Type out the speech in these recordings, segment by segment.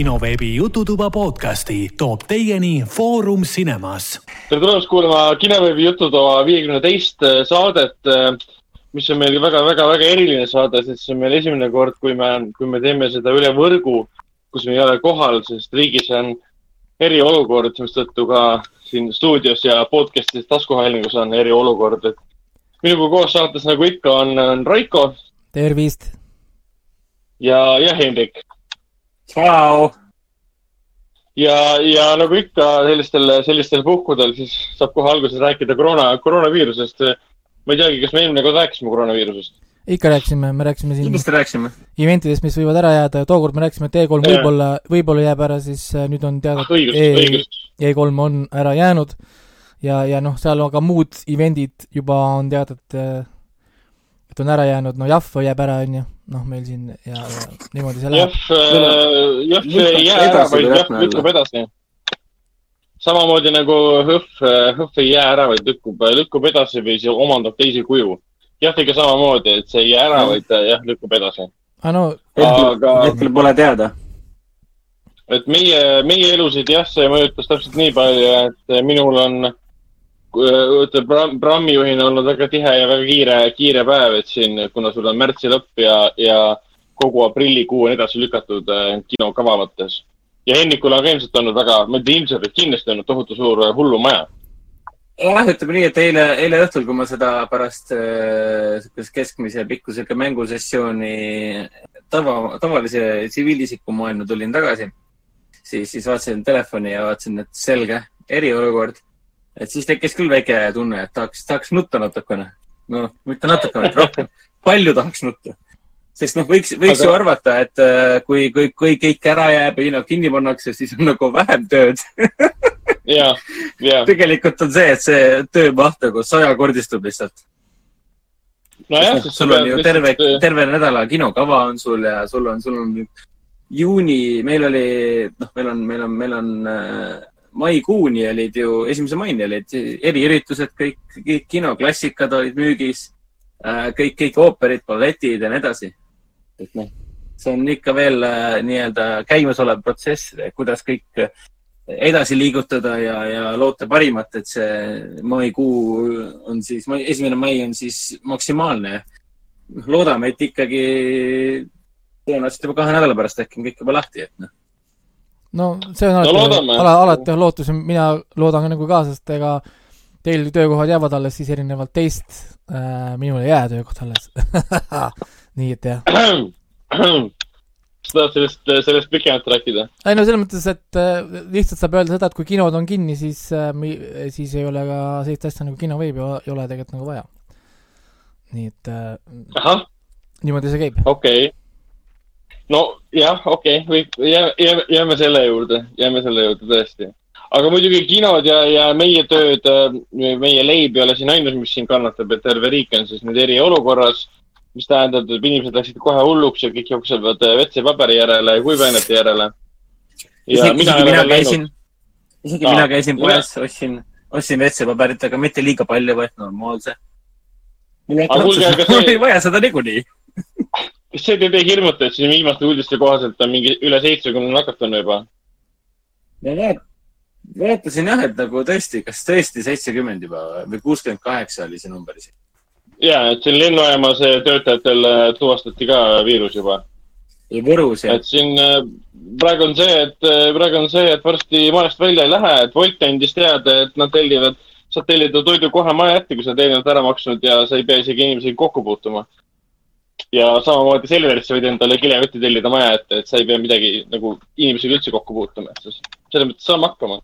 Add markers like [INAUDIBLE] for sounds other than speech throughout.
kinoveebi Jututuba podcasti toob teieni Foorum Cinemas. tere tulemast kuulama kinoveebi Jututoa viiekümne teist saadet, mis on meil väga-väga-väga eriline saade, sest see on meil esimene kord, kui me, kui me teeme seda üle võrgu, kus me ei ole kohal, sest riigis on eriolukord, mistõttu ka siin stuudios ja podcast'is taskuhäälingus on eriolukord, et minuga koos saates, nagu ikka, on, on Raiko. tervist! ja, ja Hendrik Tšau! ja, ja nagu ikka sellistel, sellistel puhkudel, siis saab kohe alguses rääkida koroona, koroonaviirusest. ma ei teagi, kas me eelmine kord rääkisime koroonaviirusest? ikka rääkisime, me rääkisime siin kindlasti rääkisime. eventidest, mis võivad ära jääda, tookord me rääkisime, et E3 võib-olla, võib-olla jääb ära, siis äh, nüüd on teada, et e, E3 on ära jäänud ja, ja noh, seal on ka muud event'id juba on teada, et äh, et on ära jäänud, no Jahv jääb ära, on ju, noh, meil siin ja, ja niimoodi see läheb. Jahv, Jahv ei jää ära, vaid Jahv lükkub edasi. samamoodi nagu Hõhv, Hõhv ei jää ära, vaid lükkub, lükkub edasi või see omandab teise kuju. Jahviga samamoodi, et see ei jää ära, vaid jah, lükkub edasi. aa no aga hetkel pole teada. et meie, meie elusid jah, see mõjutas täpselt nii palju, et minul on ütleme, Brammi-juhina olnud väga tihe ja väga kiire, kiire päev, et siin, kuna sul on märtsi lõpp ja, ja kogu aprillikuu on edasi lükatud äh, kinokava mõttes. ja Hennikul on ka ilmselt olnud väga, ma ei tea, ilmselt kindlasti olnud tohutu suur äh, hullumaja. jah, ütleme nii, et eile, eile õhtul, kui ma seda pärast äh, keskmise pikkusega mängusessiooni tava, tavalise tsiviilisiku maailma tulin tagasi, siis, siis vaatasin telefoni ja vaatasin, et selge, eriolukord et siis tekkis küll väike tunne, et tahaks, tahaks nutta natukene. noh, mitte natukene, vaid rohkem. palju tahaks nutta. sest noh, võiks, võiks Aga... ju arvata, et äh, kui, kui, kui kõik ära jääb ja hinnad kinni pannakse, siis on nagu vähem tööd [LAUGHS] ja, ja. tegelikult on see, et see töömaht nagu sajakordistub lihtsalt. nojah no, noh, sul on ju terve, terve nädala kinokava on sul ja sul on, sul on juuni, meil oli, noh, meil on, meil on, meil on äh, maikuuni olid ju, esimese maini olid eriüritused, kõik, kõik kinoklassikad olid müügis, äh, kõik, kõik ooperid, balletid ja nii edasi. et noh, see on ikka veel äh, nii-öelda käimasolev protsess, kuidas kõik edasi liigutada ja, ja loota parimat, et see maikuu on siis, esimene mai on siis maksimaalne. loodame, et ikkagi tõenäoliselt juba kahe nädala pärast äkki on kõik juba lahti, et noh no see on alati no,, ala, alati on lootus ja mina loodan ka nagu ka, sest ega teil töökohad jäävad alles siis erinevalt teist äh,, minul ei jää töökoht alles [LAUGHS] nii et jah. [CLEARS THROAT] sa tahad sellest, sellest pikemalt rääkida? ei no selles mõttes, et äh, lihtsalt saab öelda seda, et kui kinod on kinni, siis äh,, siis ei ole ka sellist asja nagu kinoveebi ei ole tegelikult nagu vaja. nii et äh, niimoodi see käib. okei okay nojah, okei okay,, võib, jääme, jääme selle juurde, jääme selle juurde tõesti. aga muidugi kinod ja, ja meie tööd, meie leib ei ole siin ainus, mis siin kannatab, et terve riik on siis nüüd eriolukorras, mis tähendab, et inimesed läksid kohe hulluks ja kõik jooksevad WC-paberi järele ja kuivainete järele. isegi mina, mina käisin, isegi no, mina käisin poes, ostsin, ostsin WC-paberit, aga mitte liiga palju, vaid normaalse. [LAUGHS] mul ei vaja seda niikuinii kas see teid ei hirmuta, et siin viimaste uudiste kohaselt on mingi üle seitsmekümne nakatunu juba? no vaat-, vaatasin jah, et nagu tõesti, kas tõesti seitsekümmend juba või kuuskümmend kaheksa oli see number isegi. ja, et siin lennujaamas töötajatel äh, tuvastati ka viirus juba. ja Võrus jah. et siin äh, praegu on see, et praegu on see, et varsti majast välja ei lähe, et Wolt andis teada, et nad tellivad, saad tellida toidu kohe maja ette, kui sa eelnevalt ära maksnud ja sa ei pea isegi inimesega kokku puutuma ja samamoodi Selverisse võid endale kilekotti tellida maja ette, et sa ei pea midagi nagu inimesega üldse kokku puutuma, et selles mõttes saame hakkama.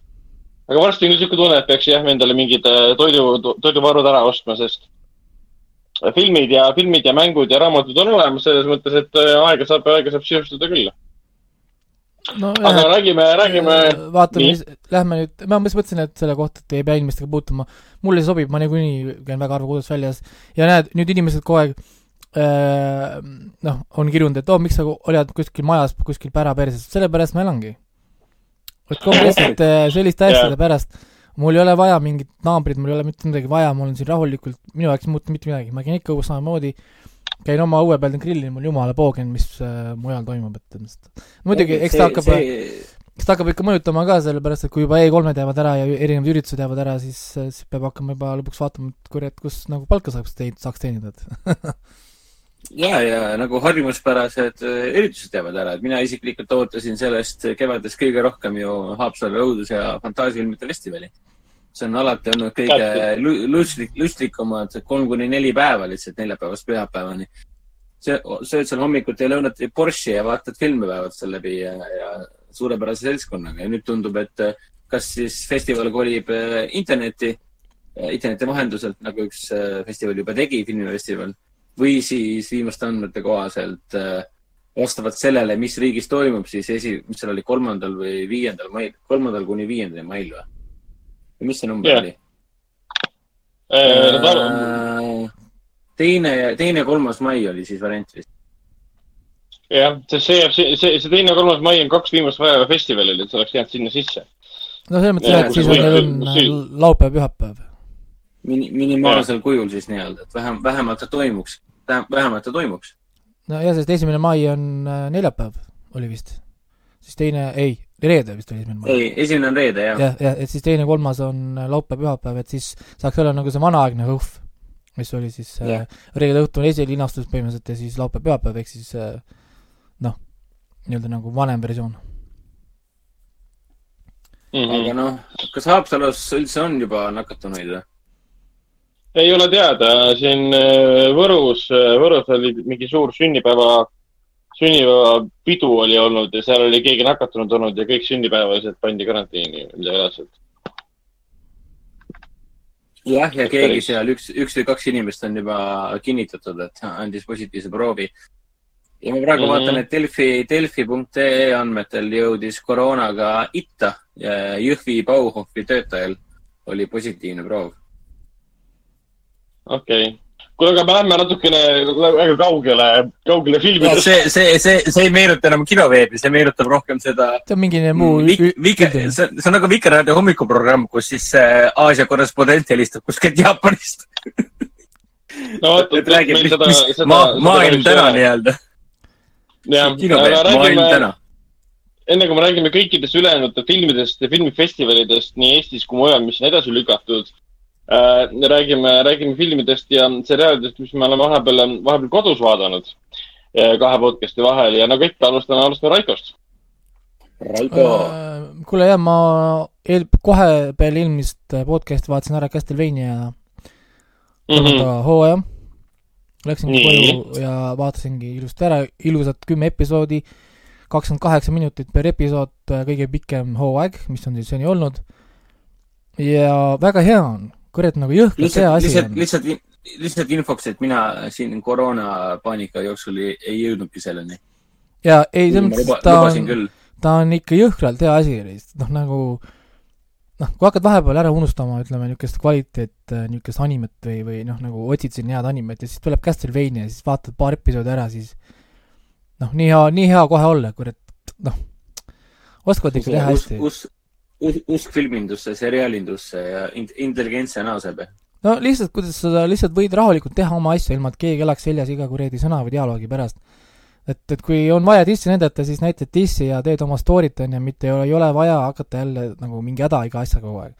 aga varsti on niisugune tunne, et peaks jah, endale mingid äh, toidu, toiduvarud ära ostma, sest filmid ja, filmid ja mängud ja raamatud on olemas selles mõttes, et äh, aega saab, aega saab sisustada küll no, aga jah, räägime, räägime. Äh, vaatame, lähme nüüd, ma mõtlesin, et selle kohta, et ei pea inimestega puutuma. mulle sobib, ma niikuinii käin väga harva kodus väljas ja näed, nüüd inimesed kogu aeg Äh, noh, on kirjunud, et oo oh,, miks sa oled kuskil majas kuskil päraperses, sellepärast ma elangi. et konkreetselt äh, selliste asjade yeah. pärast, mul ei ole vaja mingit naabrit, mul ei ole mitte midagi vaja, mul on siin rahulikult, minu jaoks ei muutu mitte midagi, ma käin ikka õues samamoodi, käin oma õue peal grillin, mul jumala poogen, mis äh, mujal toimub, et muidugi, eks ta hakkab see... eks ta hakkab ikka mõjutama ka, sellepärast et kui juba E3-d jäävad ära ja erinevad üritused jäävad ära, siis, siis peab hakkama juba lõpuks vaatama, et kurat, kus nagu palka saaks saaks teenida, et [LAUGHS] ja, ja nagu harjumuspärased äh, üritused jäävad ära, et mina isiklikult ootasin sellest kevadest kõige rohkem ju Haapsalu õudus- ja fantaasiafilmide festivali. See on alati olnud kõige lustlik, lustlikumad kolm kuni neli päeva lihtsalt neljapäevast pühapäevani. sööd seal hommikuti ja lõunati Porsche'i ja vaatad filme päevad seal läbi ja, ja suurepärase seltskonnaga. Ja nüüd tundub, et äh, kas siis festival kolib äh, interneti, äh, interneti vahenduselt, nagu üks festival juba tegi, filmifestival, või siis viimaste andmete kohaselt vastavalt sellele, mis riigis toimub, siis esi, mis seal oli, kolmandal või viiendal mail, kolmandal kuni viiendani mail või? või mis see number yeah. oli? Äh, äh, teine, teine ja kolmas mai oli siis variant vist. jah, sest see jääb, see, see, see teine ja kolmas mai on kaks viimast päeva festivalil, et see oleks jäänud sinna sisse. no selles mõttes jah, et siis on, on laupäev, pühapäev. Mini-, minimaalsel kujul siis nii-öelda, et vähem, vähemalt ta toimuks, vähemalt ta toimuks. no jah, sest esimene mai on äh, neljapäev, oli vist. siis teine, ei, reede vist oli esimene mai? ei, esimene on reede, jah. jah, jah, et siis teine, kolmas on laupäev, pühapäev, et siis saaks olla nagu see vanaaegne HõHV, mis oli siis yeah. äh, reede õhtul esilinastus põhimõtteliselt ja siis laupäev, pühapäev, ehk siis äh, noh, nii-öelda nagu vanem versioon mm. -hmm. aga noh, kas Haapsalus üldse on juba nakatunuid või? Ei ole teada, siin äh, Võrus, äh, Võrus oli mingi suur sünnipäeva sünnipäevapidu oli olnud ja seal oli keegi nakatunud olnud ja kõik sünnipäevalised pandi karantiini reaalselt. jah, ja keegi seal, üks, üks või kaks inimest on juba kinnitatud, et andis positiivse proovi. ja ma praegu mm -hmm. vaatan, et Delfi, delfi.ee andmetel jõudis koroonaga itta ja Jõhvi Bauhofi töötajal oli positiivne proov. Okei okay kuule, aga me lähme natukene väga kaugele, kaugele filmidest see, see, see, see ei meenuta enam kinoveebi, see meenutab rohkem seda. see on mingi muu vik, vik, see, see on nagu Vikerraadio hommikuprogramm, kus siis äh, Aasia korrespondent helistab kuskilt Jaapanist [LAUGHS] no vot, et räägib, mis, mis seda, ma, maailm täna nii-öelda. jah, aga räägime, enne kui me räägime kõikidest ülejäänud filmidest ja filmifestivalidest nii Eestis kui mujal, mis on edasi lükatud. Räägime, räägime filmidest ja seriaalidest, mis me oleme vahepeal, vahepeal kodus vaadanud äh, kahe podcast'i vahel ja nagu ikka, alustame, alustame Raikost. Raiko äh,. kuule jah, ma eel-, kohe peale eelmist podcast'i vaatasin ära Castlevania kolmanda mm -hmm. hooaja. Läksingi koju ja vaatasingi ilusti ära, ilusad kümme episoodi, kakskümmend kaheksa minutit per episood, kõige pikem hooaeg, mis on siis seni olnud. ja väga hea on, kurat, nagu jõhkralt hea asi lihtsalt, on. lihtsalt, lihtsalt infoks, et mina siin koroonapaanika jooksul ei, ei jõudnudki selleni. ja ei, selles mõttes ta on, ta on ikka jõhkralt hea asi, noh nagu noh, kui hakkad vahepeal ära unustama, ütleme, niisugust kvaliteet, niisugust animet või, või noh, nagu otsid siin head animet ja siis tuleb Castlevania ja siis vaatad paar episoodi ära, siis noh, nii hea, nii hea kohe olla, kurat, noh, oskavad ikka teha hästi. us, usk filmindusse, seriaalindusse ja intelligentse naaseb. no lihtsalt, kuidas sa lihtsalt võid rahulikult teha oma asju, ilma et keegi elaks seljas iga kuradi sõna või dialoogi pärast. et, et kui on vaja dissi näidata, siis näitad dissi ja teed oma story't, on ju, mitte ei ole, ei ole vaja hakata jälle nagu mingi häda iga asja kogu aeg.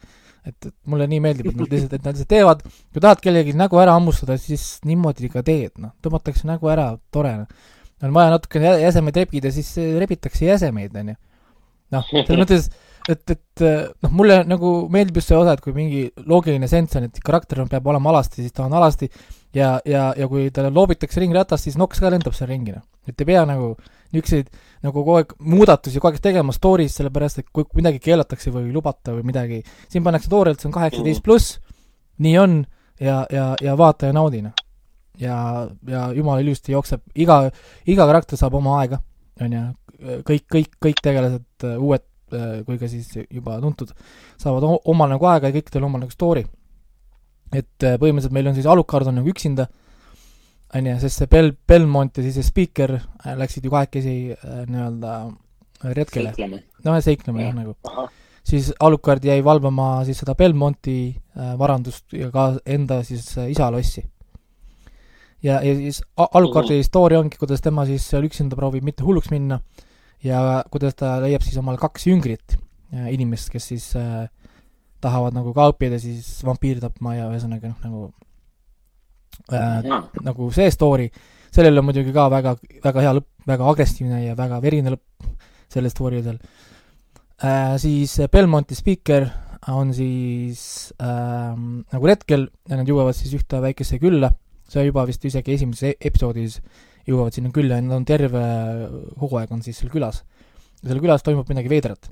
et, et mulle nii meeldib, et nad lihtsalt, et nad lihtsalt teevad, kui tahad kellelgi nägu ära hammustada, siis niimoodi ka teed, noh, tõmmatakse nägu ära, tore. on vaja natukene jäsemeid rebida, siis rebitakse jäsemeid, on ju. noh, selles mõttes et, et noh, mulle nagu meeldib just see osa, et kui mingi loogiline senss on, et karakter on, peab olema alasti, siis ta on alasti ja, ja, ja kui talle loobitakse ringratast, siis noks ka lendab seal ringi, noh. et ei pea nagu niisuguseid nagu kogu aeg muudatusi kogu aeg tegema story's, sellepärast et kui midagi keelatakse või lubata või midagi, siin pannakse toorelt, see on kaheksateist pluss, nii on ja, ja, ja vaata ja naudi, noh. ja, ja jumala ilusti jookseb, iga, iga karakter saab oma aega, on ju, kõik, kõik, kõik tegelased, uued Äh, kui ka siis juba tuntud, saavad omal nagu aega ja kõikidel omal nagu story. et äh, põhimõtteliselt meil on siis Alucard on nagu üksinda, on ju, sest see Bel-, Belmont ja siis see Speaker äh, läksid ju kahekesi nii-öelda retkele. noh, seiklema jah, nagu. siis Alucard jäi valvama siis seda Belmonti varandust ja ka enda siis isa lossi. ja, ja siis a- alukaardi story ongi, kuidas tema siis seal üksinda proovib mitte hulluks minna ja kuidas ta leiab siis omale kaks jüngrit, inimest, kes siis äh, tahavad nagu ka õppida siis vampiiri tapma ja ühesõnaga noh, nagu äh, nagu see story, sellel on muidugi ka väga, väga hea lõpp, väga agressiivne ja väga verine lõpp sellel story'del äh,. siis Belmonti spiiker on siis äh, nagu retkel ja nad jõuavad siis ühte väikesse külla, see juba vist isegi esimeses e- episoodis jõuavad sinna külla ja nad on terve hooaeg on siis seal külas. ja seal külas toimub midagi veidrat.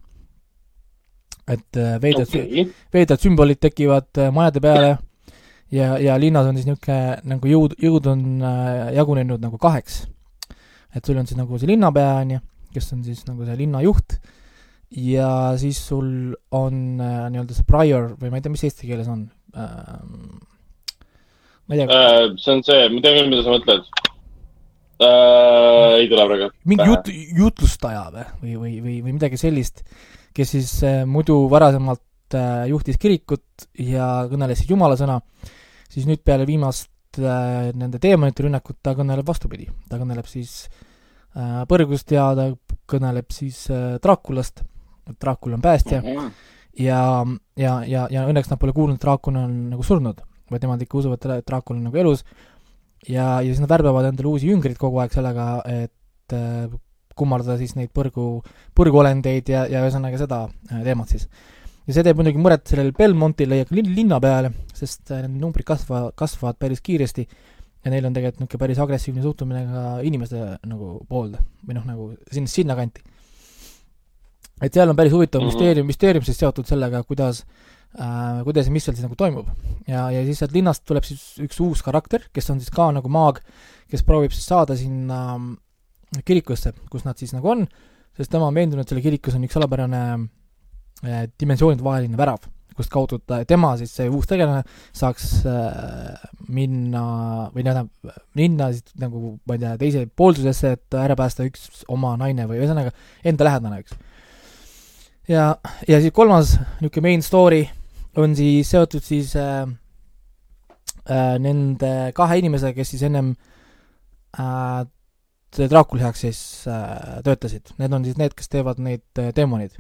et veidrad okay., veidrad sümbolid tekivad äh, majade peale ja, ja linnas on siis niisugune nagu jõud, jõud on äh, jagunenud nagu kaheks. et sul on siis nagu see linnapea, on ju, kes on siis nagu see linna juht ja siis sul on äh, nii-öelda see prior või ma ei tea, mis eesti keeles on ähm,. ma ei tea, Äh, see on see, ma tean küll, mida sa mõtled. Ei tule praegu. mingi jut-, jutlustaja või, või, või, või, või midagi sellist, kes siis äh, muidu varasemalt äh, juhtis kirikut ja kõneles siis jumala sõna, siis nüüd peale viimast äh, nende teemonite rünnakut ta kõneleb vastupidi, ta kõneleb siis äh, põrgust ja ta kõneleb siis äh, Draakulast, Draakul on päästja. Ja, ja, ja, ja õnneks nad pole kuulnud, et Draakul on nagu surnud, vaid nemad ikka usuvad, et Draakul on nagu elus ja, ja siis nad värbavad endale uusi jüngreid kogu aeg sellega, et äh, kummardada siis neid põrgu, põrguolendeid ja, ja ühesõnaga seda äh, teemat siis. ja see teeb muidugi muret sellele Belmontile ja ka lin- linna peale, sest äh, need numbrid kasvavad, kasvavad päris kiiresti ja neil on tegelikult niisugune päris agressiivne suhtumine ka inimeste nagu poolde või noh, nagu sinna, sinnakanti. et seal on päris huvitav Mhm. müsteerium, müsteerium siis seotud sellega, kuidas äh, kuidas ja mis seal siis nagu toimub. ja, ja siis sealt linnast tuleb siis üks uus karakter, kes on siis ka nagu maag, kes proovib siis saada sinna mm, kirikusse, kus nad siis nagu on, sest tema on veendunud, selle kirikus on üks salapärane äh, dimensioonide vaheline värav, kust kaudu ta, tema siis, see uus tegelane, saaks äh, minna või tähendab, minna siis nagu ma ei tea, teise poolsusesse, et ära päästa üks oma naine või ühesõnaga enda lähedane üks. ja, ja siis kolmas niisugune main story on siis seotud siis äh, äh, nende kahe inimesega, kes siis ennem äh, Draakuli heaks siis äh, töötasid, need on siis need, kes teevad neid äh, teemonid.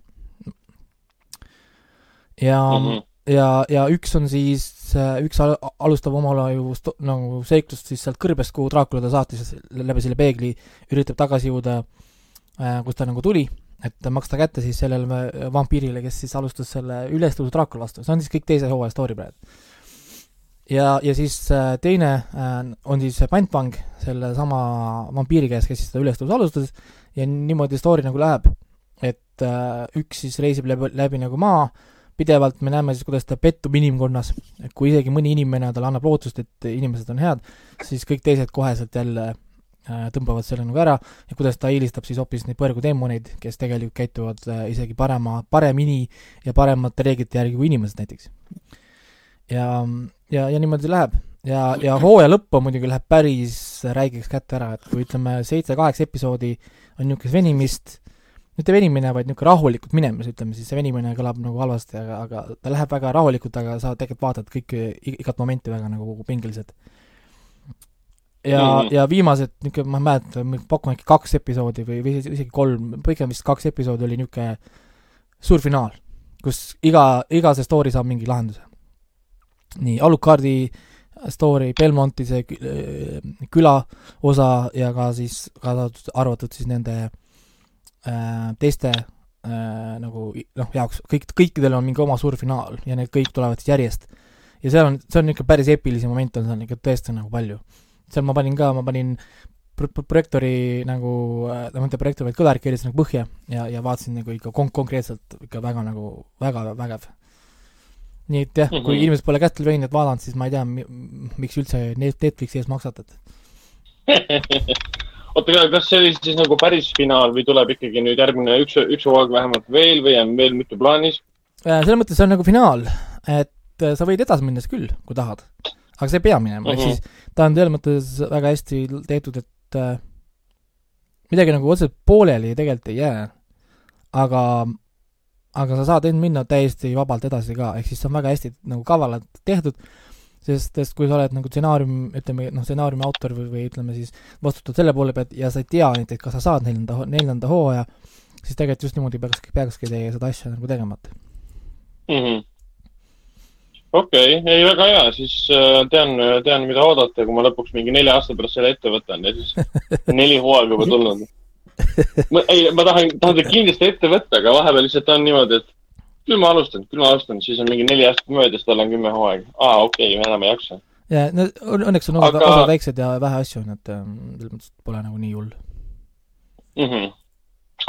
ja mm, -hmm. ja, ja üks on siis, üks al- alustab omale ju sto- nagu seiklust siis sealt kõrbest, kuhu Draakula ta saatis läbi selle peegli, üritab tagasi jõuda äh,, kust ta nagu tuli, et maksta kätte siis sellele va- vampiirile, kes siis alustas selle ülestõusu Draakula vastu, see on siis kõik teise hooaja story praegu. ja, ja siis äh, teine äh, on siis pantvang sellesama vampiiri käes, kes siis seda ülestõusu alustas ja niimoodi story nagu läheb, et äh, üks siis reisib läbi, läbi nagu maa, pidevalt me näeme siis, kuidas ta pettub inimkonnas, et kui isegi mõni inimene talle annab lootust, et inimesed on head, siis kõik teised koheselt jälle äh, tõmbavad selle nagu ära ja kuidas ta eelistab siis hoopis neid põrguteemoneid, kes tegelikult käituvad äh, isegi parema, paremini ja paremate reeglite järgi kui inimesed näiteks. ja, ja, ja niimoodi läheb ja, ja hooaja lõpp on muidugi läheb päris räigeks kätte ära, et kui ütleme seitse-kaheksa episoodi on niisugust venimist, mitte venimine, vaid niisugune rahulikult minemas, ütleme siis, see venimine kõlab nagu halvasti, aga, aga ta läheb väga rahulikult, aga sa tegelikult vaatad kõike, igat momenti väga nagu pingeliselt. Ja mm. -hmm. ja viimased niisugune, ma ei mäleta, pakun äkki kaks episoodi või, või isegi kolm, pigem vist kaks episoodi oli niisugune suur finaal, kus iga, iga see story saab mingi lahenduse. nii, Alucardi story, Belmonti see äh, küla osa ja ka siis, kaasa arvatud siis nende äh, teiste äh, nagu noh, jaoks, kõik, kõikidel on mingi oma suur finaal ja need kõik tulevad siis järjest. ja seal on, see on niisugune päris eepilisi momente on seal ikka tõesti nagu palju. Seal ma panin ka, ma panin pro- pro- projektori nagu äh,, mitte projektori, vaid kõlarit keerasin nagu põhja ja, ja vaatasin nagu ikka kon-, konkreetselt ikka väga nagu, väga vägev. nii et jah mm, -hmm. kui Mhm. inimesed pole Castlevaniat vaadanud, siis ma ei tea, miks üldse Net- Netflixi ees maksate, [LAUGHS] et oota, kas see oli siis nagu päris finaal või tuleb ikkagi nüüd järgmine üks, üks hooaeg vähemalt veel või on veel mitu plaanis? Äh, selles mõttes see on nagu finaal, et äh, sa võid edasi minna küll, kui tahad. Aga sa ei pea minema, ehk Mhm. siis ta on selles mõttes väga hästi tehtud, et äh, midagi nagu otseselt pooleli tegelikult ei jää. aga, aga sa saad end minna täiesti vabalt edasi ka, ehk siis see on väga hästi nagu kavalalt tehtud. sest, sest kui sa oled nagu stsenaarium, ütleme noh, stsenaariumi autor või, või ütleme siis vastutad selle poole pealt ja sa ei tea näiteks, kas sa saad neljanda, neljanda hooaja, siis tegelikult just niimoodi peakski, peakski teie seda asja nagu tegemata. Mhm. okei, ei väga hea, siis äh, tean, tean, mida oodata, kui ma lõpuks mingi nelja aasta pärast selle ette võtan ja siis [LAUGHS] neli hooaega juba tulnud. ei, ma tahan, tahan seda kindlasti ette võtta, aga vahepeal lihtsalt on niimoodi, et küll ma alustan, küll ma alustan, siis on mingi neli aastat möödas, tal on kümme hooaega. aa, okei okay,, enam ei jaksa. ja no õn- õnneks on osad Aga- osad väiksed ja vähe asju on, et ähm, selles mõttes pole nagu nii hull. mm. -hmm.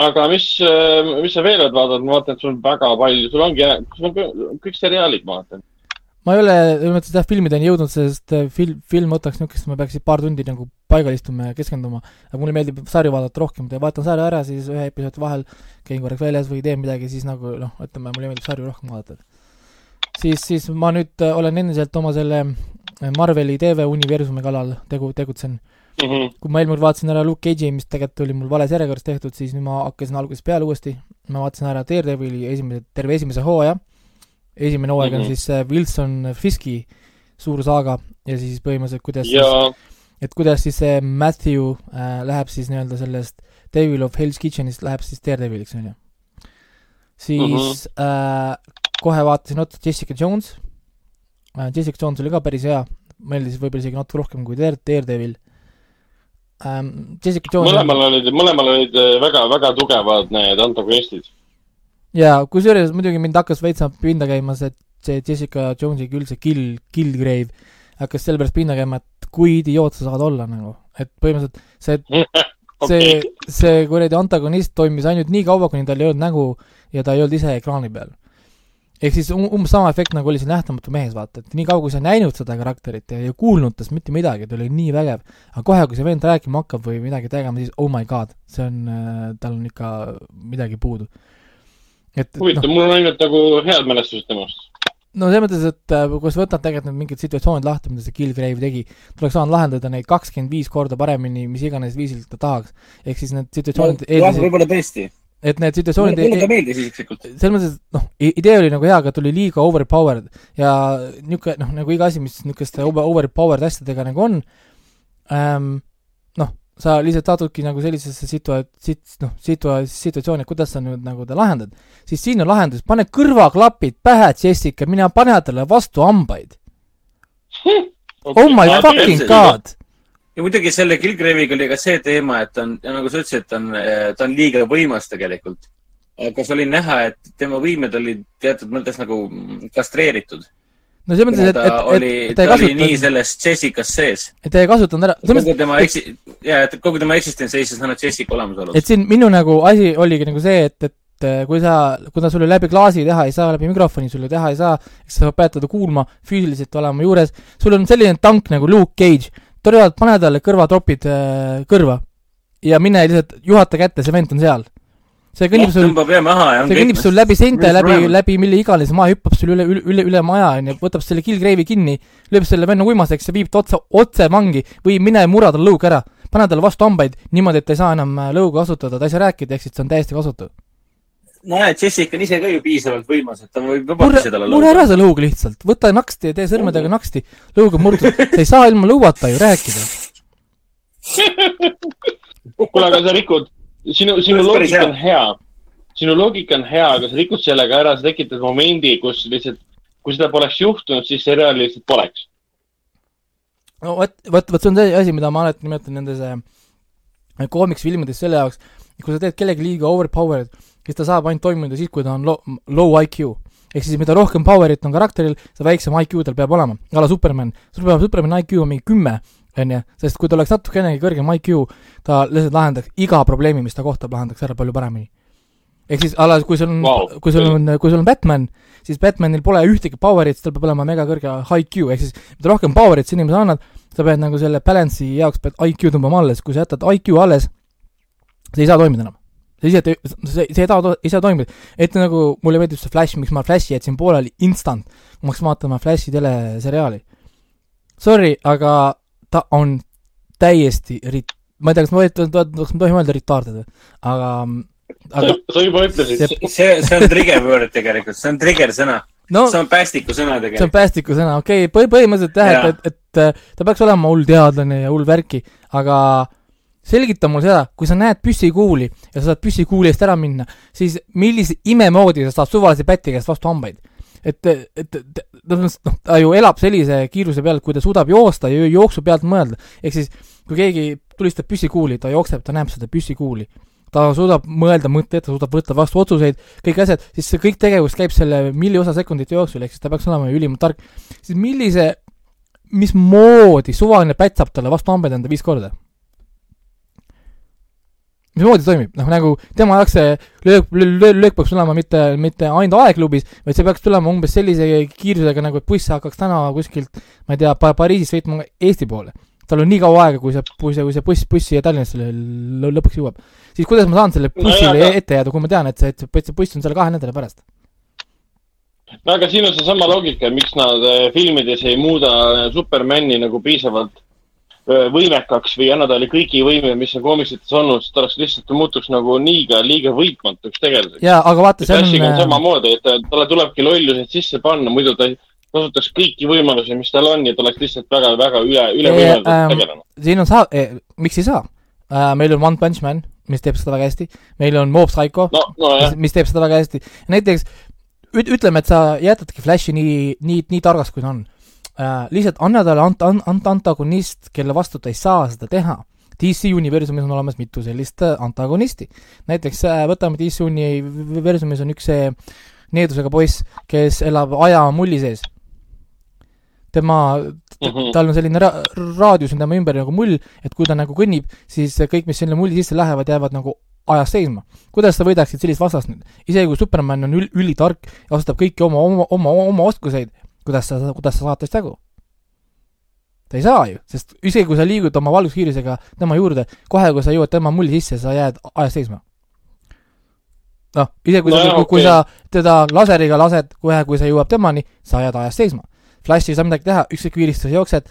aga mis, mis sa veel oled vaadanud, ma vaatan, et sul on väga palju, sul ongi, sul on kõ- kõik seriaalid, ma vaatan. Ma ei ole selles mõttes jah, filmideni jõudnud, sest äh, film, film võtaks niisugust, ma peaksin paar tundi nagu paigal istuma ja keskenduma, aga mulle meeldib sarju vaadata rohkem, vaatan sarja ära, siis ühe episoodi vahel käin korraks väljas või teen midagi, siis nagu noh, ütleme, mulle meeldib sarju rohkem vaadata. siis, siis ma nüüd äh, olen endiselt oma selle äh, Marveli TV-universumi kallal tegu, tegutsen. Mm -hmm. kui ma eelmine kord vaatasin ära Luke Cage'i, mis tegelikult oli mul vales järjekorras tehtud, siis nüüd ma hakkasin algusest peale uuesti, ma vaatasin ära Daredevili esimese, terve esimese hooaja, esimene hooaeg mm -hmm. Mhm. on siis see Wilson Fiski suur saaga ja siis põhimõtteliselt kuidas ja siis,, et kuidas siis see Matthew äh, läheb siis nii-öelda sellest Devil of Hell's Kitchenist läheb siis Daredeviliks, on ju. siis mm Mhm. -hmm. äh, kohe vaatasin otsa Jessica Jones äh,, Jessica Jones oli ka päris hea, meeldis võib-olla isegi natuke rohkem kui Dare, Daredevil ähm,. Jessica Jones mõlemal olid, mõlemal olid äh, väga-väga tugevad need antagonistid. jaa, kusjuures muidugi mind hakkas veits pinda käima see, see Jessica Jonesi küll see Kill, Killgrave hakkas sellepärast pinda käima, et kui idioot sa saad olla nagu, et põhimõtteliselt see, [LAUGHS] see, see kuradi antagonist toimis ainult nii kaua, kuni tal ei olnud nägu ja ta ei olnud ise ekraani peal. ehk siis um, umbes sama efekt nagu oli siin Nähtamatu mehes, vaata, et nii kaua, kui sa ei näinud seda karakterit ja ei kuulnud tast mitte midagi, ta oli nii vägev, aga kohe, kui see vend rääkima hakkab või midagi tegema, siis oh my god, see on äh,, tal on ikka midagi puudu. huvitav, mul on ainult nagu head mälestused temast. no selles mõttes, et äh, kui sa võtad tegelikult need mingid situatsioonid lahti, mida see Killgrave tegi, ta oleks saanud lahendada neid kakskümmend viis korda paremini, mis iganes viisil ta tahaks. ehk siis need situatsioonid jah, eeldasid, võib-olla tõesti. et need situatsioonid mulle ta meeldis isiklikult. selles mõttes, et noh, idee oli nagu hea, aga ta oli liiga overpowered ja niisugune noh, nagu iga asi, mis niisuguste over- overpowered asjadega nagu on ähm,, sa lihtsalt satudki nagu sellisesse situa-, sit-, noh, situa-, situatsiooni, et kuidas sa nüüd nagu ta lahendad, siis siin on lahendus, pane kõrvaklapid pähe, Jessica, mine pane talle vastu hambaid. Oh my fucking god! ja muidugi selle Killgrave'iga oli ka see teema, et on, nagu sa ütlesid, ta on, ta on liiga võimas tegelikult. aga see oli näha, et tema võimed olid teatud mõttes nagu kastreeritud. No selles mõttes, et, et, oli, et ta ta oli nii selles Jessicas sees. et ta ei kasutanud ära, kogu tema eksi-, ja, et kogu tema eksistents seisnes ainult Jessica olemasolus. et siin minu nagu asi oligi nagu see, et, et äh, kui sa, kuna sul läbi klaasi teha ei saa, läbi mikrofoni sul ju teha ei saa, siis sa pead teda kuulma, füüsiliselt olema juures, sul on selline tank nagu Luke Cage, tore, pane talle kõrvatropid äh, kõrva ja mine lihtsalt juhata kätte, see vend on seal. See kõnnib sul, tõmbab jää maha ja on see kõnnib sul läbi seinte, läbi, läbi mille iganes maja, hüppab sul üle, üle, üle, üle maja, onju, võtab selle killgrave'i kinni, lööb selle venna uimaseks ja viib ta otse, otse vangi või mine mura tal lõug ära. pane talle vastu hambaid niimoodi, et ta ei saa enam äh, lõuga kasutada, ta ei saa rääkida, ehk siis see on täiesti kasutav. näed, Jessica on ise ka ju piisavalt võimas, et ta võib murra vabalt talle, murra ära see lõug lihtsalt, võta naksti ja tee sõrmedega naksti, lõug on murtud, sa ei saa ilma lõuata ju rääkida. kuule, aga sa rikud, sinu, sinu loogika hea. on hea. sinu loogika on hea, aga sa rikud sellega ära, sa tekitad momendi, kus lihtsalt, kui seda poleks juhtunud, siis seriaali lihtsalt poleks. no vot, vot, vot see on see asi, mida ma alati nimetan nendes koomiksfilmides selle jaoks, kui sa teed kellegi liiga overpowered, siis ta saab ainult toimida siis, kui ta on low, low IQ. ehk siis mida rohkem power'it on karakteril, seda väiksem IQ tal peab olema, a la Superman. Superman IQ on mingi kümme, onju, sest kui ta oleks natukenegi kõrgem IQ, ta lihtsalt lahendaks iga probleemi, mis ta kohtab, lahendaks ära palju paremini. ehk siis a la, kui sul on wow., kui sul on, kui sul on Batman, siis Batmanil pole ühtegi power'it, tal peab olema mega kõrge IQ, ehk siis mida rohkem power'it sa inimesele annad, sa pead nagu selle balance'i jaoks pead IQ tõmbama alles, kui sa jätad IQ alles, sa ei saa toimida enam. sa ise, sa ei taha, ei saa toimida. et nagu mulle meeldib see Flash, miks ma Flashi jätsin pooleli instant, ma hakkasin vaatama Flashi teleseriaali. Sorry, aga ta on täiesti rit-, ma ei tea, kas ma võin, kas ma tohin öelda retarded või, aga aga sa juba ütlesid See-. see, see on trigger word tegelikult, see on trigger sõna. no see on päästiku sõna see on tegelikult. päästiku sõna, okei okay,, põhi, põhimõtteliselt jah, et, et, et äh, ta peaks olema hull teadlane ja hull värki, aga selgita mulle seda, kui sa näed püssikuuli ja sa saad püssikuuli eest ära minna, siis millise imemoodi sa saad suvalise päti käest vastu hambaid? et, et, noh, ta ju elab sellise kiiruse peal, kui ta suudab joosta ja jooksu pealt mõelda, ehk siis kui keegi tulistab püssikuuli, ta jookseb, ta näeb seda püssikuuli, ta suudab mõelda mõtteid, ta suudab võtta vastu otsuseid, kõik asjad, siis see kõik tegevus käib selle milliosa sekundite jooksul, ehk siis ta peaks olema ülimalt tark. siis millise, mismoodi suvaline pätt saab talle vastu hambaid anda viis korda? Mismoodi see toimib, noh nagu tema jaoks see löök, löök, löök peaks tulema mitte, mitte ainult aegklubis, vaid see peaks tulema umbes sellise kiirusega, nagu et buss hakkaks täna kuskilt, ma ei tea pa,, Pariisist sõitma Eesti poole. tal on nii kaua aega, kui see, kui see, kui see buss, buss siia Tallinnasse lõ- lõpuks jõuab. siis kuidas ma saan selle No bussile aga- ette jääda, kui ma tean, et see, et see, buss on seal kahe nädala pärast? no aga siin on seesama loogika, miks nad äh, filmides ei muuda Supermani nagu piisavalt võimekaks või anna talle kõiki võime, mis on koomiksites olnud, sest ta oleks lihtsalt, muutuks nagu liiga, liiga võitmatuks tegelaseks. jaa, aga vaata, see on on, äh, samamoodi, et ta- talle tulebki lollused sisse panna, muidu ta kasutaks kõiki võimalusi, mis tal on ja ta oleks lihtsalt väga, väga üle, üle Ee, võimaldatud ähm, tegelane. siin on saa- eh,, miks ei saa äh,? meil on One Punch Man, mis teeb seda väga hästi, meil on Mob Psycho, no, nojah mis, mis teeb seda väga hästi. näiteks üt-, ütleme, et sa jätadki Flashi nii, nii, nii targaks, kui ta on äh,. lihtsalt anna talle ant-, ant-, ant-, antagonist, kelle vastu ta ei saa seda teha. DC universumis on olemas mitu sellist äh, antagonisti. näiteks äh, võtame DC universumis on üks see needusega poiss, kes elab ajamulli sees. tema Mhm. tal on selline ra-, raadius on tema ümber nagu mull, et kui ta nagu kõnnib, siis kõik, mis sinna mulli sisse lähevad, jäävad nagu ajas seisma. kuidas sa võidaksid sellist vastast nüüd? isegi kui Superman on ül-, ülitark ja osutab kõiki oma, oma, oma, oma oskuseid, kuidas sa, kuidas sa saad tast jagu? ta ei saa ju, sest isegi kui sa liigud oma valguskiirusega tema juurde, kohe kui sa jõuad tema mulli sisse, sa jääd ajas seisma. noh, isegi kui No sa kui, okei. sa teda laseriga lased, kohe kui sa jõuad temani, sa jääd ajas seisma. Flash ei saa midagi teha, ükskõik kiiresti sa jooksed,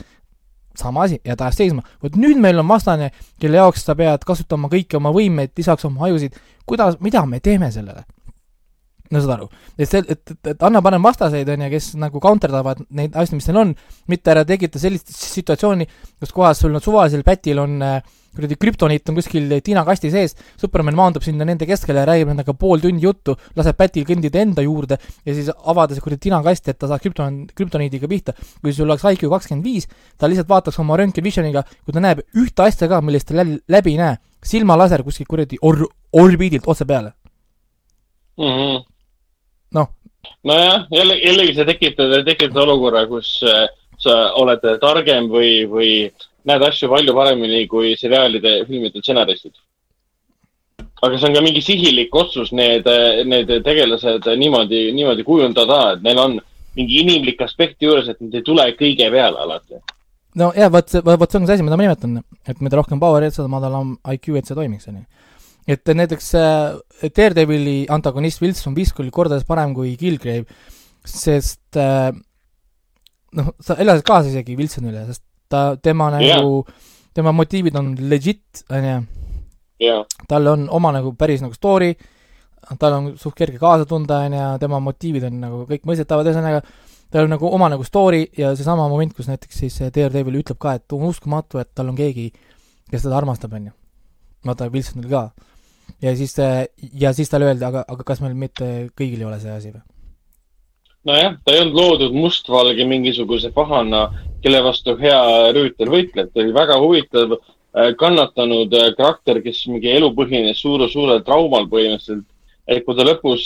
sama asi, jääd ajas seisma. vot nüüd meil on vastane, kelle jaoks sa pead kasutama kõiki oma võimeid, lisaks oma ajusid, kuidas, mida me teeme sellele? No saad aru, et see, et, et, et anna parem vastaseid, on ju, kes nagu counterdavad neid asju, mis neil on, mitte ära tekita sellist situatsiooni, kus kohas sul on suvalisel pätil on äh, kuradi krüptoniit on kuskil tinakasti sees, Superman maandub sinna nende keskele ja räägib nendega pool tundi juttu, laseb pätil kõndida enda juurde ja siis avada see kuradi tinakast, et ta saaks krüpton, krüptoniidiga pihta. kui sul oleks IQ kakskümmend viis, ta lihtsalt vaataks oma röntgenvisioniga, kui ta näeb ühte asja ka, millest ta läbi, ei näe, silmalaser kuskilt kuradi or-, orbiidilt otse peale. Mhm. Noh. nojah, jälle, jällegi see tekitab, tekitab olukorra, kus äh, sa oled targem või, või näed asju palju paremini kui seriaalide, filmide stsenaristid. aga see on ka mingi sihilik otsus, need, need tegelased niimoodi, niimoodi kujundada, et neil on mingi inimlik aspekt juures, et nad ei tule kõige peale alati. no jah, vot vot see on see asi, mida ma nimetan, et mida rohkem power'it, seda madalam IQ, et see toimiks, on ju. Et näiteks äh, Daredevili antagonist Wilson Fisk oli kordades parem kui Killgrave, sest äh, noh, sa elasid kaasa isegi Wilsonile, sest ta, tema nagu, tema motiivid on legit, on ju, tal on oma nagu päris nagu story, tal on suht kerge kaasa tunda, on ju, tema motiivid on nagu kõik mõistetavad, ühesõnaga tal on nagu oma nagu story ja seesama moment, kus näiteks siis Daredevil ütleb ka, et on uskumatu, et tal on keegi, kes teda armastab, on ju. vaata, Wilsonil ka. Ja siis, ja siis talle öeldi, aga, aga kas meil mitte kõigil ei ole see asi või? nojah, ta ei olnud loodud mustvalge mingisuguse pahana, kelle vastu hea rüütel võitleb, ta oli väga huvitav äh, kannatanud äh, karakter, kes mingi elu põhines suure, suurel traumal põhimõtteliselt. et kui ta lõpus,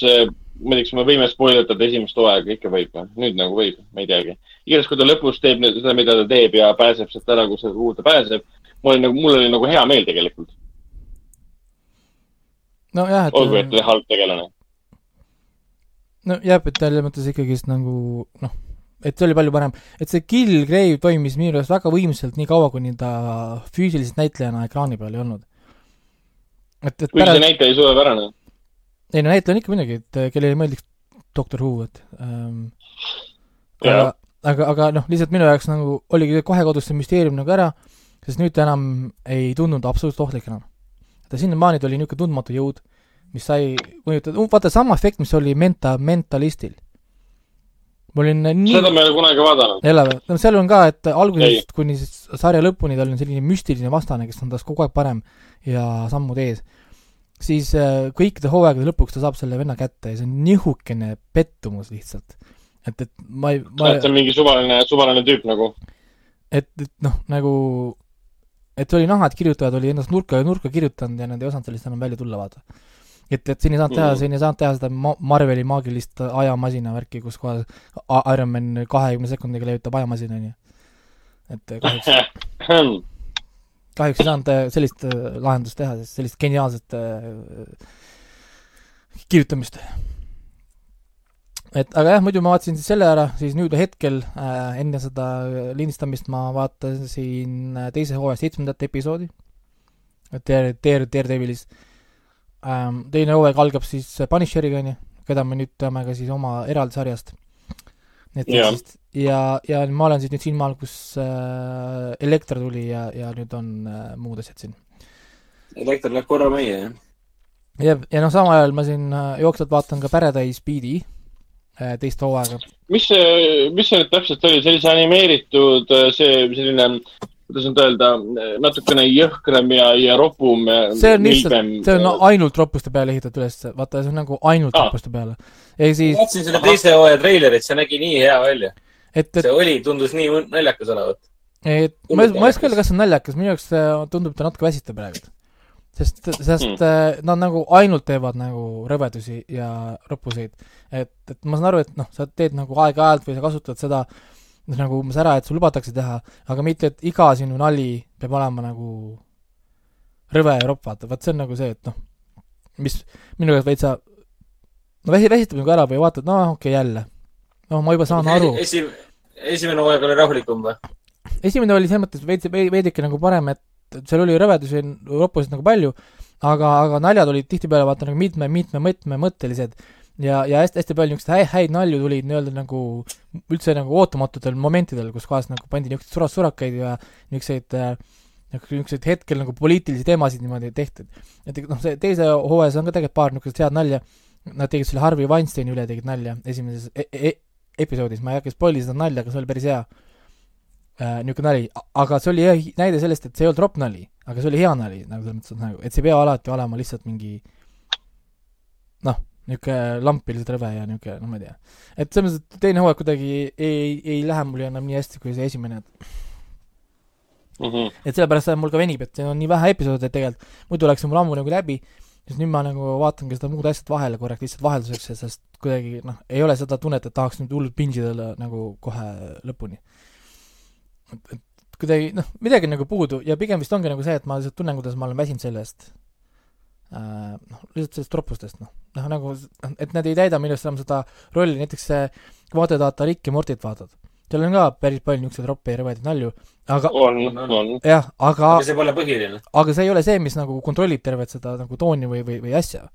ma tea, kas me võime spoiletada esimest hooaega, ikka võib või? nüüd nagu võib, ma ei teagi. igatahes, kui ta lõpus teeb nüüd seda, mida ta teeb ja pääseb sealt ära, kus, kuhu ta pääseb, mul oli nagu, mul oli nagu hea meel tegelikult, nojah, olgu, et ta et oli halb tegelane. no jah, et selles mõttes ikkagist nagu noh, et see oli palju parem, et see Killgrave toimis minu arust väga võimsalt nii kaua, kuni ta füüsiliselt näitlejana ekraani peal ei olnud. et, et kuigi see näitaja ei suurepärane. ei no näitleja on ikka muidugi, et äh, kellele ei meeldiks Doctor Who, et ähm, aga aga, aga noh, lihtsalt minu jaoks nagu oligi kohe kodus see müsteerium nagu ära, sest nüüd ta enam ei tundunud absoluutselt ohtlik enam. Ta sinnamaani ta oli niisugune tundmatu jõud, mis sai mõjutada, vaata sama efekt, mis oli Menta, Mentalistil. ma olin nii seda ma ei ole kunagi vaadanud. jälle või? no seal on ka, et algusest kuni sarja lõpuni tal on selline müstiline vastane, kes on tast kogu aeg parem ja sammud ees. siis äh, kõikide hooaegade lõpuks ta saab selle venna kätte ja see on nihukene pettumus lihtsalt. et, et ma ei, ma et see on mingi suvaline, suvaline tüüp nagu. et, et noh, nagu et oli näha, et kirjutajad oli ennast nurka ja nurka kirjutanud ja nad ei osanud sellest enam välja tulla, vaata. et, et siin ei saanud teha mm., siin ei saanud teha seda Ma- Marveli maagilist ajamasina värki, kus kohas Iron Man kahekümne sekundiga levitab ajamasina, onju. et kahjuks, [LAUGHS] kahjuks ei saanud äh, sellist äh, lahendust teha, sest sellist geniaalset äh, kirjutamist. Et aga jah, muidu ma vaatasin siis selle ära, siis nüüd hetkel äh, enne seda lindistamist ma vaatasin äh, teise hooaja seitsmendat episoodi. Dare, Dare, Daredevilis ähm,. teine hooaeg algab siis Punisheriga, onju, keda me nüüd teame ka siis oma eraldi sarjast. Netflixist ja, ja ma olen siis nüüd siinmaal, kus äh, Elekter tuli ja, ja nüüd on äh, muud asjad siin. elekter läheb korra meie, jah. ja, ja noh, samal ajal ma siin äh, jooksvalt vaatan ka Paradise äh, teist hooaega. mis see, mis see nüüd täpselt oli, see oli see animeeritud, see selline, kuidas nüüd öelda, natukene jõhkrem ja, ja ropum. see on lihtsalt, see on ainult roppuste peale ehitatud üles, vaata, see on nagu ainult Aa. ah. roppuste peale. ehk siis, vaatasin selle teise hooaja treilerit, see nägi nii hea välja. see oli, tundus nii naljakas olevat. et ma, ma ei oska öelda, kas see on naljakas, minu jaoks äh, tundub ta natuke väsitav praegu. sest, sest mm. nad nagu ainult teevad nagu rõvedusi ja roppuseid. et, et ma saan aru, et noh, sa teed nagu aeg-ajalt või sa kasutad seda nagu umbes ära, et sul lubatakse teha, aga mitte, et iga sinu nali peab olema nagu rõve ja ropp, vaata, vot see on nagu see, et noh, mis minu jaoks veitsa no väsi-, väsitab nagu ära või vaatad, no okei okay,, jälle. no ma juba saan aru. esi-, esimene hooaeg oli rahulikum või? esimene oli selles mõttes veidi, veidike nagu parem, et seal oli rõvedusi, roppusid nagu palju, aga, aga naljad olid tihtipeale vaata nagu mitme, mitme, mitmemõttelised ja, ja hästi, hästi palju niisuguseid häid, häid nalju tuli nii-öelda nagu üldse nagu ootamatutel momentidel, kus kohas nagu pandi niisuguseid suras surakaid ja niisuguseid äh, nagu niisuguseid hetkel nagu poliitilisi teemasid niimoodi tehtud. et noh, see teise hooajas on ka tegelikult paar niisugust head nalja, nad tegid selle Harvey Weinsteini üle tegid nalja esimeses e e episoodis, ma ei hakka spoil'i seda nalja, aga see oli päris hea äh, niisugune nali, aga see oli hi- näide sellest, et see ei olnud ropp nali, aga see oli hea nali, nagu selles mõttes, et nagu, et see ei pea alati olema lihtsalt mingi noh, niisugune lampilised rõve ja niisugune, no ma ei tea. et selles mõttes, et teine hooaeg kuidagi ei, ei lähe mul enam nii hästi kui see esimene, et Mhm. et sellepärast mul ka venib, et siin on nii vähe episoode, tegelikult muidu oleks see mul ammu nagu läbi, siis nüüd ma nagu vaatangi seda muud asjad vahele korraks lihtsalt vahelduseks, sest kuidagi noh, ei ole seda tunnet, et tahaks nüüd hullult binge ida nagu kohe lõpuni. et, et kuidagi noh, midagi on nagu puudu ja pigem vist ongi nagu see, et ma lihtsalt tunnen, kuidas ma olen väsinud sellest äh, noh, lihtsalt sellest roppustest, noh, noh nagu, et nad ei täida minu arust enam seda rolli, näiteks see, vaata Rick ja Mortit vaatad, seal on ka päris palju niisuguseid roppe ja rõvedaid nalju, aga on, on. jah, aga aga see pole põhiline. aga see ei ole see, mis nagu kontrollib tervet seda nagu tooni või, või, või asja.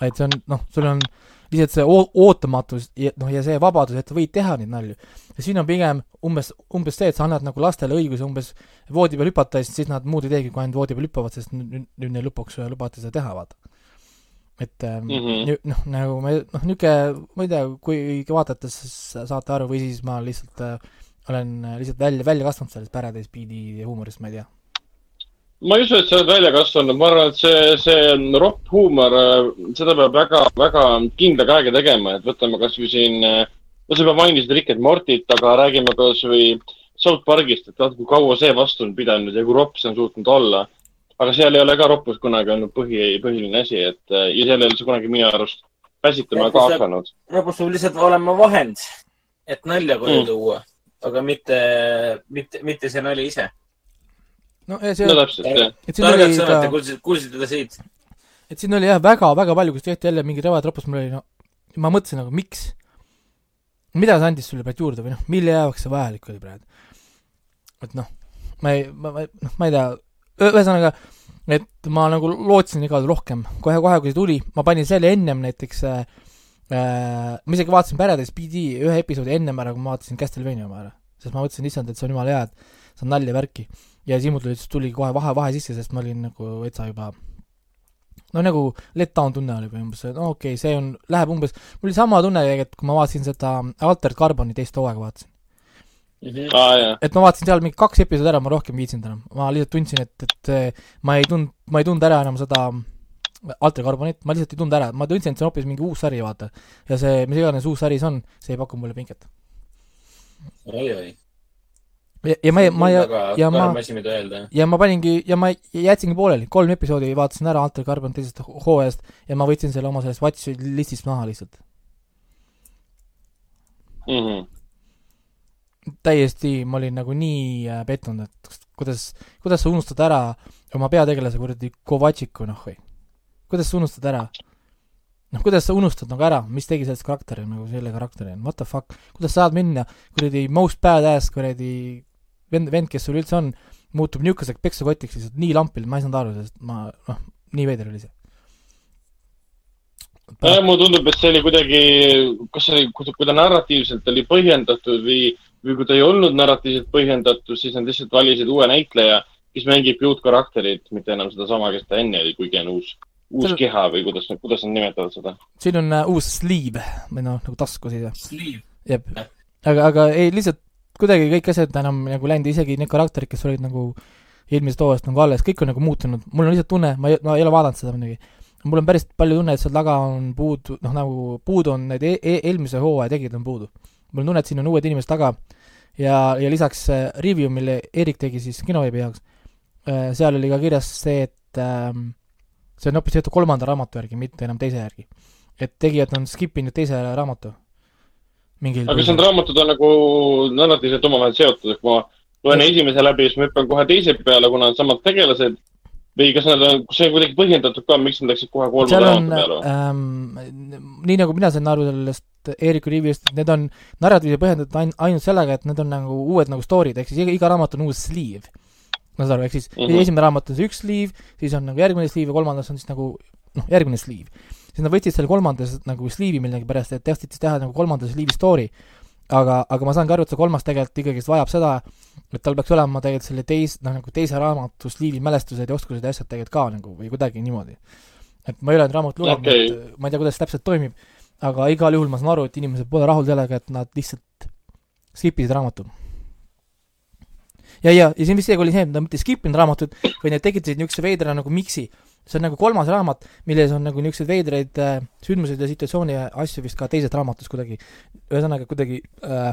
vaid see on, noh, sul on lihtsalt see oo- ootamatus ja noh, ja see vabadus, et sa võid teha neid nalju. ja siin on pigem umbes, umbes see, et sa annad nagu lastele õiguse umbes voodi peal hüpata ja siis nad muud ei teegi, kui ainult voodi peal hüppavad, sest nüüd, nüüd, neil lõpuks lubati seda teha, vaata. et mm. -hmm. noh, nagu me, noh, niisugune, ma ei tea, kui vaatate, siis saate aru või siis ma lihtsalt äh, olen lihtsalt välja, välja kasvanud sellest Paradise Beat'i huumorist, ma ei tea. Ma ei usu, et sa oled välja kasvanud, ma arvan, et see, see ropp huumor, seda peab väga, väga kindla käega tegema, et võtame kasvõi siin, no sa juba mainisid Rick and Mortit, aga räägime kasvõi South Parkist, et vaata, kui kaua see vastu on pidanud ja kui ropp see on suutnud olla. aga seal ei ole ka roppus kunagi olnud põhi, põhiline asi, et ja seal ei ole see kunagi minu arust väsitama ka Roppus hakanud. robot peab lihtsalt olema vahend, et nalja koju Mm. tuua, aga mitte, mitte, mitte see nali ise. No ja see no täpselt, jah. targad sõnad, te kuulsite, kuulsite teda siit. et siin oli jah, väga-väga palju, kus tehti jälle mingi rõve tropus, mul oli no, ma mõtlesin nagu miks, mida see andis sulle praegu juurde või noh, mille jaoks see vajalik oli praegu. et noh, ma ei, ma, ma, noh, ma ei tea, ühesõnaga, et ma nagu lootsin igal juhul rohkem, kohe-kohe, kui see tuli, ma panin selle ennem näiteks äh, äh, ma isegi vaatasin Paradise BD ühe episoodi ennem ära, kui ma vaatasin Castlevania oma ära. sest ma mõtlesin, issand, et see on jumala hea, et see on nalja värki. Ja Siimult tuli, tuli kohe vahe, vahe sisse, sest ma olin nagu veitsa juba no nagu let down tunne oli või umbes, et no okei okay,, see on, läheb umbes, mul oli sama tunne tegelikult, kui ma vaatasin seda Altered Carboni teist hooaega vaatasin. aa jaa, et ma vaatasin seal mingi kaks episoodi ära, ma rohkem ei viitsinud enam, ma lihtsalt tundsin, et, et ma ei tund-, ma ei tundnud ära enam seda Alter Carbonit, ma lihtsalt ei tundnud ära, ma tundsin, et see on hoopis mingi uus sari, vaata. ja see, mis iganes uus sari see on, see ei paku mulle pinget. oi-oi. ja, ja ma, ma ja, ja ma- ja ma paningi ja ma jätsingi pooleli, kolm episoodi vaatasin ära Alter Carbon teisest hooajast ja ma võtsin selle oma sellest Watch listist maha lihtsalt. Mhm. täiesti, ma olin nagu nii äh, pettunud, et kuidas, kuidas sa unustad ära oma peategelase kuradi Kovatšiku, noh või. kuidas sa unustad ära? noh, kuidas sa unustad nagu ära, mis tegi sellest karakteri nagu selle karakteri, what the fuck, kuidas saad minna kuradi most badass kuradi vend, vend, kes sul üldse on, muutub niisuguseks peksukotiks lihtsalt nii lampilt, ma ei saanud aru, sest ma, noh, nii veider oli see. nojah, mulle tundub, et see oli kuidagi, kas see oli, kui ta narratiivselt oli põhjendatud või, või kui ta ei olnud narratiivselt põhjendatud, siis nad lihtsalt valisid uue näitleja, kes mängibki uut karakterit, mitte enam sedasama, kes ta enne oli, kuigi on uus, uus Seal- keha või kuidas, kuidas nad nimetavad seda. siin on uh, uus sleeve või noh, nagu tasku siis, Sleeve. jep. aga, aga ei, lihtsalt kuidagi kõik asjad enam nagu läinud, isegi need karakterid, kes olid nagu eelmisest hooajast nagu alles, kõik on nagu muutunud, mul on lihtsalt tunne, ma ei, ma ei ole vaadanud seda muidugi, mul on päris palju tunne, et seal taga on puudu, noh nagu puudu on need e e eelmise hooaja tegijad on puudu. mul on tunne, et siin on uued inimesed taga ja, ja lisaks äh, review, mille Erik tegi siis kinoveebi jaoks äh,, seal oli ka kirjas see, et ähm, see on hoopis tehtud kolmanda raamatu järgi, mitte enam teise järgi. et tegijad on skip inud teise raamatu. Mingil aga kas need raamatud on nagu narratiivselt omavahel seotud, et kui ma loen esimese läbi, siis ma hüppan kohe teise peale, kuna on samad tegelased või kas nad on, kas see on kuidagi põhjendatud ka, miks nad läksid kohe kolmanda on raamatu peale või? ähm,, nii nagu mina sain aru sellest Eeriku review'st, et need on narratiivi põhjendatud ain-, ainult sellega, et need on nagu uued nagu story'd, ehk siis iga, iga raamat on uus sleeve. ma saan aru, ehk siis mm. -hmm. esimene raamat on see üks sleeve, siis on nagu järgmine sleeve ja kolmandas on siis nagu noh, järgmine sleeve. Siis nad võtsid selle kolmandas nagu sleeve'i millegipärast, et tahtsid siis teha nagu kolmanda sleeve'i story. aga, aga ma saangi aru, et see kolmas tegelikult ikkagist vajab seda, et tal peaks olema tegelikult selle teis-, noh nagu teise raamatu sleeve'i mälestused ja oskused ja asjad tegelikult ka nagu või kuidagi niimoodi. et ma ei ole nüüd raamatut lugenud okay., ma ei tea, kuidas täpselt toimib, aga igal juhul ma saan aru, et inimesed pole rahul sellega, et nad lihtsalt skip isid raamatu. ja, ja, ja siin vist isegi oli see, et nad mitte skip inud raamatut, vaid nad tegid niisuguse veidra nagu miksi. See on nagu kolmas raamat, milles on nagu niisuguseid veidraid äh, sündmuseid ja situatsioone ja asju vist ka teises raamatus kuidagi, ühesõnaga kuidagi äh,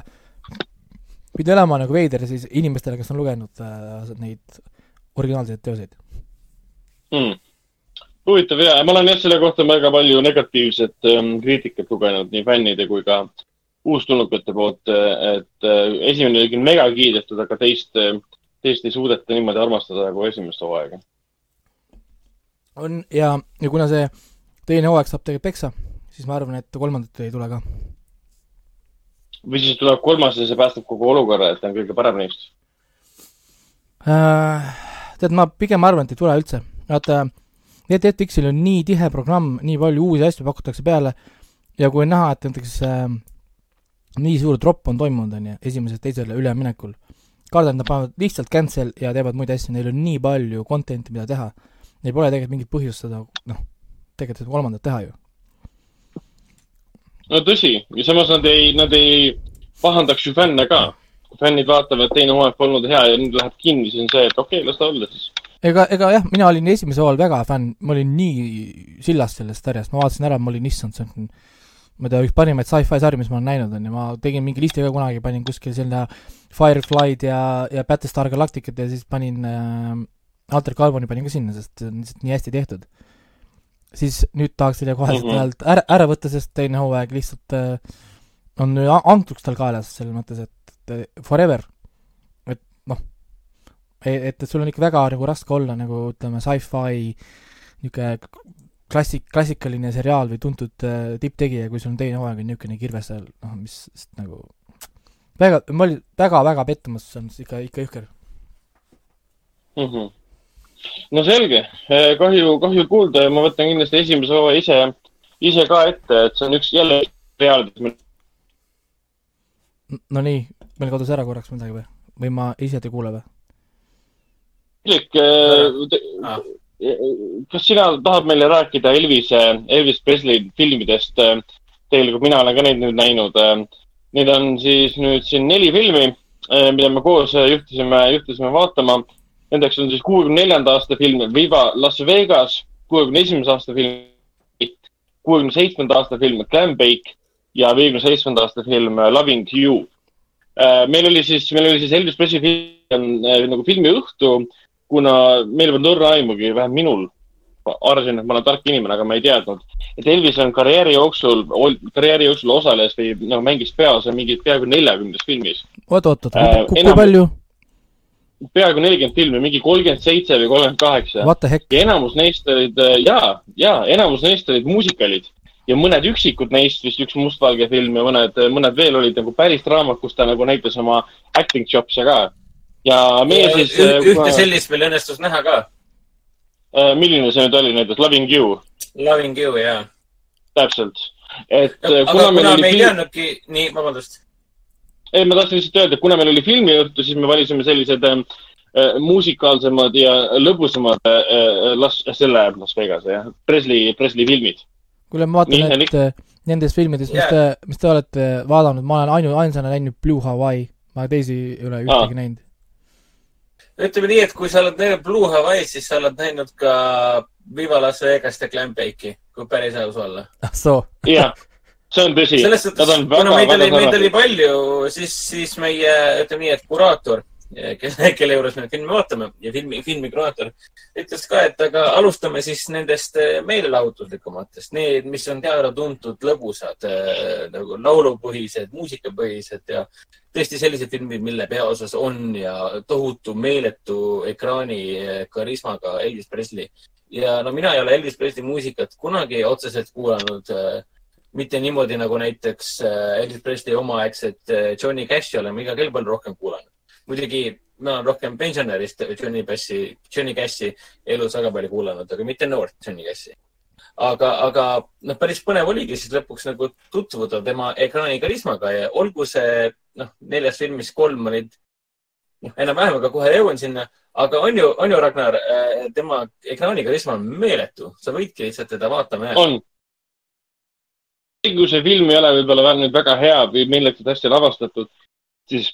pidi olema nagu veider siis inimestele, kes on lugenud äh, neid originaalseid teoseid. hmm.. huvitav ja, ma olen jah selle kohta väga palju negatiivset ähm, kriitikat lugenud nii fännide kui ka uustulnukate poolt, et äh, esimene oli küll mega kiidetud, aga teist, teist ei suudeta niimoodi armastada nagu esimest hooaega. On ja, ja kuna see teine hooaeg saab tegelikult peksa, siis ma arvan, et kolmandat ei tule ka. või siis tuleb kolmas ja see päästab kogu olukorra, et ta on kõige parem neist. Äh, tead, ma pigem arvan, et ei tule üldse. vaata, NetFlixil on nii tihe programm, nii palju uusi asju pakutakse peale ja kui on näha, et näiteks äh, nii suur drop on toimunud, on ju, esimesest teisele üleminekul, kardan, et nad panevad lihtsalt cancel ja teevad muid asju, neil on nii palju content'i, mida teha. Neil pole tegelikult mingit põhjust seda, noh, tegelikult kolmandat teha ju. no tõsi, ja samas nad ei, nad ei pahandaks ju fänne ka. kui fännid vaatavad, teine hooaeg polnud hea ja nüüd läheb kinni, siis on see, et okei okay,, las ta olla siis. ega, ega jah, mina olin esimese hooajal väga fänn, ma olin nii sillas sellest sarjast, ma vaatasin ära, ma olin issand, see on ma ei tea, üks parimaid sci-fi sarju, mis ma olen näinud, on ju, ma tegin mingi listi ka kunagi, panin kuskil sinna Firefly'd ja, ja Battlestar Galacticat ja siis panin äh, Alter Carboni panin ka sinna, sest see on lihtsalt nii hästi tehtud. siis nüüd tahaks selle kohe Mhm. sealt mm -hmm. ära, ära võtta, sest teine hooaeg lihtsalt äh, on a- ankruks tal kaelas, selles mõttes, et et forever, et noh, et, et sul on ikka väga nagu raske olla nagu ütleme, sci-fi niisugune klassik, klassikaline seriaal või tuntud äh, tipptegija, kui sul on teine hooaeg on niisugune kirves seal, noh, mis sest nagu väga, ma olin väga-väga pettumus, see on ikka, ikka jõhker. mm. -hmm. No selge, kahju, kahju kuulda ja ma võtan kindlasti esimese hooaja ise, ise ka ette, et see on üks jälle reaalne, no nii, meil kadus ära korraks midagi või? või ma ise ei kuule või? Äh, te- Ah. kas sina tahad meile rääkida Elvise, Elvis Presley filmidest? tegelikult mina olen ka neid nüüd näinud. Neid on siis nüüd siin neli filmi, mida me koos juhtisime, juhtisime vaatama. Nendeks on siis kuuekümne neljanda aasta film Viva Las Vegas, kuuekümne esimese aasta film, kuuekümne seitsmenda aasta film Clam Bake ja viiekümne seitsmenda aasta film Loving You. meil oli siis, meil oli siis Elvis Presley film nagu filmiõhtu kuna meil polnud õrna aimugi, vähemalt minul, arvasin, et ma olen tark inimene, aga ma ei teadnud, et Elvis on karjääri jooksul, karjääri jooksul osales või nagu mängis peaosa mingi peaaegu neljakümnes filmis. oot, oot, oot äh,, kui palju? Peaaegu nelikümmend filmi, mingi kolmkümmend seitse või kolmkümmend kaheksa. ja enamus neist olid ja, ja enamus neist olid muusikalid ja mõned üksikud neist, vist üks mustvalge film ja mõned, mõned veel olid nagu päris draamad, kus ta nagu näitas oma acting jobs'e ka ja meie ja siis. ühte kuna... sellist meil õnnestus näha ka. Äh, milline see nüüd oli näiteks, Loving You? Loving You, jaa. täpselt, et. Äh, aga kuna, kuna meil ei teadnudki, nii, vabandust. Ei, ma tahtsin lihtsalt öelda, et kuna meil oli filmiõhtu, siis me valisime sellised äh, äh musikaalsemad ja lõbusamad äh, las, selle Las Vegase, jah, Presley, Presley filmid. kuule, ma vaatan, et nii, nendest filmidest, mis yeah. te, mis te olete vaadanud, ma olen ainu-, ainsana näinud Blue Hawaii, ma teisi ei ole ühtegi ah. näinud ütleme nii, et kui sa oled näinud Blue Hawaii'd, siis sa oled näinud ka Viva Las Vegas ja Clam Bake'i, kui päris aus olla. ah [LAUGHS] soo. jah, see on tõsi. selles suhtes, kuna meid oli, meid oli palju, siis, siis meie, ütleme nii, et kuraator kelle, kelle juures me filmi vaatame ja filmi, filmi kuraator ütles ka, et aga alustame siis nendest eh, meelelahutuslikumatest, need, mis on teada-tuntud lõbusad eh, nagu laulupõhised, muusikapõhised ja tõesti sellised filmid, mille peaosas on ja tohutu meeletu ekraani eh, karismaga Elvis Presley. ja no mina ei ole Elvis Presley muusikat kunagi otseselt kuulanud mitte niimoodi nagu näiteks Elvis Presley omaaegset Johnny Cashi oleme iga kell palju rohkem kuulanud muidugi ma olen rohkem pensionärist Johnny Bassi, Johnny Cashi elus väga palju kuulanud, aga mitte noort Johnny Cashi. aga, aga noh, päris põnev oligi siis lõpuks nagu tutvuda tema ekraani karismaga ja olgu see noh, neljas filmis kolm olid noh, enam-vähem, aga kohe jõuan sinna. aga on ju, on ju, Ragnar, äh, tema ekraani karisma on meeletu, sa võidki lihtsalt teda vaatama jääda. On. kui see film ei ole võib-olla nüüd väga hea või meeletult hästi lavastatud, siis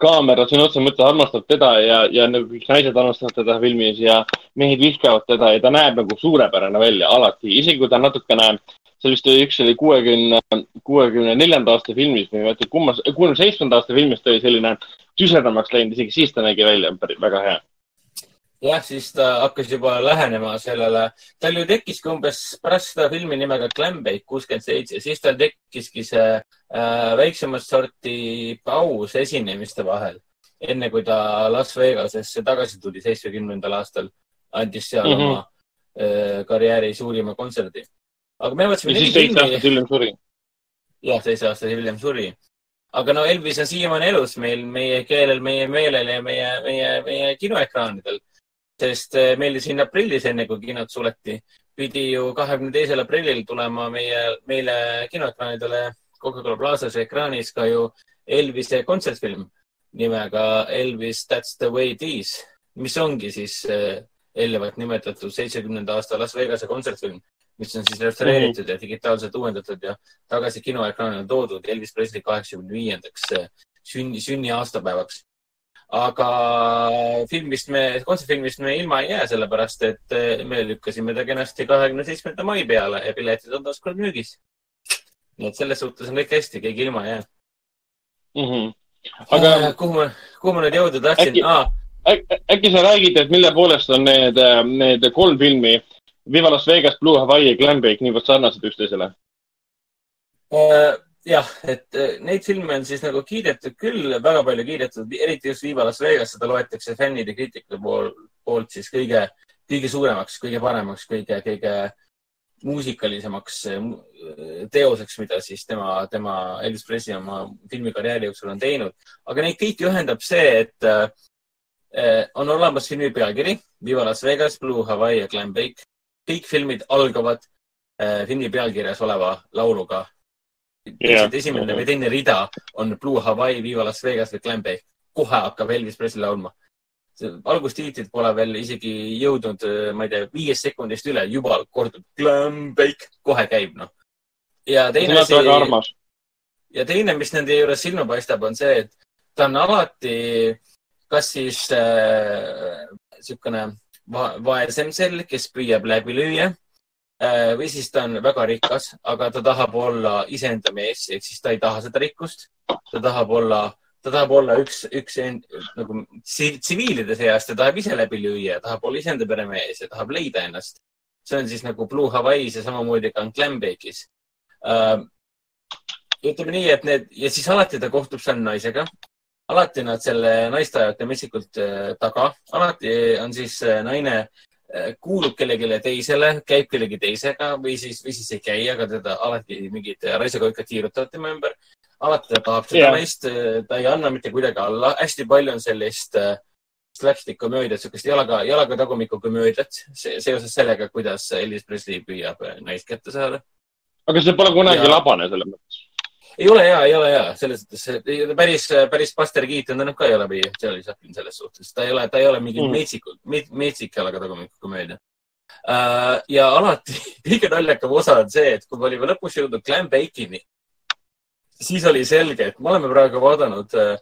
kaamera sõna otseses mõttes armastab teda ja, ja nagu kõik naised armastavad teda filmis ja mehed vihkavad teda ja ta näeb nagu suurepärane välja alati, isegi kui ta natukene, see vist oli, üks oli kuuekümne, kuuekümne neljanda aasta filmis või ma ei mäleta, kummas, kuuekümne seitsmenda aasta filmis ta oli selline tüsedamaks läinud, isegi siis ta nägi välja väga hea jah, siis ta hakkas juba lähenema sellele, tal ju tekkiski umbes pärast seda filmi nimega Clambake kuuskümmend seitse, siis tal tekkiski see äh, väiksemat sorti paus esinemiste vahel, enne kui ta Las Vegasesse tagasi tuli seitsmekümnendal aastal, andis seal mm -hmm. oma äh, karjääri suurima kontserdi. aga me vaatasime. ja siis seitse aastat hiljem suri. jah, seitse aastat hiljem suri aga no Elvis on siiamaani elus meil, meie keelel, meie meelel ja meie, meie, meie kinoekraanidel sest eh, meil siin aprillis, enne kui kinod suleti, pidi ju kahekümne teisel aprillil tulema meie, meile kinoekraanidele Coca-Cola Plazas ekraanis ka ju Elvise kontsertfilm nimega Elvis That's the way it is, mis ongi siis eh, eelnevalt nimetatud seitsmekümnenda aasta Las Vegase kontsertfilm, mis on siis restaureeritud mm -hmm. ja digitaalselt uuendatud ja tagasi kinoekraanile toodud Elvis Presley kaheksakümne viiendaks eh, sünni, sünniaastapäevaks aga filmist me, kontserdifilmist me ilma ei jää, sellepärast et eh, me lükkasime ta kenasti kahekümne seitsmenda mai peale ja piletid on taaskord müügis. nii et selles suhtes on kõik hästi, keegi ilma ei jää mm. -hmm. aga äh, kuhu ma, kuhu ma nüüd jõuda tahtsin äkki, ah.? äkki, sa räägid, et mille poolest on need, need kolm filmi Viva Las Vegas, Blue Hawaii ja Glenbake niivõrd sarnased üksteisele uh,? Jah, et eh, neid filme on siis nagu kiidetud küll, väga palju kiidetud, eriti just Viva Las Vegas, seda loetakse fännide kriitikute pool, poolt siis kõige, kõige suuremaks, kõige paremaks, kõige, kõige muusikalisemaks eh, teoseks, mida siis tema, tema Elvis Presley oma filmikarjääri jooksul on teinud. aga neid kõiki ühendab see, et äh, on olemas filmi pealkiri Viva Las Vegas, Blue Hawaii ja Glen Bake. kõik filmid algavad äh, filmi pealkirjas oleva lauluga lihtsalt esimene või teine rida on Blue Hawaii, Viva Las Vegas või Glen Bay. kohe hakkab Elvis Presley laulma. algustiitrid pole veel isegi jõudnud, ma ei tea, viiest sekundist üle, juba kordub glam bake, kohe käib noh. ja teine asi. väga armas. ja teine, mis nende juures silma paistab, on see, et ta on alati kas siis niisugune äh, va vaesem sell, kes püüab läbi lüüa või siis ta on väga rikas, aga ta tahab olla iseenda mees, ehk siis ta ei taha seda rikkust. ta tahab olla ta tahab olla üks, üks nagu tsiviilide seast ja tahab ise läbi lüüa, tahab olla iseenda peremees ja tahab leida ennast. see on siis nagu Blue Hawaii's ja samamoodi ka Glambake'is uh,. ütleme nii, et need ja siis alati ta kohtub seal naisega. alati nad selle naist ajavad metsikult uh, taga, alati on siis uh, naine kuulub kellelegi teisele, käib kellegi teisega või siis, või siis ei käi, aga teda alati mingid raisakoikad tiirutavad tema ümber alati ta tahab seda yeah. naist, ta ei anna mitte kuidagi alla. hästi palju on sellist äh, slapstick komöödiat, niisugust jalaga, jalaga tagumiku komöödiat seoses sellega, kuidas Elvis Presley püüab naist kätte saada. aga see pole kunagi ja... labane selles mõttes? Ei ole hea, ei ole hea, selles mõttes päris, päris Buster Keaton on ka ei ole või Charlie Chaplin selles suhtes. ta ei ole, ta ei ole mingi mm. metsikult, metsik jalaga tagumiku komöödia uh,. ja alati [LAUGHS] kõige naljakam osa on see, et kui me olime lõpus jõudnud Glen Bacon'i siis oli selge, et me oleme praegu vaadanud äh,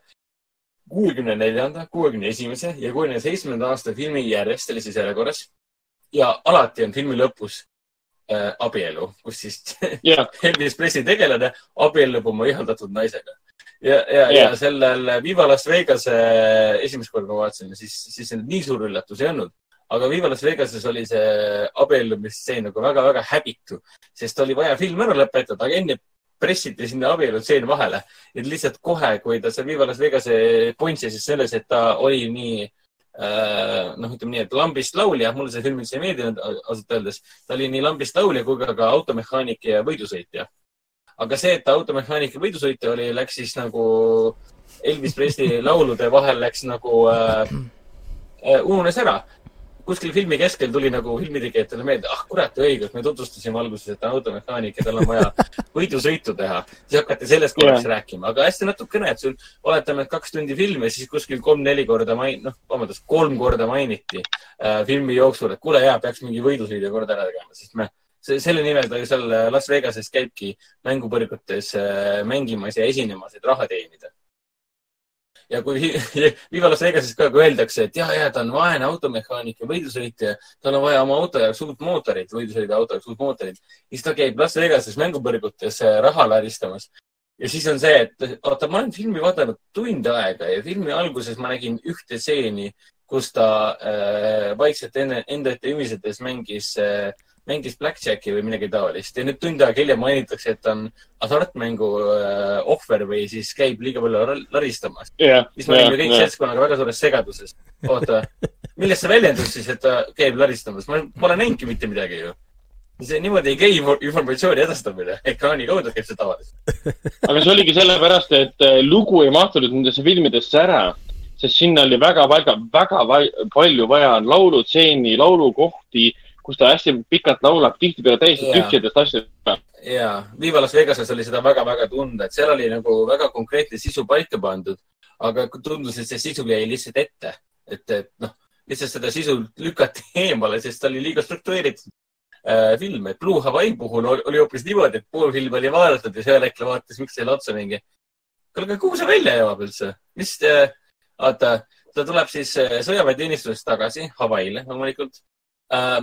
kuuekümne neljanda, kuuekümne esimese ja kuuekümne seitsmenda aasta filmi järjest sellises järjekorras. ja alati on filmi lõpus äh, abielu, kus siis [LAUGHS] yeah. Elvis Presley tegelane abiellub oma ihaldatud naisega. ja, ja yeah., ja sellel Viva Las Vegase esimest korda ma vaatasin, siis, siis nii suur üllatus ei olnud aga Viva Las Vegases oli see abiellumisstseen nagu väga-väga häbitu, sest oli vaja film ära lõpetada, aga enne pressiti sinna abielutseen vahele. et lihtsalt kohe, kui ta seal Viva Las Vegase pointsi siis selles, et ta oli nii noh, ütleme nii, et lambist laulja, mulle see film üldse ei meeldinud ausalt öeldes. ta oli nii lambist laulja kui ka, ka automehaanik ja võidusõitja. aga see, et ta automehaanik ja võidusõitja oli, läks siis nagu Elvis Presley laulude vahel läks nagu äh, äh, ununes ära kuskil filmi keskel tuli nagu filmitegijatele meelde, ah kurat, õigus, me tutvustasime alguses, et ta on automehaanik ja tal on vaja [LAUGHS] võidusõitu teha. siis hakati sellest korraks yeah. rääkima, aga hästi natukene, et sul, oletame, et kaks tundi filmi, siis kuskil kolm-neli korda main-, noh, vabandust, kolm korda mainiti äh, filmi jooksul, et kuule, jaa, peaks mingi võidusõidu kord ära tegema, sest me selle nimel ta ju seal Las Vegases käibki mängupõrgutes äh, mängimas ja esinemas, et raha teenida ja kui [LAUGHS] Viva Las Vegases ka öeldakse, et ja, ja ta on vaene automehaanik ja võidusõitja, tal on vaja oma auto jaoks uut mootorit, võidusõidu auto jaoks uut mootorit, siis ta käib Las Vegases mängupõrgutes äh, raha laristamas. ja siis on see, et oota, ma olen filmi vaadanud tund aega ja filmi alguses ma nägin ühte stseeni, kus ta äh, vaikselt enne, enda ette ümisedes mängis äh, mängis Blackjacki või midagi taolist ja nüüd tund aega hiljem mainitakse, et on hasartmängu äh, ohver või siis käib liiga palju laristamas yeah,. siis me olime yeah, kõik yeah. seltskonnaga väga suures segaduses. oota, millest see väljendus siis, et ta käib laristamas? ma pole näinudki mitte midagi ju see niimoodi ei käi informatsiooni edastamine, ekraani kaudu käib see tavaliselt. aga see oligi sellepärast, et äh, lugu ei mahtunud nendesse filmidesse ära, sest sinna oli väga, väga, väga palju vaja laulutseeni, laulukohti kus ta hästi pikalt laulab, tihtipeale täiesti yeah. tühjadest asjadest. ja, Viva Las Vegases oli seda väga-väga tunda, et seal oli nagu väga konkreetne sisu paika pandud, aga tundus, et see sisu jäi lihtsalt ette, et, et noh, lihtsalt seda sisu lükati [LAUGHS] eemale, sest ta oli liiga struktureeritud äh, film, et Blue Hawaii puhul oli hoopis niimoodi, et pool filmi oli vaadatud ja seal äkki vaatas üksteisele otsa mingi. kuule, aga kuhu see välja jõuab üldse? mis äh,, vaata, ta tuleb siis äh, sõjaväeteenistusest tagasi Hawaii'le loomulikult äh,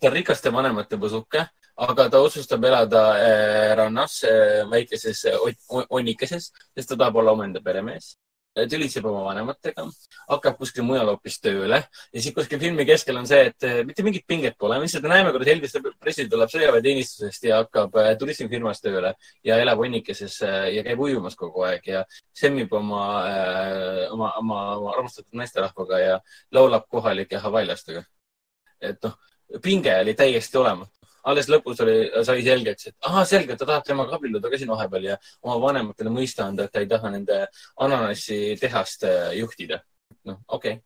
ta on rikaste vanemate põsuke, aga ta otsustab elada äh, rannas äh, väikeses onnikeses, sest ta tahab olla omaenda peremees. tülitseb oma vanematega, hakkab kuskil mujal hoopis tööle ja siis kuskil filmi keskel on see, et mitte mingit pinget pole, me lihtsalt näeme, kuidas Elvis Presley tuleb sõjaväeteenistusest ja hakkab turismifirmas tööle ja elab onnikeses ja käib ujumas kogu aeg ja semmib oma, oma, oma, oma armastatud naisterahvaga ja laulab kohalike havailastega. et noh pinge oli täiesti olematu. alles lõpus oli, sai selgeks, et ahah, selge, ta tahab temaga abielluda ka siin vahepeal ja oma vanematele mõista anda, et ta ei taha nende ananassitehast äh, juhtida. noh, okei okay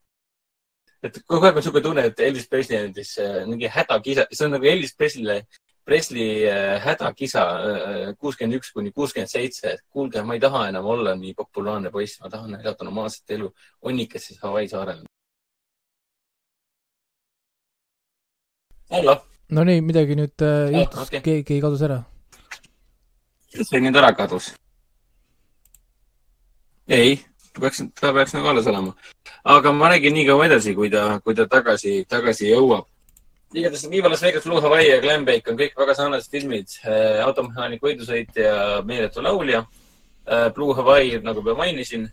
et kogu aeg on niisugune tunne, et Elvis Presley andis äh, mingi hädakisa, see on nagu Elvis Presley'le, Presley äh, hädakisa kuuskümmend üks kuni kuuskümmend seitse, et kuulge, ma ei taha enam olla nii populaarne poiss, ma tahan elada normaalset elu onnikeses Hawaii saarel hallo, no nii, midagi nüüd äh, juhtus okay., keegi kadus ära. see nüüd ära kadus. ei, peaks, ta peaks nagu alles olema. aga ma räägin nii kaua edasi, kui ta, kui ta tagasi, tagasi jõuab. igatahes Viva Las Vegas, Blue Hawaii ja Clambake on kõik väga sarnased filmid. automehaanik võidusõit ja meeletu laulja. Blue Hawaii, nagu ma mainisin.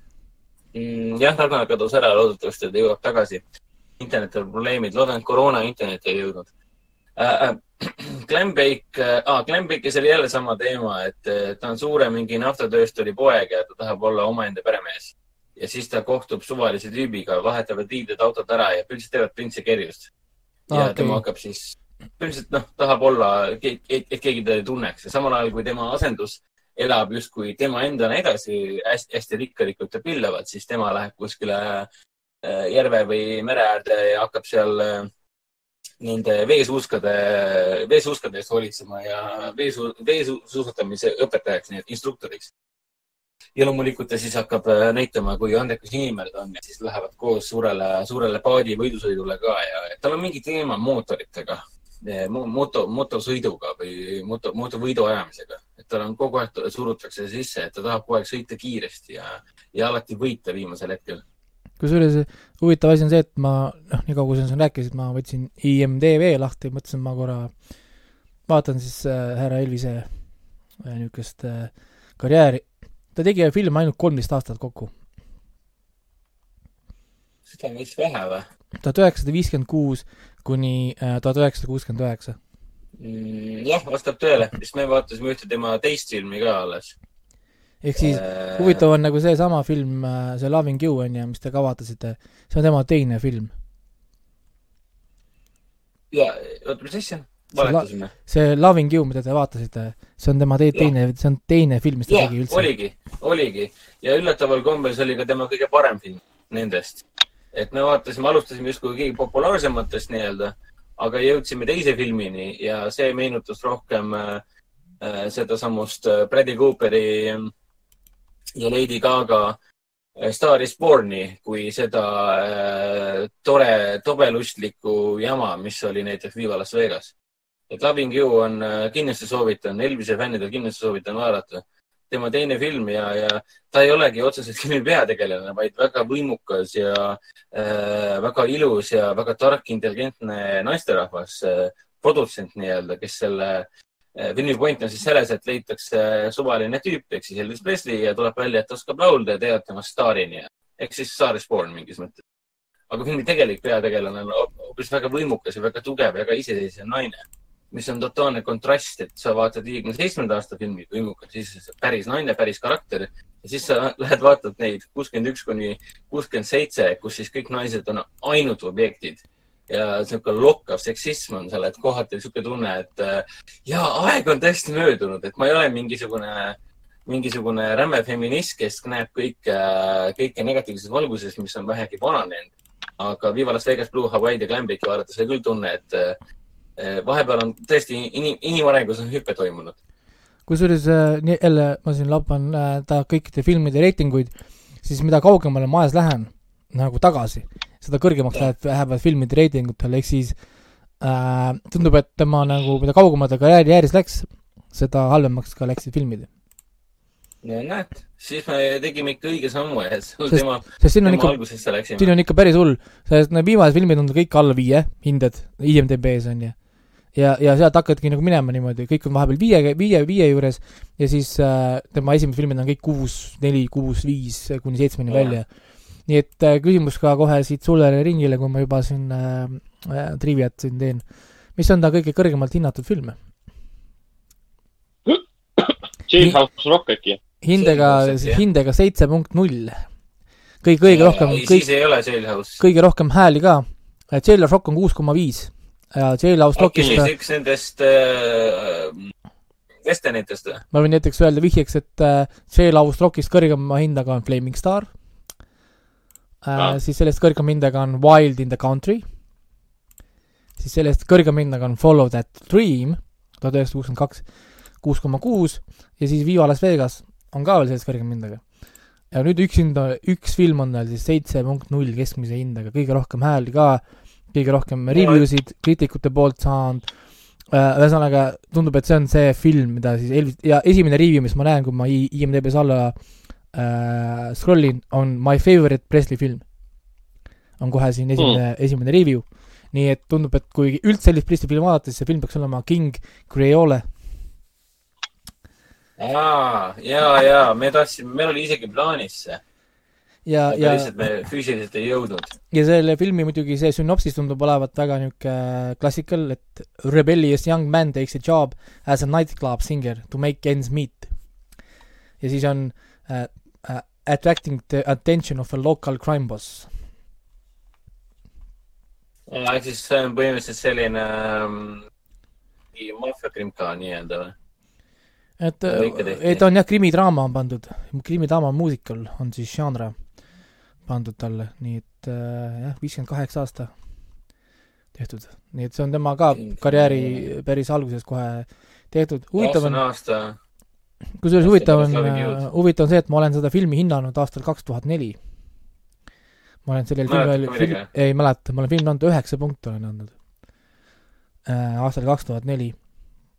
jah, Ragnar kadus ära, loodetavasti ta jõuab tagasi. internetil on probleemid, loodan, et koroona internetti ei jõudnud äh,. Clambake ah,, Clambake'is oli jälle sama teema, et eh, ta on suure mingi naftatöösturi poeg ja ta tahab olla omaenda peremees. ja siis ta kohtub suvalise tüübiga, vahetavad liidrid autod ära ja põhimõtteliselt teevad printsi kerjust. ja okay. tema hakkab siis, põhimõtteliselt noh, tahab olla, et, keegi teda ei tunneks ja samal ajal kui tema asendus elab justkui tema endana edasi hästi, hästi rikkalikult ja pillavad, siis tema läheb kuskile äh, järve või mere äärde ja hakkab seal äh, nende veesuuskade, veesuuskade eest hoolitsema ja veesu, veesuusatamise õpetajaks, nii et instruktoriks. ja loomulikult ta siis hakkab äh, näitama, kui andekas inimene ta on ja siis lähevad koos suurele, suurele paadi võidusõidule ka ja tal on mingi teema mootoritega, moto, motosõiduga või moto, motovõidu ajamisega. et tal on kogu aeg, surutakse sisse, et ta tahab kogu aeg sõita kiiresti ja, ja alati võita viimasel hetkel. Kusjuures huvitav asi on see, et ma, noh, nii kaua kui sa siin rääkisid, ma võtsin IMDV lahti, mõtlesin, ma korra vaatan siis äh, härra Elvise äh, niisugust äh, karjääri. ta tegi filme ainult kolmteist aastat kokku. seda on vist vähe või? tuhat üheksasada viiskümmend kuus kuni tuhat üheksasada kuuskümmend üheksa. Mm, jah, vastab tõele, sest me vaatasime ühte tema teist filmi ka alles. Ehk siis Äh, huvitav on nagu seesama film, see Loving You on ju, mis te ka vaatasite, see on tema teine film. ja, oota, mis asja? valetasime. see Loving You, mida te vaatasite, see on tema te- teine, see on teine film, mis ta jah tegi, üldse. oligi, oligi ja üllataval kombel see oli ka tema kõige parem film nendest. et me vaatasime, alustasime justkui kõige populaarsematest nii-öelda, aga jõudsime teise filmini ja see meenutas rohkem äh, äh, sedasamust äh, Bradley Cooperi äh, ja Lady Gaga äh, Star is Born'i kui seda äh, tore, tobelustlikku jama, mis oli näiteks Viva Las Vegas. et Loving You on äh, kindlasti soovitan, Elvise fännidel kindlasti soovitan vaadata. tema teine film ja, ja ta ei olegi otseselt [LAUGHS] filmi peategelane, vaid väga võimukas ja äh, väga ilus ja väga tark, intelligentne naisterahvas äh,, produtsent nii-öelda, kes selle äh, filmi point on siis selles, et leitakse suvaline tüüp ehk siis Elvis Presley ja tuleb välja, et oskab laulda ja teevad temast staarini. ehk siis Star is born mingis mõttes. aga filmi tegelik peategelane on hoopis väga võimukas ja väga tugev ja väga iseseisev naine mis on totaalne kontrast, et sa vaatad viiekümne seitsmenda aasta filmi võimukas, siis päris naine, päris karakter ja siis sa [LAUGHS] lähed vaatad neid kuuskümmend üks kuni kuuskümmend seitse, kus siis kõik naised on ainult objektid ja niisugune lokkav seksism on seal, et kohati niisugune tunne, et äh, ja aeg on tõesti möödunud, et ma ei ole mingisugune, mingisugune räme feminist, kes näeb kõike, kõike negatiivses valguses, mis on vähegi vananenud. aga Viva Las Vegas, Blue Hawaii'd ja Glambake'i vaadates oli küll tunne, et äh, vahepeal on tõesti inim, inimarengus on hüpe toimunud. kusjuures äh, jälle ma siin lapan äh, ta kõikide filmide reitinguid, siis mida kaugemale ma ajas lähen nagu tagasi, seda kõrgemaks läheb, lähevad filmide reitingutel, ehk siis äh, tundub, et tema nagu, mida kaugemale ta karjääri ääres läks, seda halvemaks ka läksid filmid. no näed, siis me tegime ikka õige sammu ja tema, tema ikka, algusesse läksime siin. on ikka päris hull, sest need viimased filmid on kõik alla viie hinded, IMDB-s on ju. ja, ja sealt hakkadki nagu minema niimoodi, kõik on vahepeal viie, viie, viie juures ja siis äh, tema esimesed filmid on kõik kuus, neli, kuus, viis kuni seitsmeni välja. Nii et äh, küsimus ka kohe siit sullele ringile, kui ma juba siin äh, äh, triviat siin teen. mis on ta kõige kõrgemalt hinnatud film? Jailhouse Rock äkki? hindega hindega seitse punkt null. kõige, kõige rohkem, kõik siis, ei ole Jailhouse. kõige rohkem hääli ka. Jailhouse Rock on kuus koma viis ja Jailhouse Rockist Rockist üks nendest äh, vesternitest või? ma võin näiteks öelda vihjeks, et äh, Jailhouse Rockist kõrgema hindaga on Flaming Star Ah.. siis sellest kõrgema hindaga on Wild in the Country. siis sellest kõrgema hindaga on Follow that Dream, tuhat üheksasada kuuskümmend kaks, kuus koma kuus ja siis Viva Las Vegas on ka veel sellest kõrgema hindaga. ja nüüd üks hind, üks film on tal siis seitse punkt null keskmise hindaga, kõige rohkem hääli ka kõige rohkem review sid kriitikute poolt saanud äh, ühesõnaga, tundub, et see on see film, mida siis Elvis, ja esimene review, mis ma näen, kui ma IMDB-s alla äh, scroll in, on My favorite Presley film. on kohe siin esimene mm., esimene review. nii et tundub, et kui üldse sellist Presley filmi vaadata, siis see film peaks olema King Creole. aa, ja, ja me tahtsime, meil oli isegi plaanis see ja, ja lihtsalt me füüsiliselt ei jõudnud. ja selle filmi muidugi see sünopsis tundub olevat väga niisugune klassikal, et rebellious young man takes a job as a nightclub singer to make ends meet. ja siis on uh, attracting the attention of a local crime boss. ehk siis see on põhimõtteliselt selline um, maffiakrimka nii-öelda või? et, et on jah, krimidraama on pandud, krimidraama muusikal on siis žanr pandud talle, nii et äh, jah, viiskümmend kaheksa aasta tehtud, nii et see on tema ka karjääri päris alguses kohe tehtud, huvitav on kusjuures huvitav on, äh, huvitav on see, et ma olen seda filmi hinnanud aastal kaks tuhat neli. ma olen sellel filmil, film, ei mäleta, ma olen filmile andnud üheksa punkti olen andnud äh,. aastal kaks tuhat neli.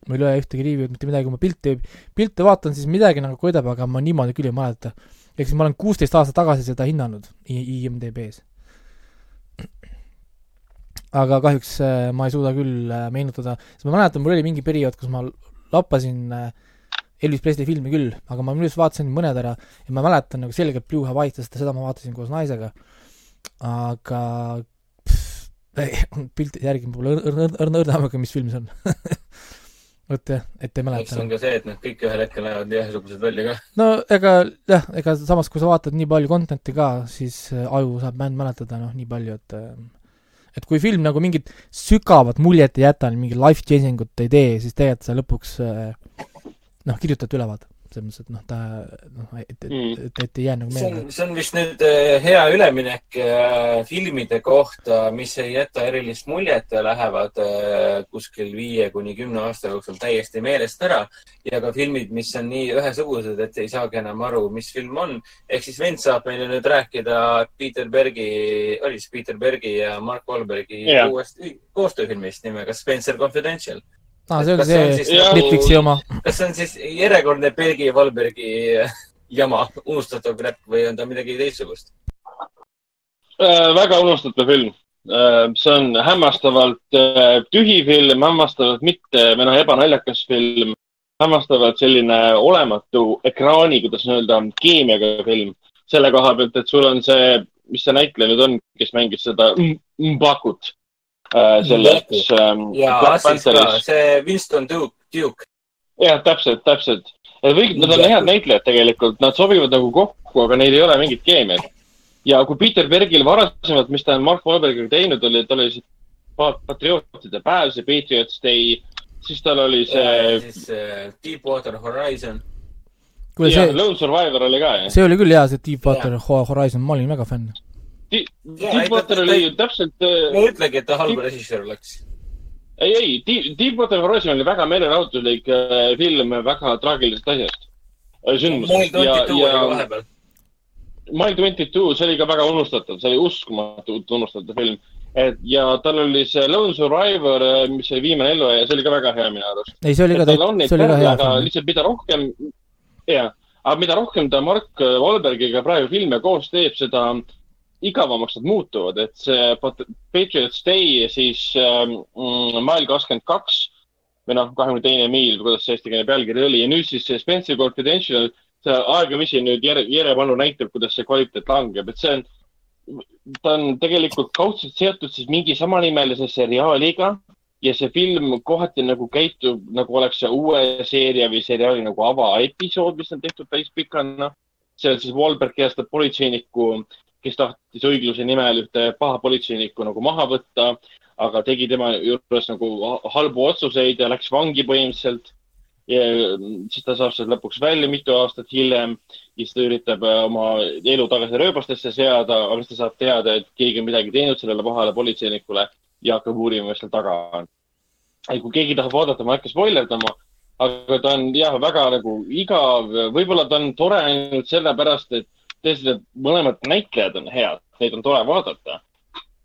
mul ei ole ühtegi review'd, mitte midagi, kui ma pilte, pilte vaatan, siis midagi nagu köidab, aga ma niimoodi küll ei mäleta ehk siis ma olen kuusteist aastat tagasi seda hinnanud IMDB-s. aga kahjuks äh, ma ei suuda küll äh, meenutada, sest ma mäletan, mul oli mingi periood, kus ma lappasin äh, Elvis Presley filmi küll, aga ma minu arust vaatasin mõned ära ja ma mäletan nagu selgelt Blue Hawaii, sest seda ma vaatasin koos naisega. aga [LAUGHS] piltide järgi pole õrna, õrna, õrna aimugi, mis film see on [LAUGHS] vot jah, et ei mäleta. eks on ka see, et nad kõik ühel hetkel näevad nii ühesugused välja ka. no ega jah, ega samas, kui sa vaatad nii palju content'i ka, siis äh, aju saab mäletada noh, nii palju, et äh, et kui film nagu mingit sügavat muljet ei jäta, mingi life changing ut ei tee, siis tegelikult sa lõpuks äh, noh, kirjutad ülevaate selles mõttes, et noh, ta noh, et, et, mm. et, et ei jää nagu meelde. see on vist nüüd äh, hea üleminek äh, filmide kohta, mis ei jäta erilist muljet ja lähevad äh, kuskil viie kuni kümne aasta jooksul täiesti meelest ära. ja ka filmid, mis on nii ühesugused, et ei saagi enam aru, mis film on. ehk siis vend saab meile nüüd rääkida Peter Bergi, oli siis Peter Bergi ja Mark Wahlbergi yeah. uuest koostööfilmist nimega Spencer Confidential aa, see oli see Netflixi oma. kas see on siis järjekordne Belgi ja Valbergi jama, unustatav räpp või on ta midagi teistsugust äh,? väga unustatav film äh,. see on hämmastavalt äh, tühi film, hämmastavalt mitte, või noh, ebanaljakas film, hämmastavalt selline olematu ekraani, kuidas öelda, keemiaga film. selle koha pealt, et sul on see, mis see näitleja nüüd on, kes mängis seda Mbakut äh, selleks ähm, ja Assis ka, see Winston Duke, Duke. jah, täpselt, täpselt. kõik nad on head näitlejad tegelikult, nad sobivad nagu kokku, aga neil ei ole mingit keemiat. ja kui Peter Bergil varasemalt, mis ta on Mark Wahlbergiga teinud, oli, tal oli see Patriootide päev, see Patriots Day, siis tal oli see. siis uh, Deepwater Horizon. ja see... Lone Survivor oli ka, jah? see oli küll hea, see Deepwater Horizon, ma olin väga fänn Deepwater oli ju täpselt. ma ei ütlegi, et ta halb režissöör oleks. ei, ei, Deepwater Horizon oli väga meelelahutuslik äh, film väga traagilisest asjast, äh, sündmusest. ja, ja. Mile Twenty Two, see oli ka väga unustatav, see oli uskumatult unustatav film. et ja tal oli see Lone Survivor, äh, mis oli viimane elluaja, see oli ka väga hea minu arust. ei, see oli ka, see oli ka hea film. lihtsalt mida rohkem, jah, aga mida rohkem ta Mark Wahlbergiga praegu filme koos teeb, seda äh, igavamaks nad muutuvad, et see Patriots Day siis ähm, mm, mail kakskümmend kaks või noh, kahekümne teine miil, kuidas see eestikeelne pealkiri oli ja nüüd siis see Spencer Confidential, see aegamisi nüüd järje, järjepanu näitab, kuidas see kvaliteet langeb, et see on, ta on tegelikult kaudselt seotud siis mingi samanimelise seriaaliga ja see film kohati nagu käitub, nagu oleks see uue seeria või seriaali nagu avaepisood, mis on tehtud päris pikana. seal siis Wahlberg kehastab politseinikku kes tahtis õigluse nimel ühte paha politseinikku nagu maha võtta, aga tegi tema juures nagu halbu otsuseid ja läks vangi põhimõtteliselt. siis ta saab sealt lõpuks välja mitu aastat hiljem ja siis ta üritab äh, oma elu tagasi rööbastesse seada, aga siis ta saab teada, et keegi on midagi teinud sellele pahale politseinikule ja hakkab uurima, mis seal taga on. kui keegi tahab vaadata, ma ei hakka spoilerdama, aga ta on jah, väga nagu igav, võib-olla ta on tore ainult sellepärast, et tõesti, mõlemad näitlejad on head, neid on tore vaadata.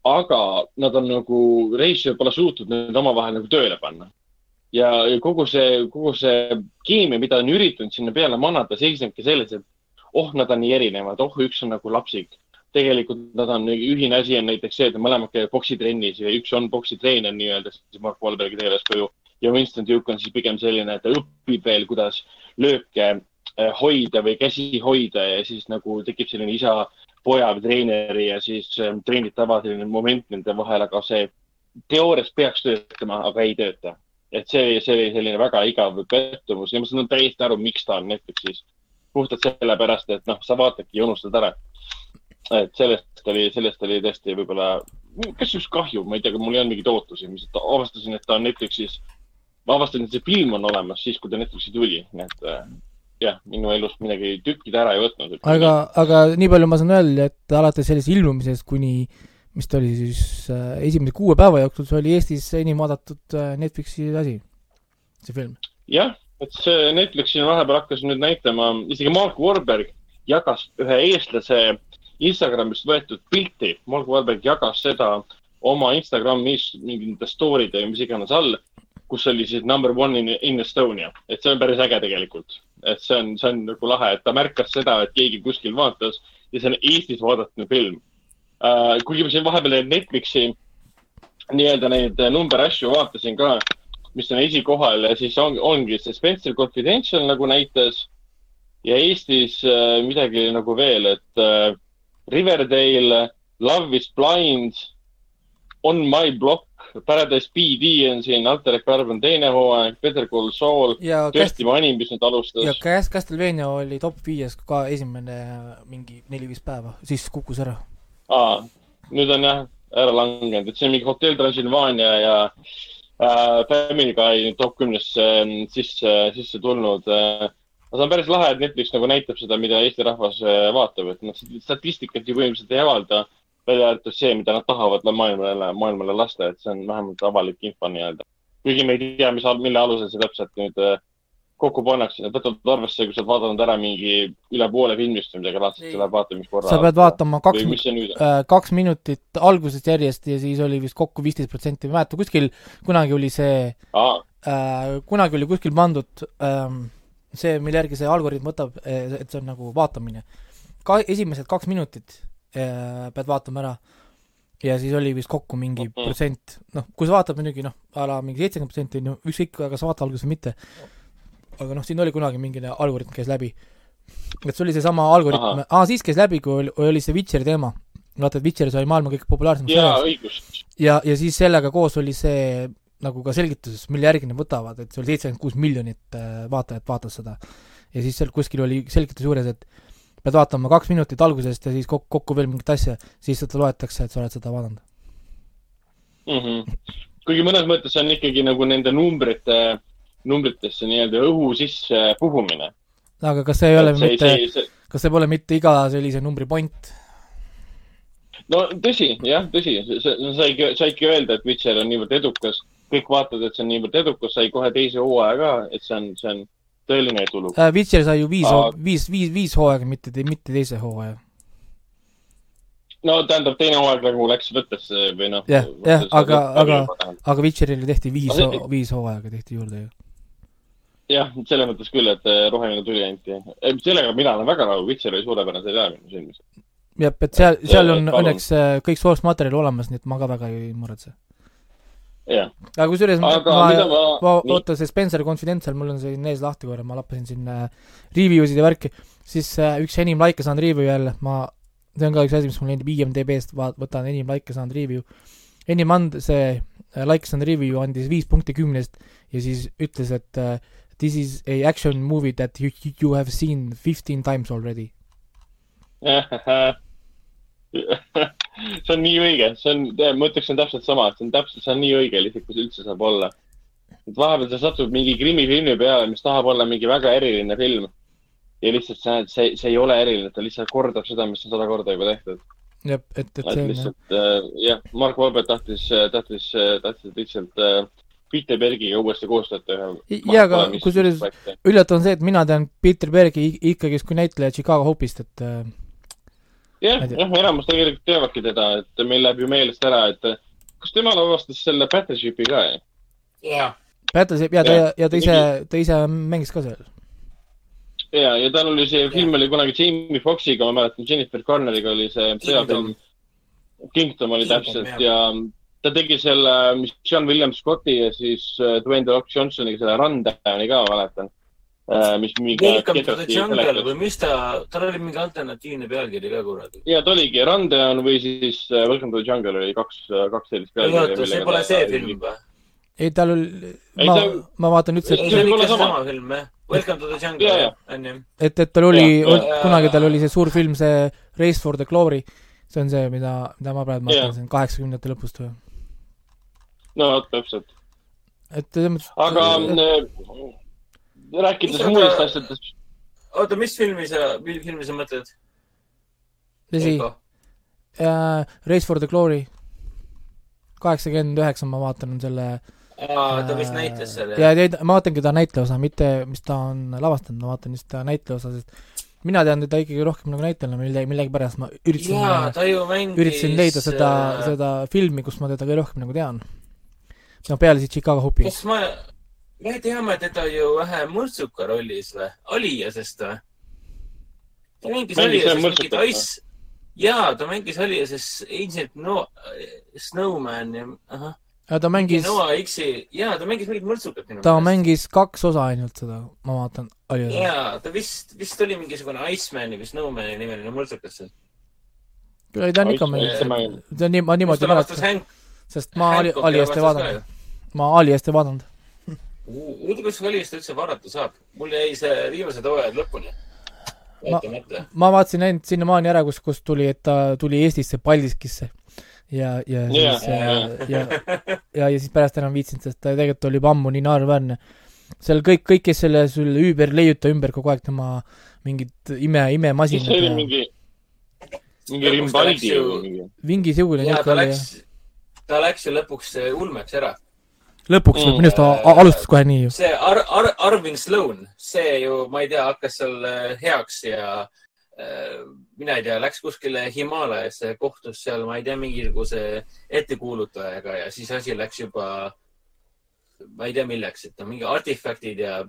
aga nad on nagu, reisijad pole suutnud need omavahel nagu tööle panna. ja, ja kogu see, kogu see keemia, mida on üritanud sinna peale manada, seisnebki selles, et oh, nad on nii erinevad, oh, üks on nagu lapsik. tegelikult nad on, ühine asi on näiteks see, et mõlemad käivad poksitrennis ja üks on poksitreener nii-öelda, siis Mark Wahlbergi tegelaskuju ja Winston Duke on siis pigem selline, et ta õpib veel, kuidas lööke hoida või käsi hoida ja siis nagu tekib selline isa poja või treeneri ja siis ähm, treenitava selline moment nende vahel, aga see teoorias peaks töötama, aga ei tööta. et see, see oli selline väga igav pettumus ja ma saan täiesti aru, miks ta on Netflixis. puhtalt sellepärast, et noh, sa vaatadki ja unustad ära. et sellest oli, sellest oli tõesti võib-olla, kas just kahju, ma ei tea, mul ei olnud mingeid ootusi, lihtsalt avastasin, et ta on Netflixis. ma avastasin, et see film on olemas siis, kui ta Netflixi tuli, nii et äh, jah, minu elust midagi tükkida ära ei võtnud. aga, aga nii palju ma saan öelda, et alates sellest ilmumisest kuni mis ta oli siis äh, esimese kuue päeva jooksul, see oli Eestis enim vaadatud äh, Netflixi asi, see film. jah, et see Netflixi vahepeal hakkas nüüd näitama, isegi Mark Warburg jagas ühe eestlase Instagramist võetud pilti, Mark Warburg jagas seda oma Instagramis mingite story'de ja mis iganes all, kus oli siis number one in, in Estonia, et see on päris äge tegelikult et see on, see on nagu lahe, et ta märkas seda, et keegi kuskil vaatas ja see on Eestis vaadatav film uh,. kuigi ma siin vahepeal Netflixi nii-öelda neid numberasju vaatasin ka, mis on esikohal ja siis on, ongi see Spencer Confidential nagu näitas ja Eestis uh, midagi nagu veel, et uh, Riverdale, Love is blind, On my block Paradise PD on siin, Altered Carbon teine hooaeg, Better Call Saul, tõesti Vanim, mis nüüd alustas. ja Cast-, Castlevania oli top viies ka esimene mingi neli-viis päeva, siis kukkus ära. aa, nüüd on jah ära langenud, et see on mingi Hotel Transylvania ja äh, Family Guy top kümnesse äh, sisse, sisse tulnud äh, aga see on päris lahe, et Netflix nagu näitab seda, mida Eesti rahvas äh, vaatab, et noh, statistikat ju põhimõtteliselt ei avalda välja arvatud see, mida nad tahavad maailmale, maailmale lasta, et see on vähemalt avalik info nii-öelda. kuigi me ei tea, mis, mille alusel see täpselt nüüd äh, kokku pannakse, nad võtavad arvesse, kui sa oled vaadanud ära mingi üle poole filmist või midagi laadset, sa lähed vaatamiskorra. sa pead vaatama kaks, äh, kaks minutit algusest järjest ja siis oli vist kokku viisteist protsenti, ma ei mäleta, kuskil kunagi oli see, äh, kunagi oli kuskil pandud äh, see, mille järgi see algoritm võtab, et see on nagu vaatamine. ka esimesed kaks minutit pead vaatama ära. ja siis oli vist kokku mingi mm -hmm. protsent, noh, kui sa vaatad muidugi noh, a la mingi seitsekümmend protsenti, no ükskõik, kas sa vaatad alguses või mitte, aga noh, siin oli kunagi mingi algoritm käis läbi. et see oli seesama algoritm, aa, siis käis läbi, kui oli, oli see Witcheri teema. vaata, et Witcheris oli maailma kõige populaarsem jaa, õigus. ja, ja siis sellega koos oli see nagu ka selgituses, mille järgi nad võtavad, et see oli seitsekümmend kuus miljonit äh, vaatajat vaatas seda. ja siis seal kuskil oli selgitus juures, et pead vaatama kaks minutit algusest ja siis kokku, kokku veel mingit asja, siis seda loetakse, et sa oled seda vaadanud mm. -hmm. kuigi mõnes mõttes on ikkagi nagu nende numbrite, numbritesse nii-öelda õhu sisse puhumine. aga kas see ei ole see, mitte, see... kas see pole mitte iga sellise numbri point? no tõsi, jah, tõsi, saigi, saidki öelda, et Witcher on niivõrd edukas, kõik vaatavad, et see on niivõrd edukas, sai kohe teise hooaja ka, et see on, see on tõeline edulugu äh,. Witcher sai ju viis Aga..., viis, viis, viis hooaega, mitte, mitte teise hooaja. no tähendab, teine hooaeg nagu läks võttesse või noh. jah, jah, aga, aga, aga Witcherile tehti viis no,, viis hooaega tehti juurde ju. jah, selles mõttes küll, et äh, roheline tuli anti. sellega mina olen väga rahul, Witcher oli suurepärane seriaal minu silmis. jah, et seal, seal on õnneks äh, kõik source materjal olemas, nii et ma ka väga ei muretse aga kusjuures ma, ma, ma, ma, oota, see Spencer Confidential, mul on siin ees lahti korra, ma lappasin siin äh, review sid ja värki, siis äh, üks enim likee saanud review jälle, ma, see on ka üks asi, mis mul endib IMDB-st, vaat-, võtan enim likee saanud review. enim and-, see äh, likee saanud review andis viis punkti kümnest ja siis ütles, et uh, this is a action movie that you, you have seen fifteen times already [LAUGHS] see on nii õige, see on, ma ütleksin täpselt sama, et see on täpselt, see on nii õige lihtsalt, kui see üldse saab olla. et vahepeal sa satud mingi krimifilmi peale, mis tahab olla mingi väga eriline film. ja lihtsalt sa näed, see, see ei ole eriline, ta lihtsalt kordab seda, mis on sada korda juba tehtud. jah, et, et see on lihtsalt äh, jah, Mark Wahlberg tahtis, tahtis, tahtis lihtsalt äh, Peter Bergiga uuesti koostööd teha. jaa, aga kusjuures üllatav on see, et mina tean Peter Bergi ikkagi kui näitleja Chicago Hope'ist, et äh, jah Ma jah, enamus tegelikult teavadki teda, et meil läheb ju meelest ära, et kas tema lavastas selle Battleshipi ka, jah? jaa. Battleship ja ta Jah., ja ta ise, ta ise mängis ka seal. ja, ja tal oli see film oli kunagi Jamie Foxxiga, ma mäletan, Jennifer Garneriga oli see sõjafilm. Kingdom oli täpselt ja ta tegi selle, mis John William Scotti ja siis äh, Dwayne The Rock Johnsoniga selle Rundowni ka, mäletan. Mis mingi. Welcome to the jungle või mis ta, tal oli mingi alternatiivne pealkiri ka kuradi. ja ta oligi Rundown või siis äh, Welcome to the jungle oli kaks, kaks sellist oota, see pole see film või? ei, tal oli, ma ma vaatan üldse, ei, et see on ikka sama. film, jah. Welcome to the jungle Jaa,, jaa. on ju. et, et tal oli kunagi tal oli see suur film, see Race for the Glory, see on see, mida, mida ma praegu mõtlen, see on kaheksakümnendate lõpust või? no vot, täpselt. et selles mõttes aga äh, äh, rääkides muudest asjadest, oota, mis filmi sa, mis filmi sa mõtled? tõsi, äh, Race for the Glory, kaheksakümmend üheksa ma vaatan, on selle aa, ta vist näitas selle. ja teid, ma vaatangi ta näitleosa, mitte mis ta on lavastanud, ma vaatan just ta näitleosa, sest mina tean teda ikkagi rohkem nagu näitlejana, mille, millegipärast ma üritasin jaa, ta ju mängis. üritasin leida seda, äh, seda filmi, kus ma teda kõige rohkem nagu tean. no peale siis Chicago Hopi. kas ma, me teame teda ju vähe mõrtsuka rollis või? Aliasest või? ta mängis Aliases mingit? Ice, jaa, ta mängis Aliases Ancient no, Snowman ja ahah. ja ta mängis, Noah X-i, jaa, ta mängis mingit mõrtsukat minu ta. mängis kaks osa ainult seda, ma vaatan, jaa, ta vist, vist oli mingisugune Icemani või Snowmani nimeline mõrtsukas seal. ei, ta on ikka Oi, mängis see mäng-, ta on nii, ma niimoodi mäletan, sest ma Ali, Hancocki Ali eest ei vaadanud, ma Ali eest ei vaadanud. huvitav, kas Aliast üldse vaadata saab? mul jäi see viimased hooajad lõpuni. Ma- ma vaatasin ainult sinnamaani ära, kus, kus tuli, et ta tuli Eestisse Paldiskisse. ja, ja Jah, siis ja, ja, ja, ja siis pärast enam viitsinud, sest ta tegelikult oli juba ammu nii naeruväärne. seal kõik, kõik, kes selle sul ümber leiuta ümber kogu aeg tema mingid ime, imemasinad see oli mingi, mingi Lõpuks ta läks Rimbaldi ju- mingi. mingisugune ta läks, ta läks ju lõpuks äh, ulmeks ära. Lõpuks Mm. minu arust alustas kohe nii ju. see Ar-, Ar-, Arvin Sloan, see ju, ma ei tea, hakkas seal äh, heaks ja äh, mina ei tea, läks kuskile Himalajasse, kohtus seal, ma ei tea, mingisuguse ettekuulutajaga ja siis asi läks juba, ma ei tea, milleks, et no mingi artefaktid ja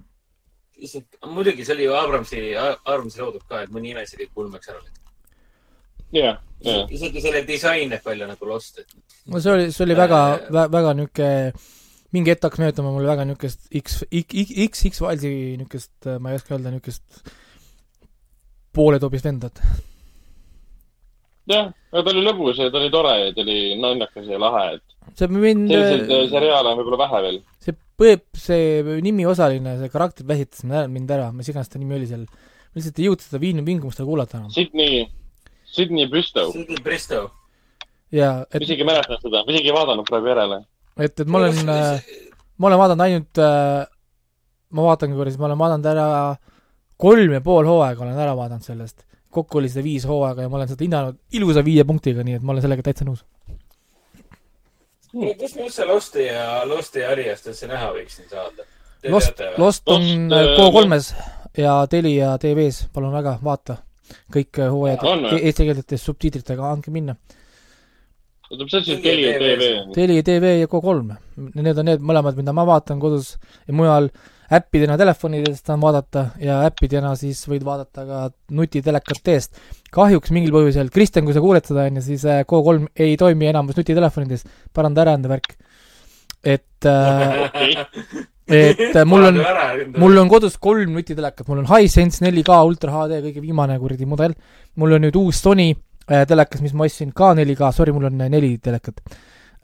muidugi see oli ju Abramsi, Abramsi loodud ka, et mõni ime see kõik ulmeks ära läks. jah, jah. isegi selle disain näeb välja nagu Lost, et no see oli, see oli väga vä,, väga niisugune, mingi hetk hakkas meenutama mulle väga niisugust X, X, X, X-Filesi niisugust, ma ei oska öelda, niisugust pooletobist vendat. jah, aga ta oli lõbus ja ta oli tore ja ta oli naljakas ja lahe, et see mind, selliseid äh, seriaale on võib-olla vähe veel. see põeb, see nimiosaline, see karakter väsitas mind ära- mind ära, mis iganes ta nimi oli seal. ma lihtsalt ei jõudnud seda viin-, vingumust kuulata enam. Sydney, Sydney Bristow, Sidney Bristow. ja ma et, isegi ei mäletanud seda, ma isegi ei vaadanud praegu järele. et, et ma olen, ma olen vaadanud ainult äh,, ma vaatangi korra, siis ma olen vaadanud ära kolm ja pool hooaega olen ära vaadanud sellest. kokku oli seda viis hooaega ja ma olen seda hinnanud ilusa viie punktiga, nii et ma olen sellega täitsa nõus. kus ma üldse Losti ja, Losti ja Ariast üldse näha võiksin saada? Lost, Lost on Lost, K3-s ja Telia TV-s, palun väga, vaata. kõik äh, hooajad e- eestikeelsetes subtiitritega, andke minna. oota, mis asi see Telia TV on? Telia TV ja K3, need on need mõlemad, mida ma vaatan kodus ja mujal äppidena telefonidest saan vaadata ja äppidena siis võid vaadata ka nutitelekat eest. kahjuks mingil põhjusel, Kristjan, kui sa kuuled seda, on ju, siis äh, K3 ei toimi enamus nutitelefonides, paranda ära enda värk. et äh,, et äh, mul on, mul on kodus kolm nutitelekat, mul on Hisense 4K Ultra HD kõige viimane kuradi mudel, mul on nüüd uus Sony äh, telekas, mis ma ostsin ka 4K, sorry, mul on äh, neli telekat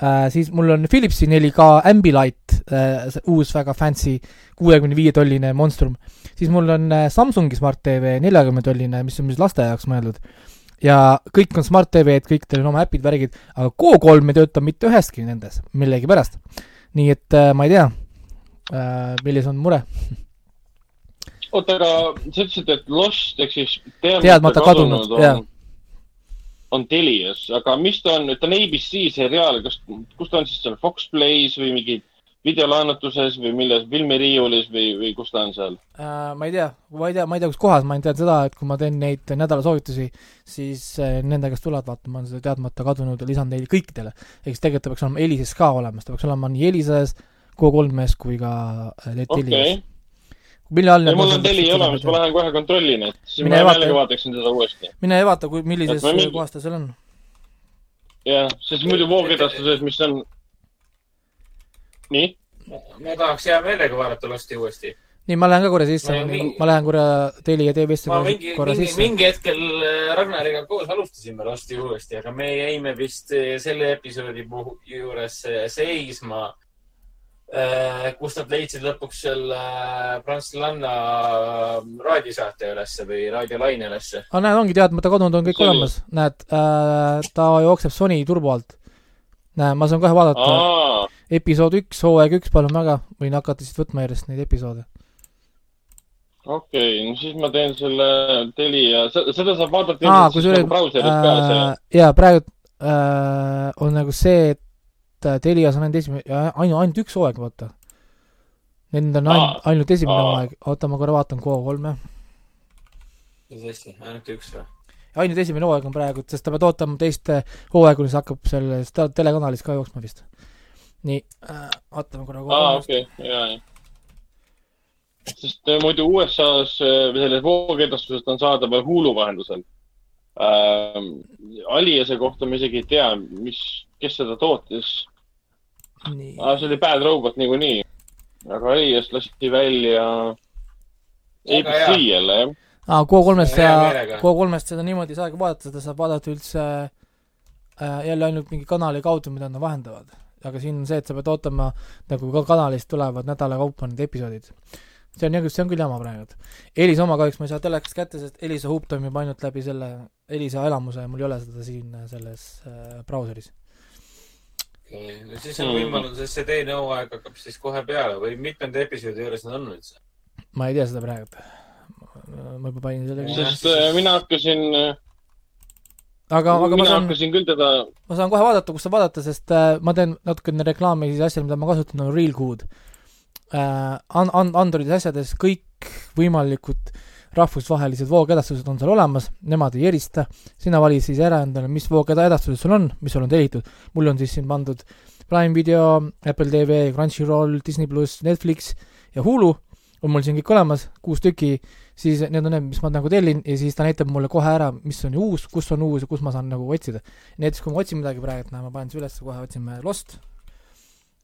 äh,. siis mul on Philipsi 4K Ambilight äh,, uus väga fancy kuuekümne viie tolline monstrum. siis mul on äh, Samsungi Smart TV neljakümne tolline, mis on siis laste jaoks mõeldud. ja kõik on Smart TV-d, kõikidel on oma äpid, värgid, aga Go3 ei tööta mitte üheski nendes millegipärast. nii et äh, ma ei tea äh,, milles on mure. oota, aga sa ütlesid, et Lost ehk siis Teadmata kadunud, jaa. on, on Telias, aga mis ta on, ta on ABC seriaal, kas, kus ta on siis seal Fox Plays või mingi videolaenutuses või milles, filmiriiulis või, või kus ta on seal? äh,. ma ei tea, ma ei tea, ma ei tea, kus kohas, ma tean seda, et kui ma teen neid nädalasoovitusi, siis äh, nende käest tulevad vaatama, ma olen seda teadmata kadunud ja lisan neile kõikidele. ehk siis tegelikult ta peaks olema Elises ka olemas, ta peaks olema nii Elises, Go3-s kui ka äh, okei All ja mul on Teli olemas, ma lähen kohe kontrollin, et siis Mine ma meelega vaataksin seda uuesti. mine vaata, kui, millises mingi- kohas ta seal on. jah, sest muidu voogedastuses, mis on. nii, ma tahaks hea meelega vaadata Losti uuesti. nii, ma lähen ka korra sisse Ma, mingi- ma lähen korra Teli ja TV-sse ma korra, mingi, korra mingi, sisse. mingi hetkel äh, Ragnariga koos alustasime Losti uuesti, aga me jäime vist äh, selle episoodi puhul juures äh, seisma, kus nad leidsid lõpuks selle prantslanna raadiosaate ülesse või raadiolaine ülesse. aga näed, ongi teadmata kadunud on kõik oli- olemas, näed äh,, ta jookseb Sony turbo alt. näe, ma saan kohe vaadata, aa, episood üks, hooaeg üks, palun väga, võin hakata siis võtma järjest neid episoode. okei okay,, no siis ma teen selle Telia, seda saab vaadata aa, kusjuures nagu äh,. jaa, praegu äh, on nagu see, et Telias on ainult esimene, ainult, ainult üks hooaeg, vaata. Nend on ainult, ainult esimene hooaeg, oota, ma korra vaatan Go3-e. tõesti, ainult üks või? ainult esimene hooaeg on praegu, sest sa pead ootama teist äh, hooaega, kuni see hakkab selles te- telekanalis ka jooksma vist. nii äh,, vaatame korra aa, okei, ja, ja. sest äh, muidu USA-s äh, või selles voogedastusest on saadaval Hulu vahendusel ähm,. Aliase kohta ma isegi ei tea, mis, kes seda tootis nii ah,. see oli Bad Robot niikuinii. aga Alias lasti välja ABC jälle, jah. aa, Go3-st Hea ja meelega., Go3-st seda niimoodi ei saagi vaadata, seda saab vaadata üldse äh, jälle ainult mingi kanali kaudu, mida nad vahendavad. aga siin on see, et sa pead ootama, nagu ka kanalist tulevad nädala kaupa need episoodid. see on jah, see on küll jama praegu. Elisa oma kahjuks ma ei saa telekast kätte, sest Elisa huub toimib ainult läbi selle Elisa elamuse ja mul ei ole seda siin selles äh, brauseris. No siis on võimalus, et see teine hooaeg hakkab siis kohe peale või mitmenda episoodi juures nad on üldse? ma ei tea seda praegu. ma juba panin selle sest äh, mina hakkasin, aga, aga ma mina saan, hakkasin küll teda, ma saan kohe vaadata, kus saab vaadata, sest äh, ma teen natukene reklaami siis asjale, mida ma kasutan, on Realgood äh,. An-, an-, Androidi asjades kõik võimalikud rahvusvahelised voogedastused on seal olemas, nemad ei erista, sina vali siis ära endale, mis voogedastused sul on, mis sul on tellitud, mul on siis siin pandud Prime Video, Apple TV, Crunchyroll, Disney pluss, Netflix ja Hulu on mul siin kõik olemas, kuus tükki, siis need on need, mis ma nagu tellin ja siis ta näitab mulle kohe ära, mis on uus, kus on uus ja kus ma saan nagu otsida. Näiteks kui ma otsin midagi praegu, näe, ma panen siis üles, kohe otsime Lost,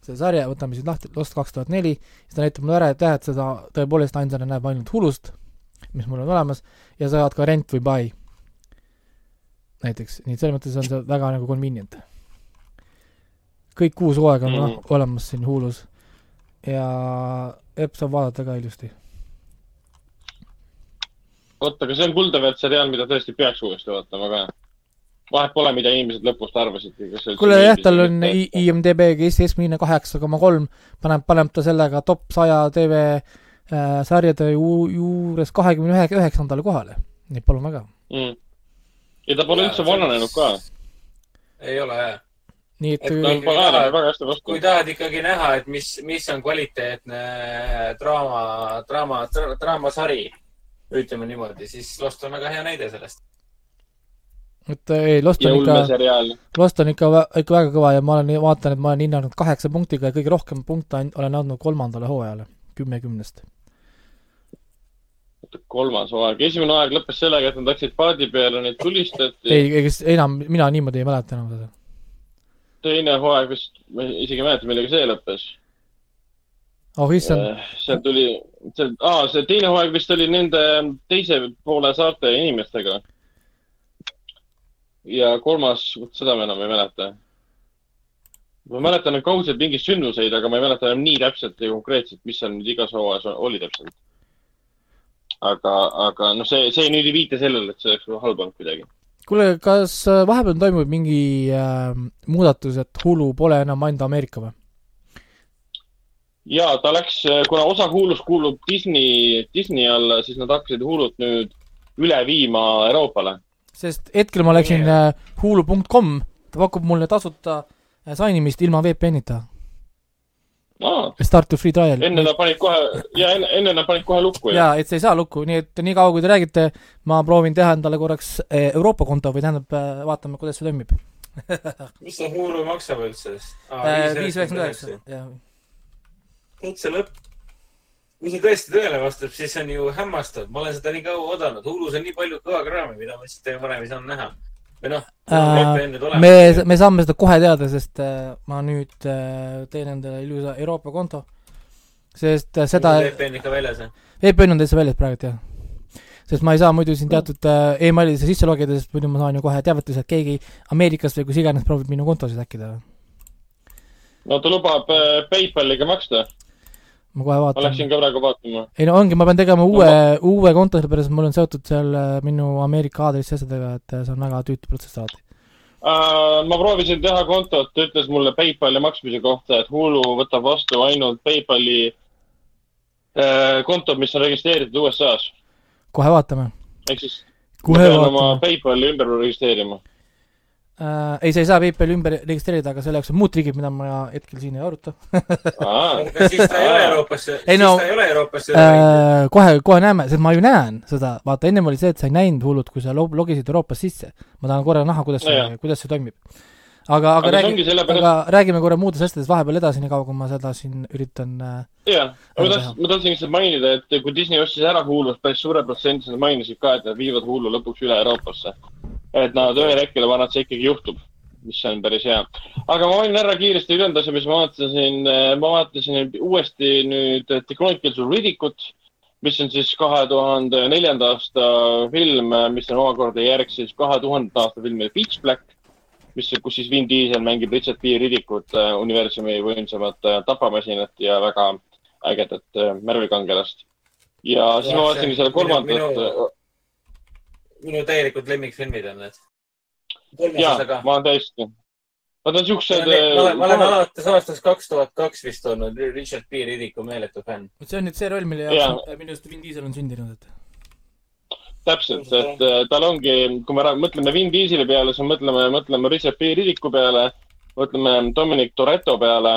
selle sarja, võtame siis lahti, Lost kaks tuhat neli, siis ta näitab mulle ära, et jah, et seda tõepoolest ainsana näeb ainult Hulust, mis mul on olemas, ja saad ka rent või buy. näiteks, nii et selles mõttes on see väga nagu convenient. kõik kuus hooaega on mm. olemas siin Hulus ja Epp saab vaadata ka ilusti. oota, aga see on kuldaväärt seriaal, mida tõesti peaks uuesti vaatama ka. vahet pole, mida inimesed lõpust arvasid. kuule jah, tal on IMDB keskmine kaheksa koma kolm, paneb, paneb ta sellega top saja tv sarjade ju, juures kahekümne ühe, üheksandale kohale. nii et palun väga. mm.. ja ta pole üldse vananenud ka. ei ole jah. nii et, Et ta on väga, väga hästi vastu kui. tahad ikkagi näha, et mis, mis on kvaliteetne draama, draama, draamasari, ütleme niimoodi, siis Lost on väga hea näide sellest. et ei, Lost ja on ikka. Lost on ikka, ikka väga kõva ja ma olen, vaatan, et ma olen hinnanud kaheksa punktiga ja kõige rohkem punkte olen andnud kolmandale hooajale, kümme kümnest. Kolmas hooaeg, esimene hooaeg lõppes sellega, et nad läksid paadi peale, neid tulistati. ei, ega enam, mina niimoodi ei mäleta enam seda. teine hooaeg vist, ma isegi ei mäleta, millega see lõppes. oh issand, seal tuli, see, aa, see teine hooaeg vist oli nende teise poole saarte inimestega. ja kolmas, vot seda ma enam ei mäleta. ma mäletan kaudselt mingeid sündmuseid, aga ma ei mäleta enam nii täpselt ja konkreetselt, mis seal nüüd igas hooajas oli täpselt. aga, aga noh, see, see nüüd ei viita sellele, et see oleks halb olnud kuidagi. kuule, kas äh, vahepeal toimub mingi äh, muudatus, et Hulu pole enam ainult Ameerika või? ja ta läks, kuna osa Hulust kuulub Disney, Disney alla, siis nad hakkasid Hulut nüüd üle viima Euroopale. sest hetkel ma läksin äh, hulu.com, ta pakub mulle tasuta äh, sainimist ilma VPN-ita. Start to free trial. enne nad panid kohe, ja enne, enne nad panid kohe lukku jaa, et see ei saa lukku, nii et nii kaua, kui te räägite, ma proovin teha endale korraks eh, Euroopa konto või tähendab, vaatame, kuidas see toimib. [LAUGHS] mis see Hulu maksab üldse? Äh, viis üheksakümmend üheksa, jah. see lõpp. kui see tõesti tõele vastab, siis on ju hämmastav. ma olen seda nii kaua oodanud. Hulus on nii palju kõvakraami, mida ma lihtsalt varem ei saanud näha. Või noh, Äh, me, me saame seda kohe teada, sest äh, ma nüüd äh, teen endale ilusa Euroopa konto. sest seda, VPN ikka väljas, jah? VPN on täitsa väljas praegu jah. sest ma ei saa muidu siin teatud emailidesse sisse logida, sest muidu ma saan ju kohe teavituse, et keegi Ameerikast või kus iganes proovib minu kontosid häkkida. no ta lubab PayPaliga maksta. Ma kohe ma vaatan. läksin ka praegu vaatama. ei no ongi, ma pean tegema uue, uue konto, sellepärast mul on seotud seal äh, minu Ameerika aadressi asjadega, et äh, see on väga tüütu protsess alati. Uh, ma proovisin teha kontot, ta ütles mulle PayPali maksmise kohta, et Hulu võtab vastu ainult PayPali uh, kontod, mis on registreeritud USA-s. kohe vaatame. ehk siis ma kohe pean oma vaatame. PayPali ümber registreerima. Äh, ei, sa ei saa PayPali ümber registreerida, aga selle jaoks on muud trigid, mida ma hetkel siin ei aruta [LAUGHS] siis ta ei ole Euroopasse, Ei siis no- ta ei ole Euroopasse äh,. kohe, kohe näeme, sest ma ju näen seda, vaata ennem oli see, et sa ei näinud hullult, kui sa log- logisid Euroopas sisse. ma tahan korra näha, kuidas see Nojah., kuidas see toimib. aga, aga aga räägi, sellepärast, aga räägime korra muudest asjadest vahepeal edasi, nii kaua kui ma seda siin üritan äh, jah, ma tahtsin, ma tahtsin lihtsalt mainida, et kui Disney ostis ära Hulu'st, päris suure protsendi nad mainisid ka, et nad viivad Hulu lõpuks üle Euroopasse. Et nad ühel hetkel, ma arvan, et see ikkagi juhtub, mis on päris hea. aga ma mainin ära kiiresti ülejäänud asja, mis ma vaatasin, ma vaatasin uuesti nüüd The Chronicles of Riddicut, mis on siis kahe tuhande neljanda aasta film, mis on omakorda järg siis kahe tuhandenda aasta filmile Pitch Black, mis, kus siis Vin Diesel mängib Richard B. Riddicut, universumi võimsamat äh, tapamasinat ja väga ägedat märvikangelast. ja siis Jah, ma vaatasin selle kolmandat, minu- täielikult lemmikfilmid on need. ja ma olen täiesti. Nad on siuksed. ma olen, ma olen alates aastast kaks tuhat kaks vist olnud Richard B. Riddiku meeletu fänn. see on nüüd see roll, mille jaoks minu arust Vin Diesel on sündinud, et täpselt, et äh, tal ongi, kui me mõtleme Vin Dieseli peale, siis me mõtleme, mõtleme Richard B. Riddiku peale, mõtleme Dominic Toretto peale.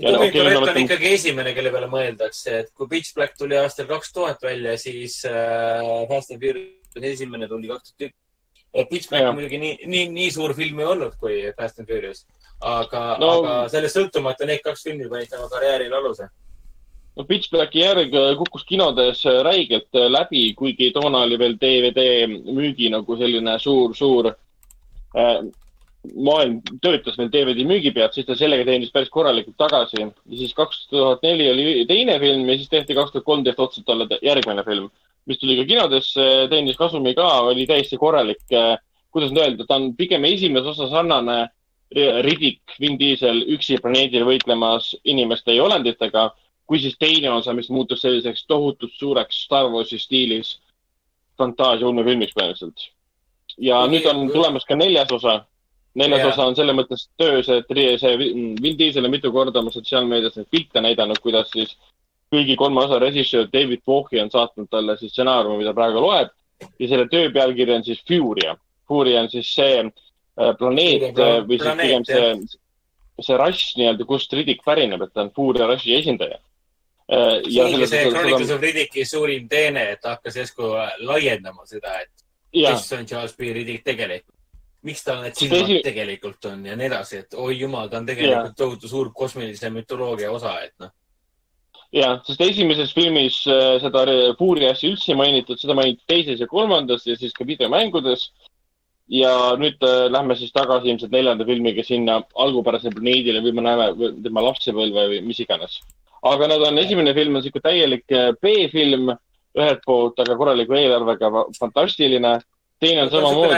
Ja Dominic okei, Toretto on mõtleme- ikkagi esimene, kelle peale mõeldakse, et kui Pitch Black tuli aastal kaks tuhat välja, siis äh, Fast and Furious esimene tuli kaks tuhat üks. Black Jah. muidugi nii, nii, nii suur film ei olnud kui Fast and Furious. aga No- aga sellest sõltumata need kaks filmi panid tema karjäärile aluse. no Pitch Blacki järg äh, kukkus kinodes äh, räigelt äh, läbi, kuigi toona oli veel DVD müügi nagu selline suur, suur äh, maailm töötas veel DVD müügi pealt, siis ta sellega teenis päris korralikult tagasi. ja siis kaks tuhat neli oli teine film ja siis tehti kaks tuhat kolmteist otseselt talle järgmine film, mis tuli ka kinodesse, teenis kasumi ka, oli täiesti korralik. kuidas nüüd öelda, ta on pigem esimese osa sarnane Riddick, Vin Diesel üksi planeedil võitlemas inimeste ja olenditega, kui siis teine osa, mis muutus selliseks tohutult suureks Star Warsi stiilis fantaasia ulmefilmiks põhimõtteliselt. ja Kuigi- nüüd on tulemas ka neljas osa. neljas Jaa. osa on selles mõttes töös, et see Vin Diesel on mitu korda oma sotsiaalmeedias neid pilte näidanud, kuidas siis kõigi kolme osa režissöör David Bowie on saatnud talle siis stsenaariumi, mida praegu loeb ja selle töö pealkiri on siis Furia. Furia on siis see äh, planeet äh, või siis pigem see, see rass nii-öelda, kust Riddick pärineb, et ta on Furia rassi esindaja. see ongi see Chronicles of Riddicki suurim teene, et ta hakkas järsku laiendama seda, et ja, kes on Charles B. Riddick tegelikult. miks tal need silmad esi- tegelikult on ja nii edasi, et oi jumal, ta on tegelikult tohutu suur kosmilise mütoloogia osa, et noh. ja, sest esimeses filmis äh, seda re- Furia asja üldse ei mainitud, seda mainiti teises ja kolmandas ja siis ka videomängudes. ja nüüd äh, lähme siis tagasi ilmselt neljanda filmiga sinna algupärasele planeedile või me näeme tema lapsepõlve või mis iganes. aga nad on, esimene film on sihuke täielik äh, B-film ühelt poolt, aga korraliku eelarvega, fantastiline. teine on samamoodi.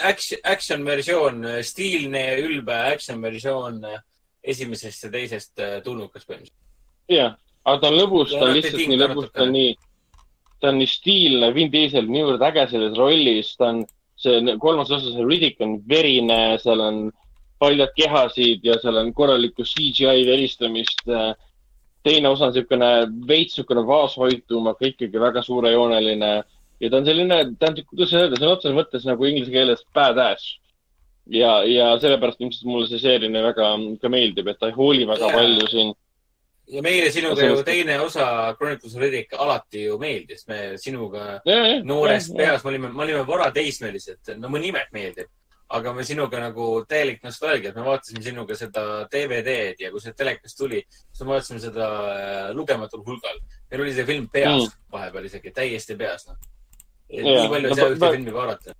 Action, action versioon, stiilne ja ülbe action versioon esimesest ja teisest äh, tulnukas põhimõtteliselt. jah, aga ta on lõbus, ta on lihtsalt nii lõbus, ta on nii, ta on nii stiilne, Vin Diesel niivõrd äge selles rollis, ta on, see kolmas osa, see Riddick on verine, seal on paljad kehasid ja seal on korralikku CGI veristamist. teine osa on niisugune veits niisugune vaoshoitum, aga ikkagi väga suurejooneline ja ta on selline, tähendab, kuidas öelda, sõna otseses mõttes nagu inglise keeles badass. ja, ja sellepärast ilmselt mulle see seeria väga ka meeldib, et ta ei hooli väga Jaa. palju siin ja meile sinuga ju teine osa Chronicles of Riddick alati ju meeldis. me sinuga noores peas, me olime, me olime varateismelised, no mu nimed meeldib, aga me sinuga nagu täielik nostalgia, et me vaatasime sinuga seda DVD-d ja kui see telekas tuli, siis me vaatasime seda äh, lugematul hulgal. meil oli see film peas mm. vahepeal isegi, täiesti peas, noh. nii palju ei saa ühte filmi vaadata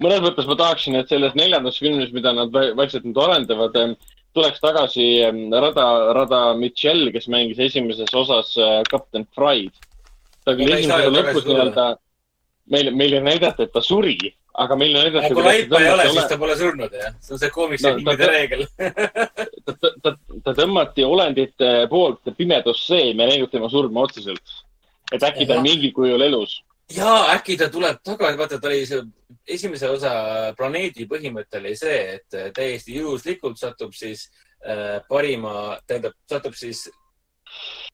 mõnes mõttes ma tahaksin, et selles neljandas filmis, mida nad vaikselt nüüd arendavad, tuleks tagasi Rada, Rada Mitchell, kes mängis esimeses osas kapten äh, Fried. ta küll esimese lõpus nii-öelda, meil, meil ei näidata, et ta suri, aga meil ei näidata. kui laipa ei ole, siis ta pole surnud, jah? see on see koomikse no, filmide reegel [LAUGHS] ta, ta, ta, ta tõmmati olendite poolt pimedusse, me ei näinud tema surma otseselt. et äkki ta on mingil kujul elus ja äkki ta tuleb tagasi, vaata, ta oli see esimese osa planeedi põhimõte oli see, et äh, täiesti juhuslikult satub siis äh, parima, tähendab, satub siis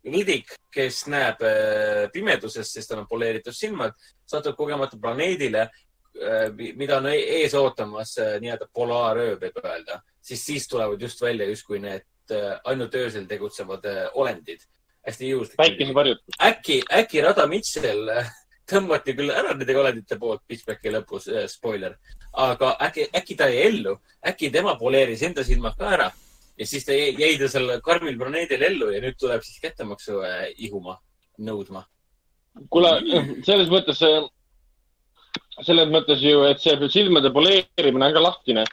Riddick, kes näeb äh, pimeduses, sest tal on poleeritud silmad, satub kogemata planeedile äh,, mida on e-, ees ootamas äh, nii-öelda polaaröö, võib öelda, siis siis tulevad just välja justkui need äh, ainult öösel tegutsevad äh, olendid. hästi juhuslik. päikesevarjutus. äkki, äkki Rada Mitchell äh, tõmmati küll ära nende olendite poolt Pitchbacki lõpus äh,, spoiler, aga äkki, äkki ta jäi ellu, äkki tema poleeris enda silmad ka ära ja siis ta jäi, jäi ta seal karmil planeedil ellu ja nüüd tuleb siis kättemaksu äh, ihuma, nõudma. kuule, selles mõttes, selles mõttes ju, et see silmade poleerimine on ka lahtine.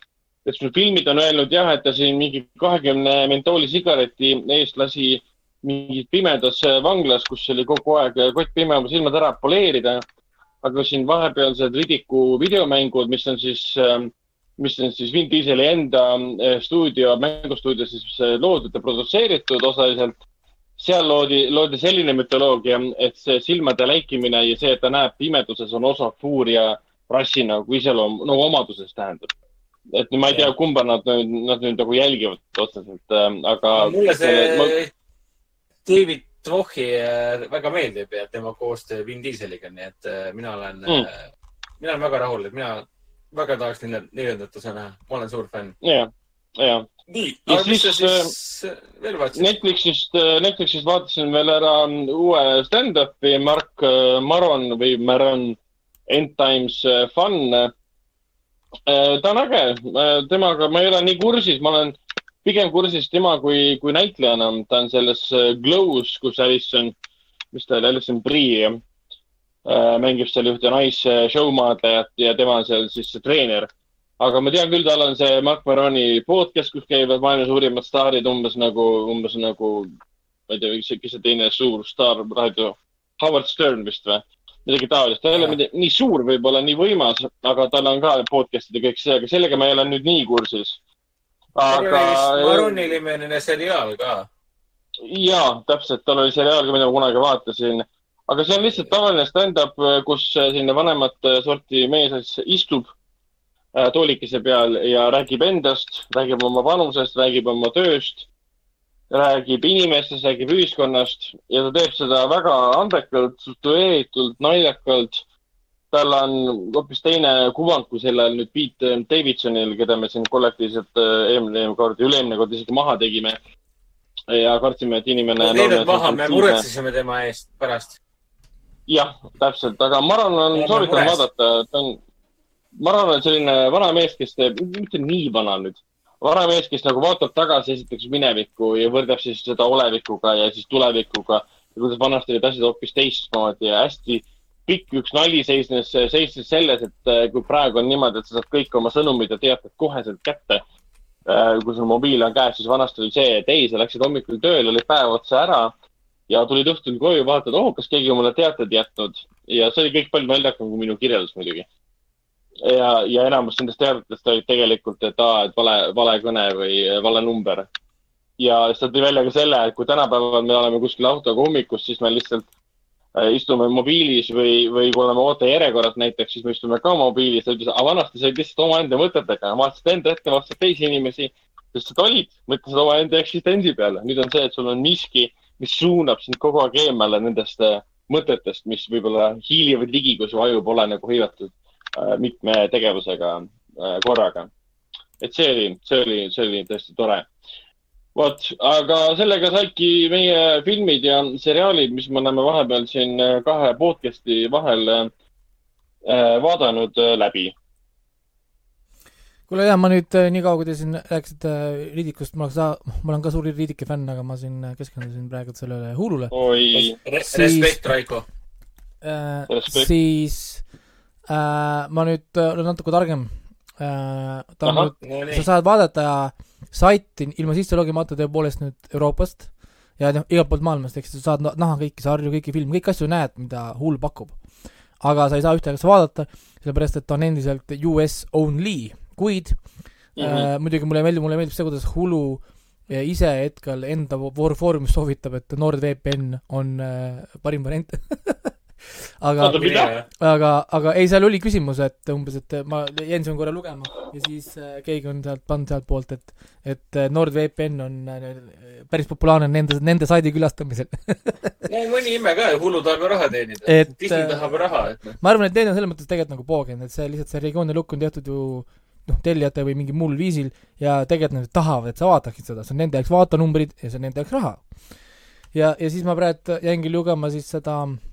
et sul filmid on öelnud jah, et ta siin mingi kahekümne mentooli sigareti eest lasi mingis pimedas vanglas, kus oli kogu aeg kott pime oma silmad ära poleerida. aga siin vahepealsed Ridiku videomängud, mis on siis, ähm, mis on siis Vin Dieseli enda äh, stuudio, mängustuudio siis äh, loodud ja produtseeritud osaliselt. seal loodi, loodi selline mütoloogia, et see silmade läikimine ja see, et ta näeb pimeduses, on osa fuuria rassi nagu iseloom, nagu omadusest tähendab et ma ei tea, kumba nad nad nüüd nagu jälgivad otseselt, ähm, aga. mulle see ma... David Trochi äh, väga meeldib ja tema koostöö Vin Dieseliga, nii et äh, mina olen mm., mina olen väga rahul, et mina väga tahaks neljandat osa näha, ma olen suur fänn. ja, ja. nii, aga mis sa siis veel vaatasid? Netflixist, Netflixist vaatasin veel ära uue stand-up'i Mark Maron või Maron End Times Fun. ta on äge, temaga ma ei ole nii kursis, ma olen pigem kursis tema kui, kui näitlejana. ta on selles äh, Glow's, kus Alison, mis ta oli, Alison Brie äh, mängib seal ühte naisshowmaadlejat ja tema on seal siis treener. aga ma tean küll, tal on see Mark Maroni podcast, kus käivad maailma suurimad staarid umbes nagu, umbes nagu, ma ei tea, kes see teine suur staar raadio, Howard Stern vist või? midagi taolist, ta ei ole midagi, nii suur võib-olla, nii võimas, aga tal on ka podcast'id ja kõik see, aga sellega ma ei ole nüüd nii kursis aga. Maroni-nimeline seriaal ka. ja, täpselt, tal oli seriaal ka, mida ma kunagi vaatasin. aga see on lihtsalt tavaline stand-up, kus selline vanemat sorti mees istub toolikese peal ja räägib endast, räägib oma vanusest, räägib oma tööst, räägib inimestest, räägib ühiskonnast ja ta teeb seda väga andekalt, struktureeritult, naljakalt tal on hoopis teine kuvand kui sellel nüüd Pete Davidsonil, keda me siin kollektiivselt äh, eelmine kord, üle-eelmine kord isegi maha tegime. ja kartsime, et inimene. teinud maha, me muretsesime tema eest pärast. jah, täpselt, aga Maron on, soovitan vaadata, ta on, Maron on selline vana mees, kes teeb, mitte nii vana nüüd, vana mees, kes nagu vaatab tagasi esiteks minevikku ja võrdleb siis seda olevikuga ja siis tulevikuga ja kuidas vanasti olid asjad hoopis teistmoodi ja hästi pikk üks nali seisnes, seisnes selles, et äh, kui praegu on niimoodi, et sa saad kõik oma sõnumid ja teated koheselt kätte. Äh, kui sul mobiil on käes, siis vanasti oli see, et ei, sa läksid hommikul tööle, olid päev otsa ära ja tulid õhtul koju, vaatad, oh, kas keegi on mulle teated jätnud ja see oli kõik palju naljakam kui minu kirjeldus muidugi. ja, ja enamus nendest teadetest olid tegelikult, et aa, et vale, vale kõne või vale number. ja siis ta tõi välja ka selle, et kui tänapäeval me oleme kuskil autoga hommikus, siis me lihtsalt Äh, istume mobiilis või, või kui oleme ootejärjekorras näiteks, siis me istume ka mobiilis. ta ütles, aga vanasti sa olid lihtsalt omaenda mõtetega, vaatasid enda ette, vaatasid teisi inimesi, sest sa olid, mõtlesid omaenda eksistentsi peale. nüüd on see, et sul on miski, mis suunab sind kogu aeg eemale nendest äh, mõtetest, mis võib-olla hiilivad ligi, kui su aju pole nagu hõivatud äh, mitme tegevusega korraga. et see oli, see oli, see oli tõesti tore vot, aga sellega saidki meie filmid ja seriaalid, mis me oleme vahepeal siin äh, kahe podcast'i vahel äh, vaadanud äh, läbi. kuule jaa, ma nüüd äh, nii kaua, kui te siin rääkisite äh, Riidikust, ma oleks, ma olen ka suur Riidiki fänn, aga ma siin äh, keskendusin praegu sellele Hulule oi, Siis- Respekt, Raiko. äh,. Siis äh, ma nüüd äh, olen natuke targem äh,. ta on Ahah. nüüd, no sa saad vaadata saiti ilma sisse logimata tõepoolest nüüd Euroopast ja noh, igalt poolt maailmast, siis sa saad näha kõiki sarju, kõiki filme, kõiki asju näed, mida Hul pakub. aga sa ei saa ühte asja vaadata, sellepärast et ta on endiselt US only, kuid mm Mhm. -hmm. äh, muidugi mulle meeldib, mulle meeldib see, kuidas Hulu äh, ise hetkel enda War Foorumis soovitab, et NordVPN on äh, parim variant [LAUGHS] aga aga, aga ei, seal oli küsimus, et umbes, et ma jäin korra lugema ja siis äh, keegi on sealt pannud sealtpoolt, et et äh, NordVPN on äh, päris populaarne nende, nende saidi külastamisel. [LAUGHS] no mõni ime ka, Hulu tahab ju raha teenida Et,. Disney tahab ju raha, et noh. ma arvan, et need on selles mõttes tegelikult nagu poogen, et see lihtsalt see regiooni lukk on tehtud ju noh, tellijate või mingil muul viisil ja tegelikult nad tahavad, et sa vaataksid seda, see on nende jaoks vaatenumbrid ja see on nende jaoks raha. ja, ja siis ma praegu jäingi lugema siis seda äh,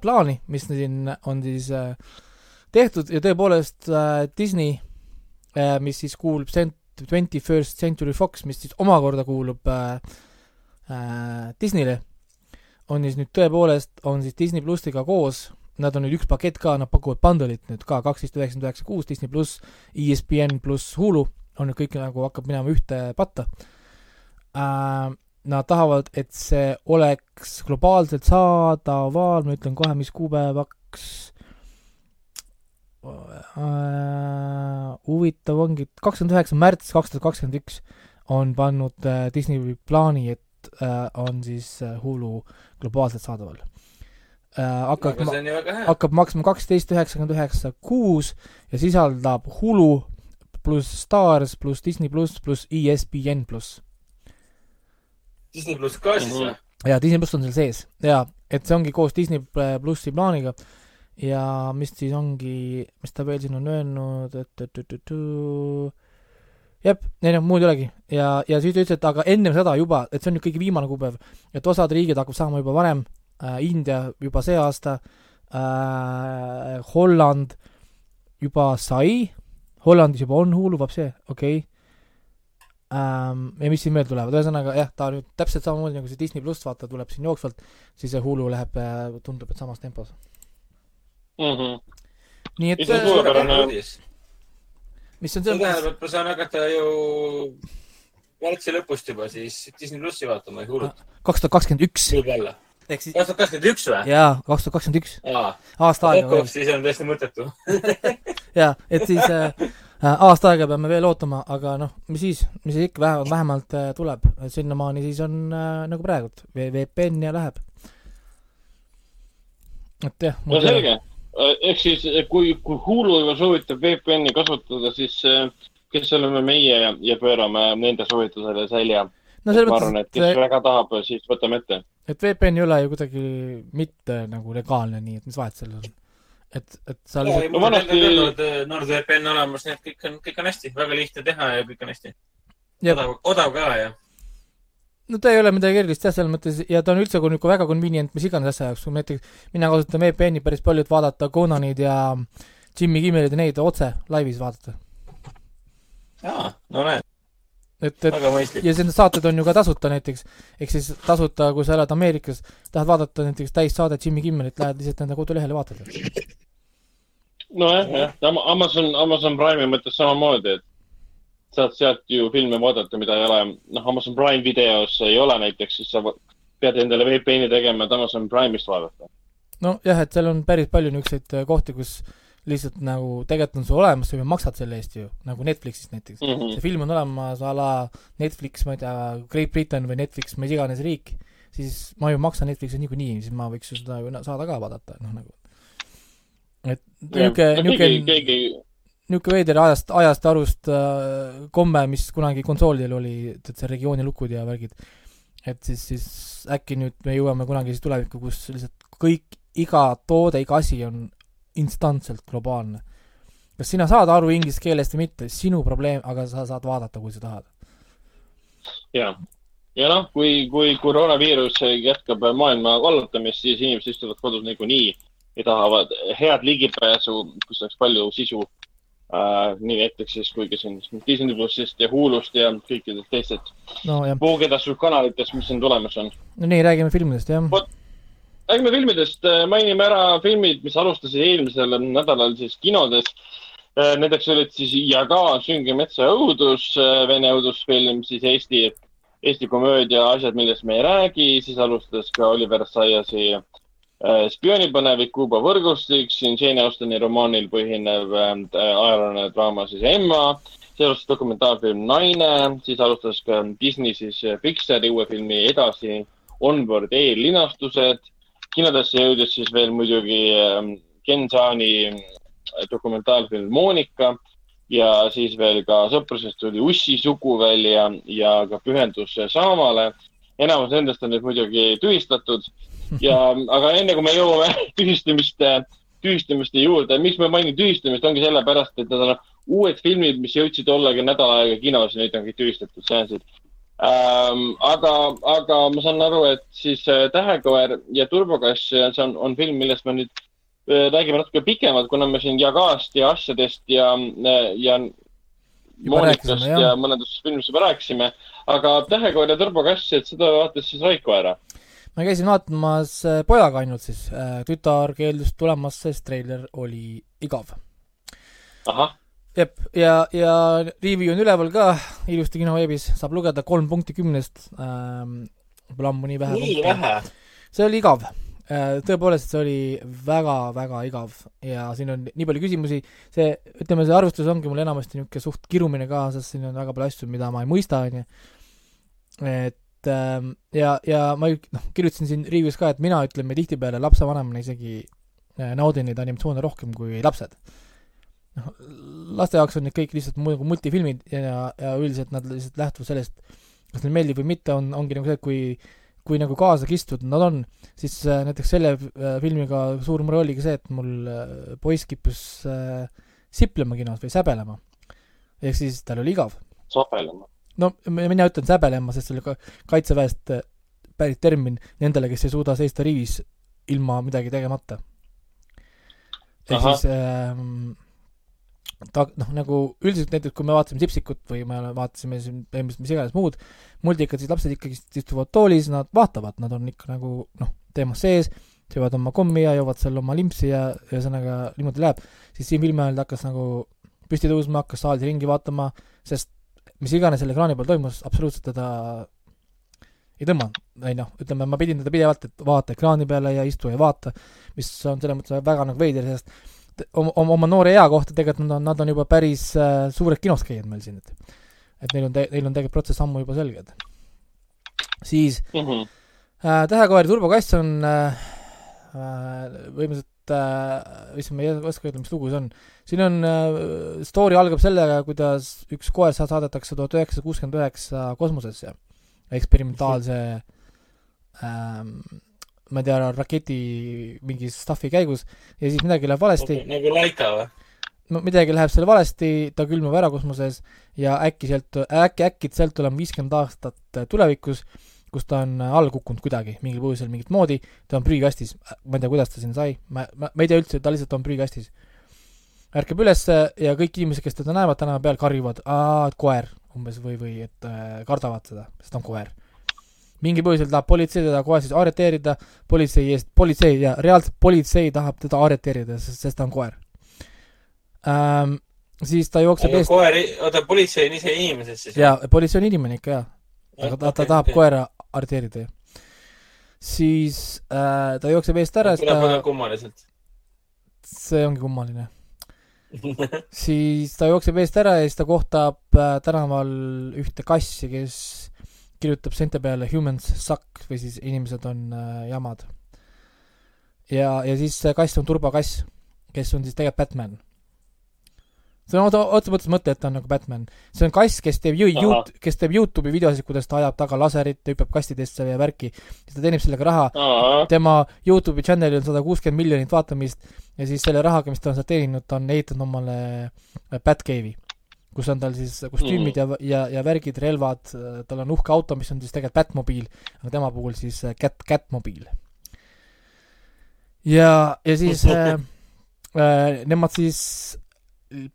plaani, mis siin on siis äh, tehtud ja tõepoolest äh, Disney äh,, mis siis kuulub Twenty First Century Fox, mis siis omakorda kuulub äh, äh, Disneyle, on siis nüüd tõepoolest, on siis Disney plussiga koos Nad on nüüd üks pakett ka, nad pakuvad bundle'it nüüd ka kaksteist üheksakümmend üheksa kuus Disney pluss, ESPN pluss Hulu on nüüd kõik nagu hakkab minema ühte patta äh,. Nad tahavad, et see oleks globaalselt saadaval, ma ütlen kohe, mis kuupäevaks äh,. huvitav ongi, kakskümmend üheksa märts kaks tuhat kakskümmend üks on pannud äh, Disney plaani, et äh, on siis Hulu globaalselt saadaval hakkab hakkab maksma kaksteist üheksakümmend üheksa kuus ja sisaldab Hulu pluss Stars pluss Disney pluss pluss ESPN pluss. Disney pluss ka siis või? ja Disney pluss on seal sees ja et see ongi koos Disney plussi plaaniga ja mis siis ongi, mis ta veel siin on öelnud, et, et, et, et jep, ei noh, muud ei olegi ja, ja siis ta ütles, et aga ennem seda juba, et see on nüüd kõige viimane kuupäev, et osad riigid hakkab saama juba varem äh,, India juba see aasta äh,, Holland juba sai, Hollandis juba on Hulu, vaat see, okei okay. ähm,. ja mis siin veel tulevad, ühesõnaga jah, ta nüüd täpselt samamoodi nagu see Disney pluss, vaata, tuleb siin jooksvalt, siis see Hulu läheb äh,, tundub, et samas tempos. mm. -hmm. nii et Mis on äh, suurepärane uudis. mis on see tähendab, et ma saan hakata ju märtsi lõpust juba siis Disney plussi vaatama ja Hulut kaks tuhat kakskümmend üks, peale. ehk siis kaks tuhat kakskümmend üks või? jaa, kaks tuhat kakskümmend üks, aa, aasta aega siis on täiesti mõttetu. [LAUGHS] jaa, et siis äh, aasta aega peame veel ootama, aga noh, mis siis, mis siis ikka vähemalt, vähemalt äh, tuleb, sinnamaani siis on äh, nagu praegult, VPN ja läheb. et jah. no selge, ehk siis kui, kui Hulu juba soovitab VPN-i kasutada, siis äh, kes oleme meie ja, ja pöörame nende soovitusele selja. no ma arvan, et kes et, väga tahab, siis võtame ette. et VPN ei ole ju kuidagi mitte nagu legaalne, nii et mis vahet sellel on. et, et sa lihtsalt, No vanasti- NordVPN olemas, nii et kõik on, kõik on hästi, väga lihtne teha ja kõik on hästi. Odav, odav ka ja. no ta ei ole midagi erilist jah, selles mõttes ja ta on üldse niisugune väga convenient mis iganes asja jaoks, kui näiteks mina kasutan VPN-i päris palju, et vaadata Conanid ja Jimmy Kimmerid ja neid otse laivis vaadata. aa, no näed, et, et ja need saated on ju ka tasuta näiteks, ehk siis tasuta, kui sa elad Ameerikas, tahad vaadata näiteks täissaadet Jimmy Kimmerit, lähed lihtsalt nende kodulehele, vaatad. nojah, jah, Amazon, Amazon Prime'i mõttes samamoodi, et saad sealt ju filme vaadata, mida ei ole, noh, Amazon Prime videos ei ole näiteks, siis sa pead endale VPN-i tegema, et Amazon Prime'ist vaadata. nojah, et seal on päris palju niisuguseid äh, kohti, kus lihtsalt nagu tegelikult on sul olemas, sa juba maksad selle eest ju, nagu Netflixis näiteks. Mm -hmm. see film on olemas a la Netflix, ma ei tea, Great Britain või Netflix, mis iganes riik, siis ma ju maksan Netflixi niikuinii, siis ma võiks ju seda ju saada ka vaadata, noh nagu. et niisugune, niisugune, niisugune veider ajast, ajast ja arust äh, komme, mis kunagi konsoolidel oli, et see regiooni lukud ja värgid. et siis, siis äkki nüüd me jõuame kunagi siis tulevikku, kus lihtsalt kõik, iga toode, iga asi on instantselt globaalne. kas sina saad aru inglise keelest või mitte, sinu probleem, aga sa saad vaadata, kui sa tahad. ja, ja noh, kui, kui koroonaviirus jätkab maailma vallutamist, siis inimesed istuvad kodus niikuinii ja tahavad head ligipääsu, kus oleks palju sisu äh,. nii näiteks siis, kui ka siin Disney plussist ja Hulust ja kõikidest teistest no voogedastuskanalitest, mis siin tulemas on. no nii, räägime filmidest, jah. Räägime filmidest, mainime ära filmid, mis alustasid eelmisel nädalal siis kinodes. Nendeks olid siis Jaga, Sünge metsa õudus, vene õudusfilm, siis Eesti, Eesti komöödia Asjad, millest me ei räägi, siis alustas ka Oliver Saiasi äh, spioonipõnevik Kuuba võrgustik, siin Jane Austeni romaanil põhinev äh, ajalooline draama siis Emma, siis alustas dokumentaalfilm Naine, siis alustas ka Disney siis Pixari uue filmi Edasi, Onward eellinastused kinodesse jõudis siis veel muidugi ähm, Ken Saani äh, dokumentaalfilm Monika ja siis veel ka Sõprusest tuli Ussi sugu välja ja ka Pühendus Saamale. enamus nendest on nüüd muidugi tühistatud ja, [LAUGHS] aga enne kui me jõuame [LAUGHS] tühistamiste, tühistamiste juurde, miks ma mainin tühistamist, ongi sellepärast, et need on uued filmid, mis jõudsid olla ka nädal aega kinos nüüd on kõik tühistatud, seansid ähm,. aga, aga ma saan aru, et siis äh, Tähekoer ja Turbokass, see on, on film, millest me nüüd äh, räägime natuke pikemalt, kuna me siin Jagast ja asjadest ja, ja Moonikast ja mõnedest filmidest juba rääkisime. aga Tähekoer ja Turbokass, et seda vaatas siis Raiko ära. ma käisin vaatamas äh, pojaga ainult siis, tütar keeldus tulemast, sest treiler oli igav. jep, ja, ja review on üleval ka ilusti kino veebis, saab lugeda kolm punkti kümnest ähm,. Pole ammu nii vähe. nii vähe. see oli igav. tõepoolest, see oli väga-väga igav ja siin on nii palju küsimusi, see, ütleme, see arvustus ongi mul enamasti niisugune suht kirumine ka, sest siin on väga palju asju, mida ma ei mõista, onju. et ähm, ja, ja ma ju- noh, kirjutasin siin review's ka, et mina ütleme tihtipeale lapsevanemana isegi äh, naudin neid animatsioone rohkem kui lapsed. noh, laste jaoks on need kõik lihtsalt nagu multifilmid ja, ja üldiselt nad lihtsalt lähtuvad sellest, kas neile meeldib või mitte, on, ongi nagu see, et kui kui nagu kaasa kistud nad on, siis äh, näiteks selle äh, filmiga suur mure oligi see, et mul äh, poiss kippus äh, siplema kinos või säbelema. ehk siis tal oli igav. sapelema. no mina ütlen säbelema, sest see oli ka kaitseväest äh, pärit termin nendele, kes ei suuda seista rivis ilma midagi tegemata. ehk siis ähm, ta noh, nagu üldiselt näiteks kui me vaatasime Sipsikut või me vaatasime siin põhimõtteliselt mis iganes muud multikad, siis lapsed ikkagi istuvad toolis, nad vaatavad, nad on ikka nagu noh, teemas sees, söövad oma kommi ja joovad seal oma limpsi ja ühesõnaga niimoodi läheb, siis siin filmi ajal ta hakkas nagu püsti tõusma, hakkas saalis ringi vaatama, sest mis iganes seal ekraani peal toimus, absoluutselt teda ei tõmmanud, või noh, ütleme, ma pidin teda pidevalt, et vaata ekraani peale ja istu ja vaata, mis on selles mõttes väga nagu veider, sest t- oma, oma, noore ea kohta tegelikult nad on, nad on juba päris äh, suured kinos käijad meil siin, et et neil on, neil on tegelikult protsess ammu juba selge, et siis Mhm. äh, Tähekoer turbokass on äh, äh, võimiliselt äh,, issand, ma ei oska öelda, mis lugu see on. siin on äh,, story algab sellega, kuidas üks koer sa- saadetakse tuhat üheksasada kuuskümmend üheksa kosmosesse eksperimentaalse ähm, ma ei tea, raketi mingi stuff'i käigus ja siis midagi läheb valesti okay., nagu Laika või? no midagi läheb seal valesti, ta külmub ära kosmoses ja äkki sealt, äkki, äkki sealt tuleb viiskümmend aastat tulevikus, kus ta on alla kukkunud kuidagi, mingil põhjusel mingit moodi, ta on prügikastis, ma ei tea, kuidas ta sinna sai, ma, ma, ma ei tea üldse, ta lihtsalt on prügikastis. ärkab üles ja kõik inimesed, kes teda näevad tänava peal, karjuvad, aa, koer umbes või, või et äh, kardavad seda, sest ta on koer. Mingil põhjusel tahab politsei teda kohe siis arreteerida, politsei eest, politsei ja reaalselt politsei tahab teda arreteerida, sest, sest ta on koer ähm,. siis ta jookseb eest koer, oota, politsei on ise inimesed siis? ja politsei on inimene ikka jaa, aga ta, ta tahab koera arreteerida ju. siis äh, ta jookseb eest ära, tuleb väga kummaliselt. see ongi kummaline. [LAUGHS] siis ta jookseb eest ära ja siis ta kohtab äh, tänaval ühte kassi, kes kirjutab seinte peale humans suck või siis inimesed on äh, jamad. ja, ja siis see kass on turbakass, kes on siis tegelikult Batman. see on otse, mõttes mõte, et ta on nagu Batman. see on kass, kes teeb ju-, Ahah. kes teeb Youtube'i videosid, kuidas ta ajab taga laserit, hüppab kastidesse ja värki, siis ta teenib sellega raha tema Youtube'i channel'il on sada kuuskümmend miljonit vaatamist ja siis selle rahaga, mis ta on sealt teeninud, ta on ehitanud omale Batcave'i, kus on tal siis kostüümid mm. ja, ja, ja värgid, relvad, tal on uhke auto, mis on siis tegelikult Batmobiil, aga tema puhul siis Cat, Catmobiil. ja, ja siis äh, äh, nemad siis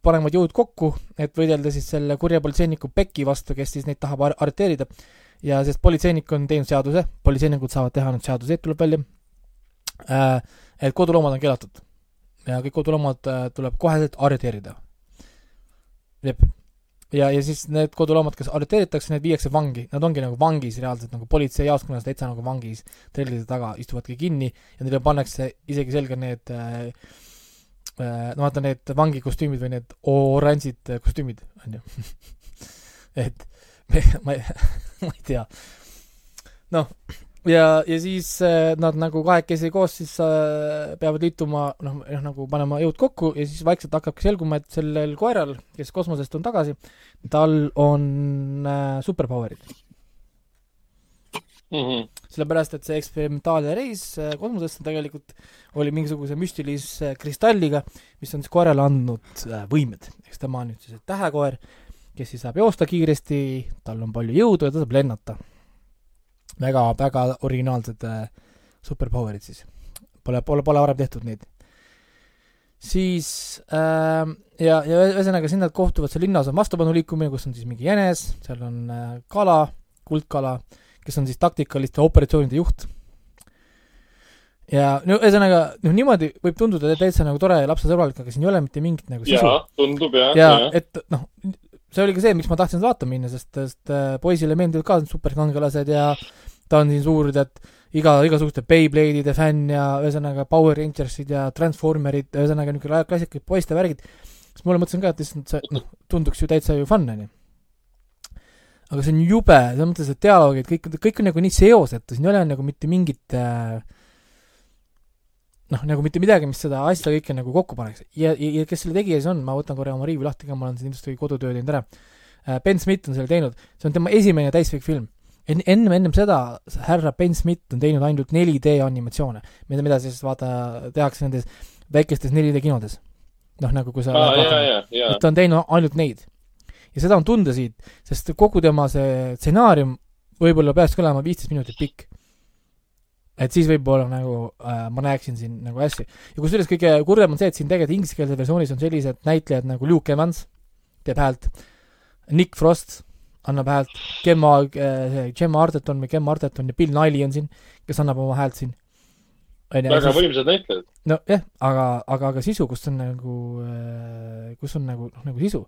panevad jõud kokku, et võidelda siis selle kurja politseiniku Becki vastu, kes siis neid tahab ar arreteerida. ja sest politseinik on teinud seaduse, politseinikud saavad teha nüüd seaduseid, tuleb välja äh,, et koduloomad on keelatud. ja kõik koduloomad äh, tuleb koheselt arreteerida. Jep. ja, ja siis need koduloomad, kes arreteeritakse, need viiakse vangi, nad ongi nagu vangis reaalselt, nagu politseijaoskonnas täitsa nagu vangis, trellide taga istuvadki kinni ja neile pannakse isegi selga need äh, Äh, no vaata need vangikostüümid või need oranžid kostüümid, on ju [LAUGHS] et me, ma ei, [LAUGHS] ma ei tea. noh, ja, ja siis äh, nad nagu kahekesi koos siis äh, peavad liituma, noh, noh nagu panema jõud kokku ja siis vaikselt hakkabki selguma, et sellel koeral, kes kosmosest on tagasi, tal on äh, superpowerid mm. -hmm. sellepärast, et see eksperimentaalne reis äh, kosmosesse tegelikult oli mingisuguse müstilise kristalliga, mis on siis koerale andnud äh, võimed. eks tema on nüüd siis tähekoer, kes siis saab joosta kiiresti, tal on palju jõudu ja ta saab lennata. Väga, väga originaalsed äh, superpowerid siis. Pole, pole, pole varem tehtud neid. siis äh, ja, ja ühesõnaga, siin nad kohtuvad, seal linnas on vastupanuliikumine, kus on siis mingi jänes, seal on äh, kala, kuldkala kes on siis taktikaliste operatsioonide juht. ja no ühesõnaga, noh niimoodi võib tunduda täitsa nagu tore ja lapsesõbralik, aga siin ei ole mitte mingit nagu sisu. tundub jah. ja, ja., et noh, see oli ka see, miks ma tahtsin seda vaatama minna, sest, sest äh, poisile meeldivad ka superkangelased ja ta on siin suur, tead, iga, igasuguste Beyblade'ide fänn ja ühesõnaga Power Rangersid ja Transformerid, ühesõnaga niisugune klassikalised poiste värgid, siis mulle mõtlesin ka, et lihtsalt see, noh, tunduks ju täitsa ju fun, on ju aga see on jube, selles mõttes, et dialoogid, kõik, kõik on nagu nii seosetu, siin ei ole nagu mitte mingit äh, noh, nagu mitte midagi, mis seda asja kõike nagu kokku paneks. ja, ja, ja kes selle tegija siis on, ma võtan korra oma riivi lahti ka, ma olen siin ilmselt kodutöö teinud ära. Äh, Ben Smith on selle teinud, see on tema esimene täispikk film. En-, ennem, ennem seda härra Ben Smith on teinud ainult 4D animatsioone, mida, mida siis vaata, tehakse nendes väikestes 4D kinodes. noh, nagu kui sa ah, ta on teinud ainult neid ja seda on tunda siit, sest kogu tema see stsenaarium võib-olla peakski olema viisteist minutit pikk. Et siis võib-olla nagu äh, ma näeksin siin nagu hästi. ja kusjuures kõige kurvem on see, et siin tegelikult ingliskeelses versioonis on sellised näitlejad nagu Luke Evans teeb häält, Nick Frost annab häält, Gemma äh,, Gemma Arterton või Gemma Arterton ja Bill Nighy on siin, kes annab oma häält siin. väga võimsad näitlejad. nojah, aga, aga, aga sisu, kus on nagu äh,, kus on nagu, noh, nagu sisu.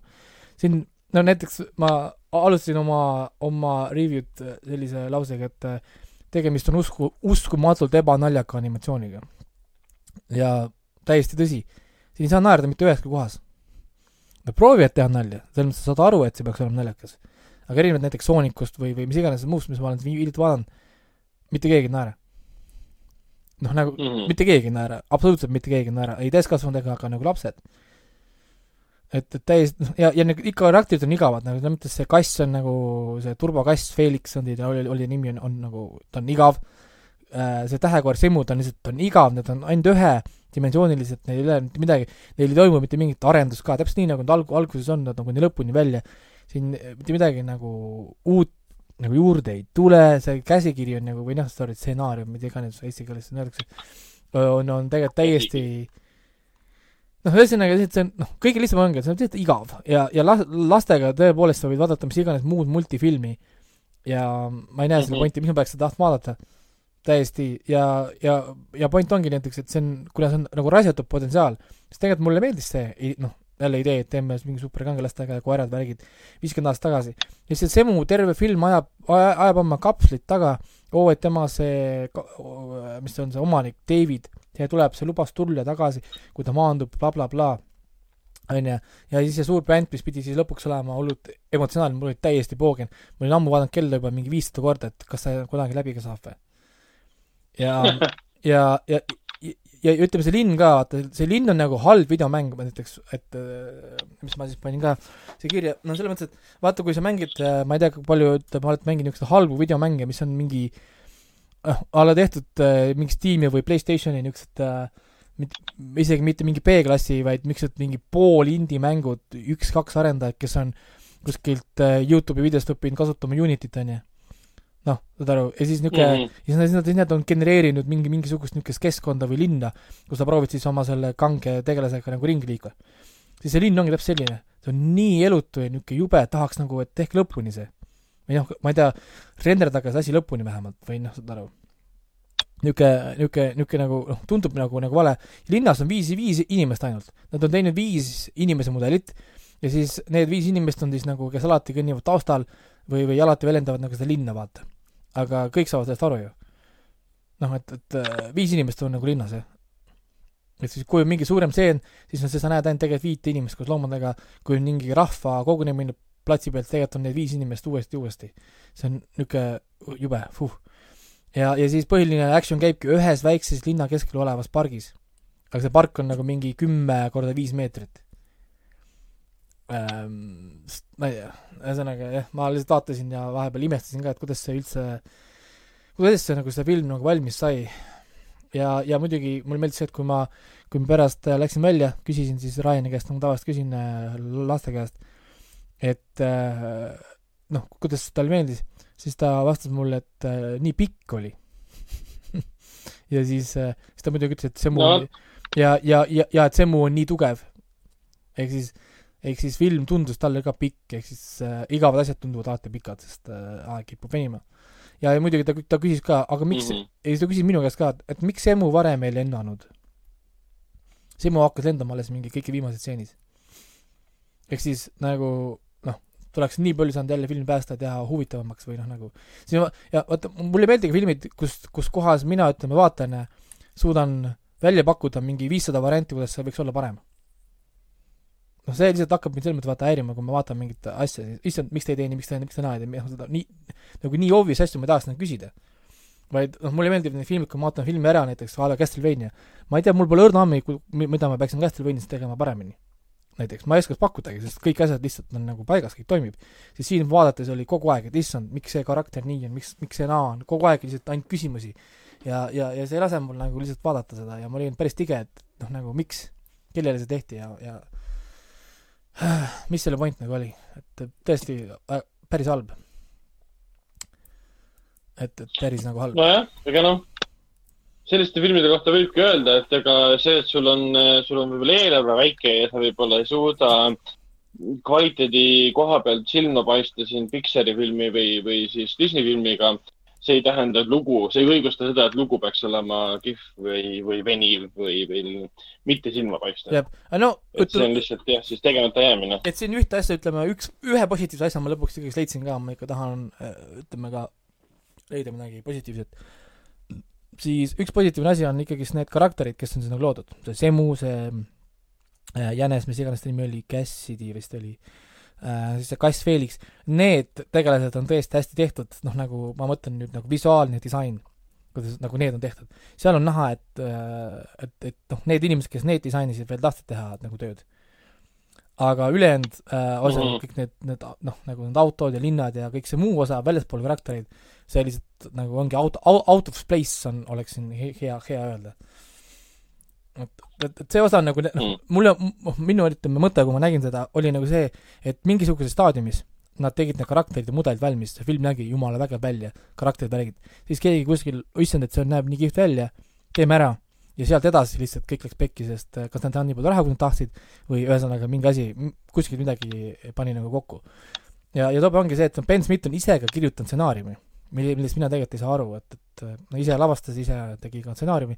siin no näiteks ma alustasin oma, oma review'd sellise lausega, et äh, tegemist on usku, uskumatult ebanaljaka animatsiooniga. ja täiesti tõsi, siin ei saa naerda mitte üheski kohas. Nad proovivad teha nalja, selles mõttes sa saad aru, et see peaks olema naljakas. aga erinevalt näiteks Soonikust või, või mis iganes muust, mis ma olen hiljuti vaadanud, mitte keegi ei naera. noh, nagu mm -hmm. mitte keegi ei naera, absoluutselt mitte keegi ei naera, ei täiskasvanud ega ka nagu lapsed et, et täiesti, noh, ja, ja need ikka karakterid on igavad, nagu selles mõttes see kass on nagu, see turbokass, Felix on ta, oli, oli nimi, on, on nagu, ta on igav, äh, see tähekoer Simmu, ta on lihtsalt, ta on igav, need on ainult ühedimensioonilised, neil ei ole mitte midagi, neil ei toimu mitte mingit arendust ka, täpselt nii, nagu nad alg-, alguses on, nad on kuni lõpuni välja, siin mitte midagi nagu uut nagu juurde ei tule, see käsikiri on nagu, või noh, sorry, stsenaarium, mida iganes eesti keeles öeldakse, on, on tegelikult täiesti noh, ühesõnaga lihtsalt see on, noh, kõige lihtsam ongi, et see on lihtsalt igav ja, ja las-, lastega tõepoolest sa võid vaadata mis iganes muud multifilmi ja ma ei näe selle mm -hmm. pointi, miks ma peaks seda tahtma vaadata. täiesti, ja, ja, ja point ongi näiteks, et see on, kuna see on nagu raisatud potentsiaal, siis tegelikult mulle meeldis see, noh, jälle idee, et teeme mingi superkangelastega koerad, värgid, viiskümmend aastat tagasi. lihtsalt see mu terve film ajab, ajab oma kapslit taga, oo, et tema see, mis see on, see omanik, David see tuleb, see lubas tulla tagasi, kui ta maandub bla,, blablabla, onju, ja siis see suur bänd, mis pidi siis lõpuks olema hullult emotsionaalne, mul oli täiesti poogen. ma olin ammu vaadanud kella juba mingi viissada korda, et kas see kunagi läbi ka saab või. ja, ja, ja, ja, ütleme, see linn ka, vaata, see linn on nagu halb videomäng, ma näiteks, et mis ma siis panin ka siia kirja, no selles mõttes, et vaata, kui sa mängid, ma ei tea, kui palju, ütleme, oled mänginud niisuguseid halbu videomänge, mis on mingi äh, a la tehtud äh, mingi Steam'i või Playstationi niisugused äh, isegi mitte mingi B-klassi, vaid niisugused mingi pool indie-mängud, üks-kaks arendajat, kes on kuskilt äh, Youtube'i videost õppinud kasutama Unityt, onju. noh, saad aru, ja siis niisugune mm. -hmm. ja siis nad, siis nad on genereerinud mingi, mingisugust niisugust keskkonda või linna, kus sa proovid siis oma selle kange tegelasega nagu ringi liikuda. siis see linn ongi täpselt selline, see on nii elutu ja niisugune jube, tahaks nagu, et tehke lõpuni see. või noh, ma ei tea, renderdage see asi lõpuni vähemalt või noh, saad aru. niisugune, niisugune, niisugune nagu noh, tundub nagu, nagu vale. linnas on viis, viis inimest ainult, nad on teinud viis inimese mudelit ja siis need viis inimest on siis nagu, kes alati kõnnivad taustal või, või alati väljendavad nagu seda linna, vaata. aga kõik saavad sellest aru ju. noh, et, et äh, viis inimest on nagu linnas, jah. et siis, kui on mingi suurem stseen, siis no, sa näed ainult tegelikult viite inimest koos loomadega, kui on mingi rahva kogunemine platsi pealt, tegelikult on need viis inimest uuesti, uuesti. see on niisugune jube, fuh. ja, ja siis põhiline action käibki ühes väikses linna keskel olevas pargis. aga see park on nagu mingi kümme korda viis meetrit. Ma ei tea, ühesõnaga jah, ma lihtsalt vaatasin ja vahepeal imestasin ka, et kuidas see üldse, kuidas see nagu see film nagu valmis sai. ja, ja muidugi mulle meeldis see, et kui ma, kui ma pärast äh, läksin välja, küsisin siis Ryan'i käest, nagu tavaliselt küsin äh, laste käest, et äh, noh, kuidas talle meeldis, siis ta vastas mulle, et nii pikk oli [LAUGHS] ja siis siis ta muidugi ütles, et see mu No. ja, ja, ja, ja et see mu on nii tugev. ehk siis, ehk siis film tundus talle ka pikk, ehk siis äh, igavad asjad tunduvad alati pikad, sest äh, aeg kipub venima. ja, ja muidugi ta, ta küsis ka, aga miks mm. -hmm. ja siis ta küsis minu käest ka, et miks emu varem ei lennanud. Semu hakkas lendama alles mingi kõige viimases stseenis. ehk siis nagu noh, tuleks nii palju saanud jälle filmi päästa ja teha huvitavamaks või noh, nagu siin ma- ja vaata, mulle ei meeldigi filmid, kus, kus kohas mina, ütleme, vaatajana suudan välja pakkuda mingi viissada varianti, kuidas see võiks olla parem. noh, see lihtsalt hakkab mind selles mõttes vaata häirima, kui ma vaatan mingit asja, issand, miks te ei tee nii, miks te, miks te naa ei tee, noh seda nii, nagu nii obvious asju ma ei tahaks nagu küsida. vaid noh, mulle meeldib need filmid, kui ma vaatan filmi ära näiteks, a la Castlevania, ma ei tea, mul pole õrna ammi, mida ma peaksin Castlevanias tegema paremini. näiteks, ma ei oskaks pakkudagi, sest kõik asjad lihtsalt on nagu paigas, kõik toimib. siis siin vaadates oli kogu aeg, et issand, miks see karakter nii on, miks, miks see naa on, kogu aeg lihtsalt ainult küsimusi. ja, ja, ja see ei lase mul nagu lihtsalt vaadata seda ja ma olin päris tige, et noh, nagu miks, kellele see tehti ja, ja [SIGHS] mis selle point nagu oli, et tõesti äh, päris halb. et, et päris nagu halb. nojah, ega noh, selliste filmide kohta võibki öelda, et ega see, et sul on, sul on võib-olla eelarve väike ja sa võib-olla ei suuda kvaliteedi koha pealt silma paista siin Pixari filmi või, või siis Disney filmiga, see ei tähenda, et lugu, see ei õigusta seda, et lugu peaks olema kihv või, või veniv või, või mitte silma paista. jah, aga no et see on lihtsalt jah, siis tegemata jäämine. et siin ühte asja, ütleme üks, ühe positiivse asja ma lõpuks ikkagi leidsin ka, ma ikka tahan, ütleme ka leida midagi positiivset. siis üks positiivne asi on ikkagist need karakterid, kes on sinna loodud, see Semu, see äh, jänes, mis iganes ta nimi oli, Cassidy vist oli äh,, siis see kass Felix, need tegelased on tõesti hästi tehtud, noh nagu ma mõtlen nüüd nagu visuaalne disain, kuidas nagu need on tehtud. seal on näha, et, et, et noh, need inimesed, kes need disainisid, veel tahtsid teha nagu tööd. aga ülejäänud äh, osa mm. -hmm. kõik need, need noh, nagu need autod ja linnad ja kõik see muu osa väljaspool karaktereid, see lihtsalt nagu ongi out, out of place on, oleks siin he- hea, hea öelda. et, et, et see osa on nagu, noh Mm., mulle, minu ütleme mõte, kui ma nägin seda, oli nagu see, et mingisuguses staadiumis nad tegid need karakterid ja mudelid valmis, see film nägi jumala vägev välja, karakterid värgid, siis keegi kuskil, issand, et see näeb nii kihvt välja, teeme ära. ja sealt edasi lihtsalt kõik läks pekki, sest äh, kas nad palju raha, kui nad tahtsid, või ühesõnaga mingi asi, kuskilt midagi pani nagu kokku. ja, ja tobe ongi see, et Ben Smith on ise ka kirjutanud stsenaariumi, mille, millest mina tegelikult ei saa aru, et, et no ise lavastas, ise tegi ka stsenaariumi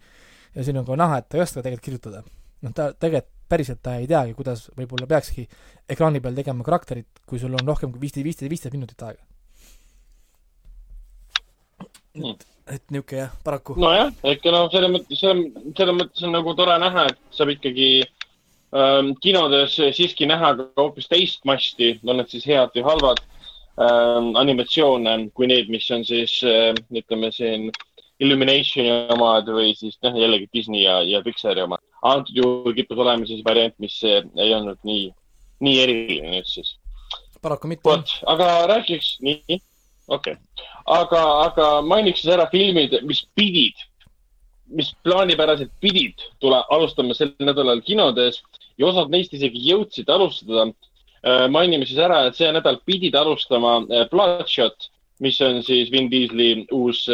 ja siin on ka näha, et ta ei oska tegelikult kirjutada. noh, ta tegelikult päriselt ta ei teagi, kuidas võib-olla peakski ekraani peal tegema karakterit, kui sul on rohkem kui viisteist, viisteist, viisteist minutit aega Mm. et, et niisugune jah, paraku. nojah, ikka noh, selles mõttes, selles mõttes on nagu tore näha, et saab ikkagi ähm, kinodes siiski näha ka hoopis teist masti, on need siis head või halvad ähm, animatsioone, kui need, mis on siis äh, ütleme siin Illuminationi omad või siis noh, jällegi Disney ja, ja Pixari omad. antud juhul kippus olema siis variant, mis äh, ei olnud nii, nii eriline nüüd siis. paraku mitte. vot, aga räägiks, nii, okei okay.. aga, aga mainiks siis ära filmid, mis pidid mis plaanipäraselt pidid tule, alustama sel nädalal kinodes ja osad neist isegi jõudsid alustada. mainime siis ära, et see nädal pidid alustama Bloodshot, mis on siis Vin Diesli uus,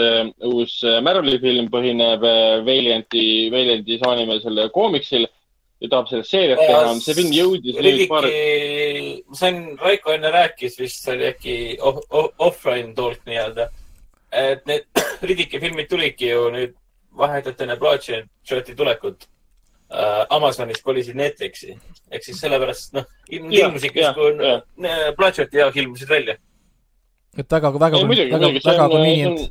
uus Marveli film, põhineb Valianti, Valianti saanimeelsel koomiksil ja tahab sellest seeriat teha. see film jõudis nüüd paar. ma sain, Raiko enne rääkis vist, see oli äkki offline talk nii-öelda. et need [CLEARS THROAT] Riddicky filmid tulidki ju nüüd vahetult enne Bloodshoti tulekut äh, Amazonist kolisid Netflixi. ehk siis sellepärast, noh, ilmusid justkui Bloodshoti jaoks ilmusid välja. Et väga, väga, väga, väga convenient.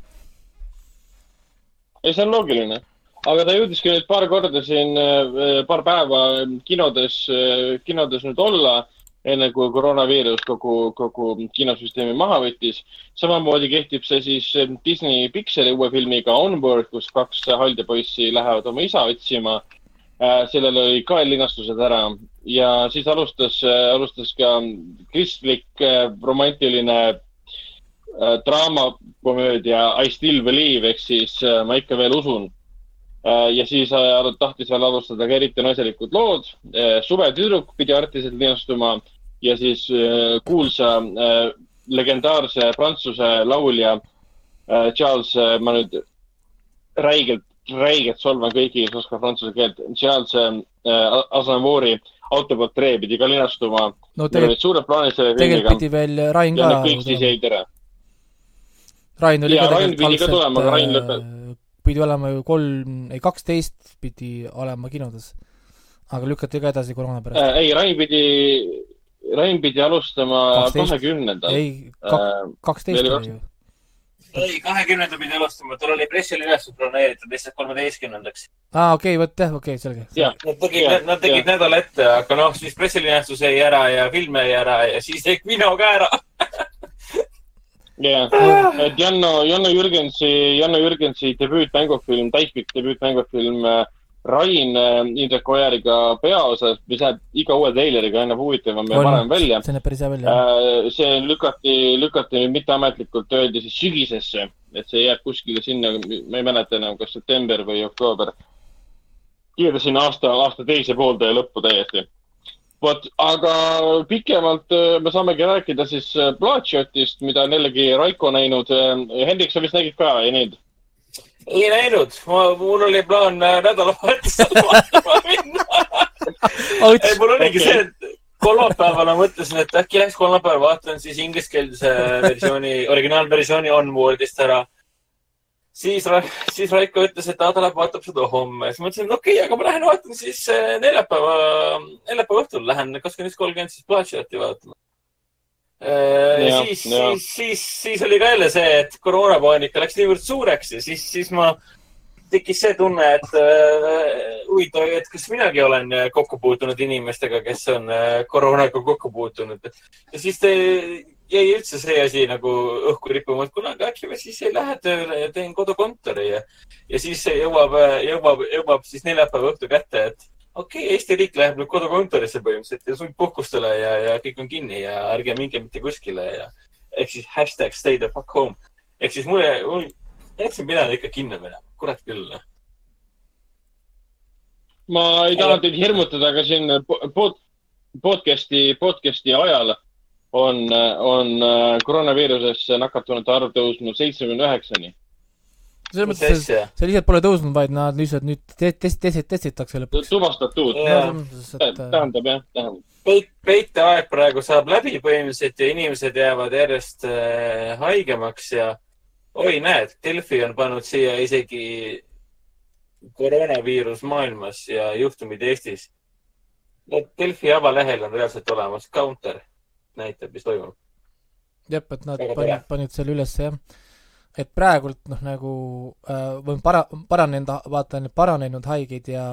ei, see on loogiline aga ta jõudiski nüüd paar korda siin, äh, paar päeva kinodes, äh, kinodes nüüd olla, enne kui koroonaviirus kogu, kogu kinosüsteemi maha võttis. samamoodi kehtib see siis äh, Disney Pixari uue filmiga Onward, kus kaks haldepoissi lähevad oma isa otsima. sellel oli ka linastused ära ja siis alustas, alustas ka kristlik romantiline draamakomöödia I still believe ehk siis ma ikka veel usun Äh, ja siis äh, tahtis veel alustada ka eriti naiselikud lood. Äh, suvetüdruk pidi artiliselt linastuma ja siis kuulsa legendaarse prantsuse laulja Charles, ma nüüd räigelt, räigelt solvan kõigi, kes oskavad prantsuse keelt, Charles Aznavouri autoportree pidi ka linastuma. no tegelikult, tegelikult pidi veel Rain ka. kõik siis jäid ära. Rain oli ja, ka tegelikult Rain lõpetas pidi olema ju kolm, ei kaksteist pidi olema kinodes. aga lükati ka edasi koroona pärast äh,. ei, Rain pidi, Rain pidi alustama kahekümnendal. ei, kaksteist oli ju. ei, kahekümnendal pidi alustama, tal oli pressilinastus planeeritud lihtsalt kolmeteistkümnendaks. aa, okei okay,, vot jah, okei okay,, selge. Nad tegid, nad tegid nädal ette, aga noh, siis pressilinastus jäi ära ja film jäi ära ja siis jäi kino ka ära [LAUGHS] jah yeah., et Janno, Janno Jürgensi, Janno Jürgensi debüütmängufilm, täispikk debüütmängufilm äh, Rain äh, Indrek Ojariga peaosas, mis näeb iga uue treileriga aina huvitavam ja parem välja. see näeb päris hea välja. Äh, see lükati, lükati nüüd mitteametlikult öeldi siis sügisesse, et see jääb kuskile sinna, ma ei mäleta enam, kas september või oktoober. sinna aasta, aasta teise poolde lõppu täiesti vot, aga pikemalt äh, me saamegi rääkida siis äh, Bloodshotist, mida on jällegi Raiko näinud. Äh, Hendrik, sa vist nägid ka, ei näinud? ei näinud, mul oli plaan nädalavahetusel [LAUGHS] vaatama minna mul oligi okay. see, et kolmapäeval ma mõtlesin, et äkki läheks kolmapäeval vaatan siis ingliskeelse versiooni, originaalversiooni Onwardist ära siis, siis Raiko ütles, et ta läheb vaatab seda homme. siis mõtlesin, et okei okay,, aga ma lähen vaatan siis eh, neljapäeva, neljapäeva õhtul lähen kakskümmend üks kolmkümmend siis Bloodshoti vaatama. Eh, siis, siis, siis, siis oli ka jälle see, et koroonapaanika läks niivõrd suureks ja siis, siis ma, tekkis see tunne, et uh, huvitav, et kas minagi olen kokku puutunud inimestega, kes on uh, koroonaga kokku puutunud. ja siis te jäi üldse see asi nagu õhku rippuma, et kunagi äkki ma siis ei lähe tööle ja teen kodukontori ja, ja siis jõuab, jõuab, jõuab siis neljapäeva õhtu kätte, et okei okay,, Eesti riik läheb nüüd kodukontorisse põhimõtteliselt ja sundpuhkustele ja, ja kõik on kinni ja ärge minge mitte kuskile ja ehk siis hashtag stay the fuck home. ehk siis mulle, mul, jätsin pidanud ikka kinno minema, kurat küll. Noh. ma ei taha teid hirmutada, aga siin pod, podcast'i, podcast'i ajal on, on äh, koroonaviirusesse nakatunute arv tõusnud seitsmekümne üheksani. selles mõttes, see, see lihtsalt pole tõusnud, vaid nad lihtsalt nüüd test-, test-, testitakse lõpuks. tuvastatud. tähendab jah, tähendab. peit, peiteaeg praegu saab läbi põhimõtteliselt ja inimesed jäävad järjest äh, haigemaks ja oi, näed, Delfi on pannud siia isegi koroonaviirus maailmas ja juhtumid Eestis. Delfi avalehel on reaalselt olemas counter näitab, mis toimub. jah, et nad panid, panid selle ülesse, jah. et praegult noh, nagu äh, või para-, paranenud, vaatan, paranenud haigeid ja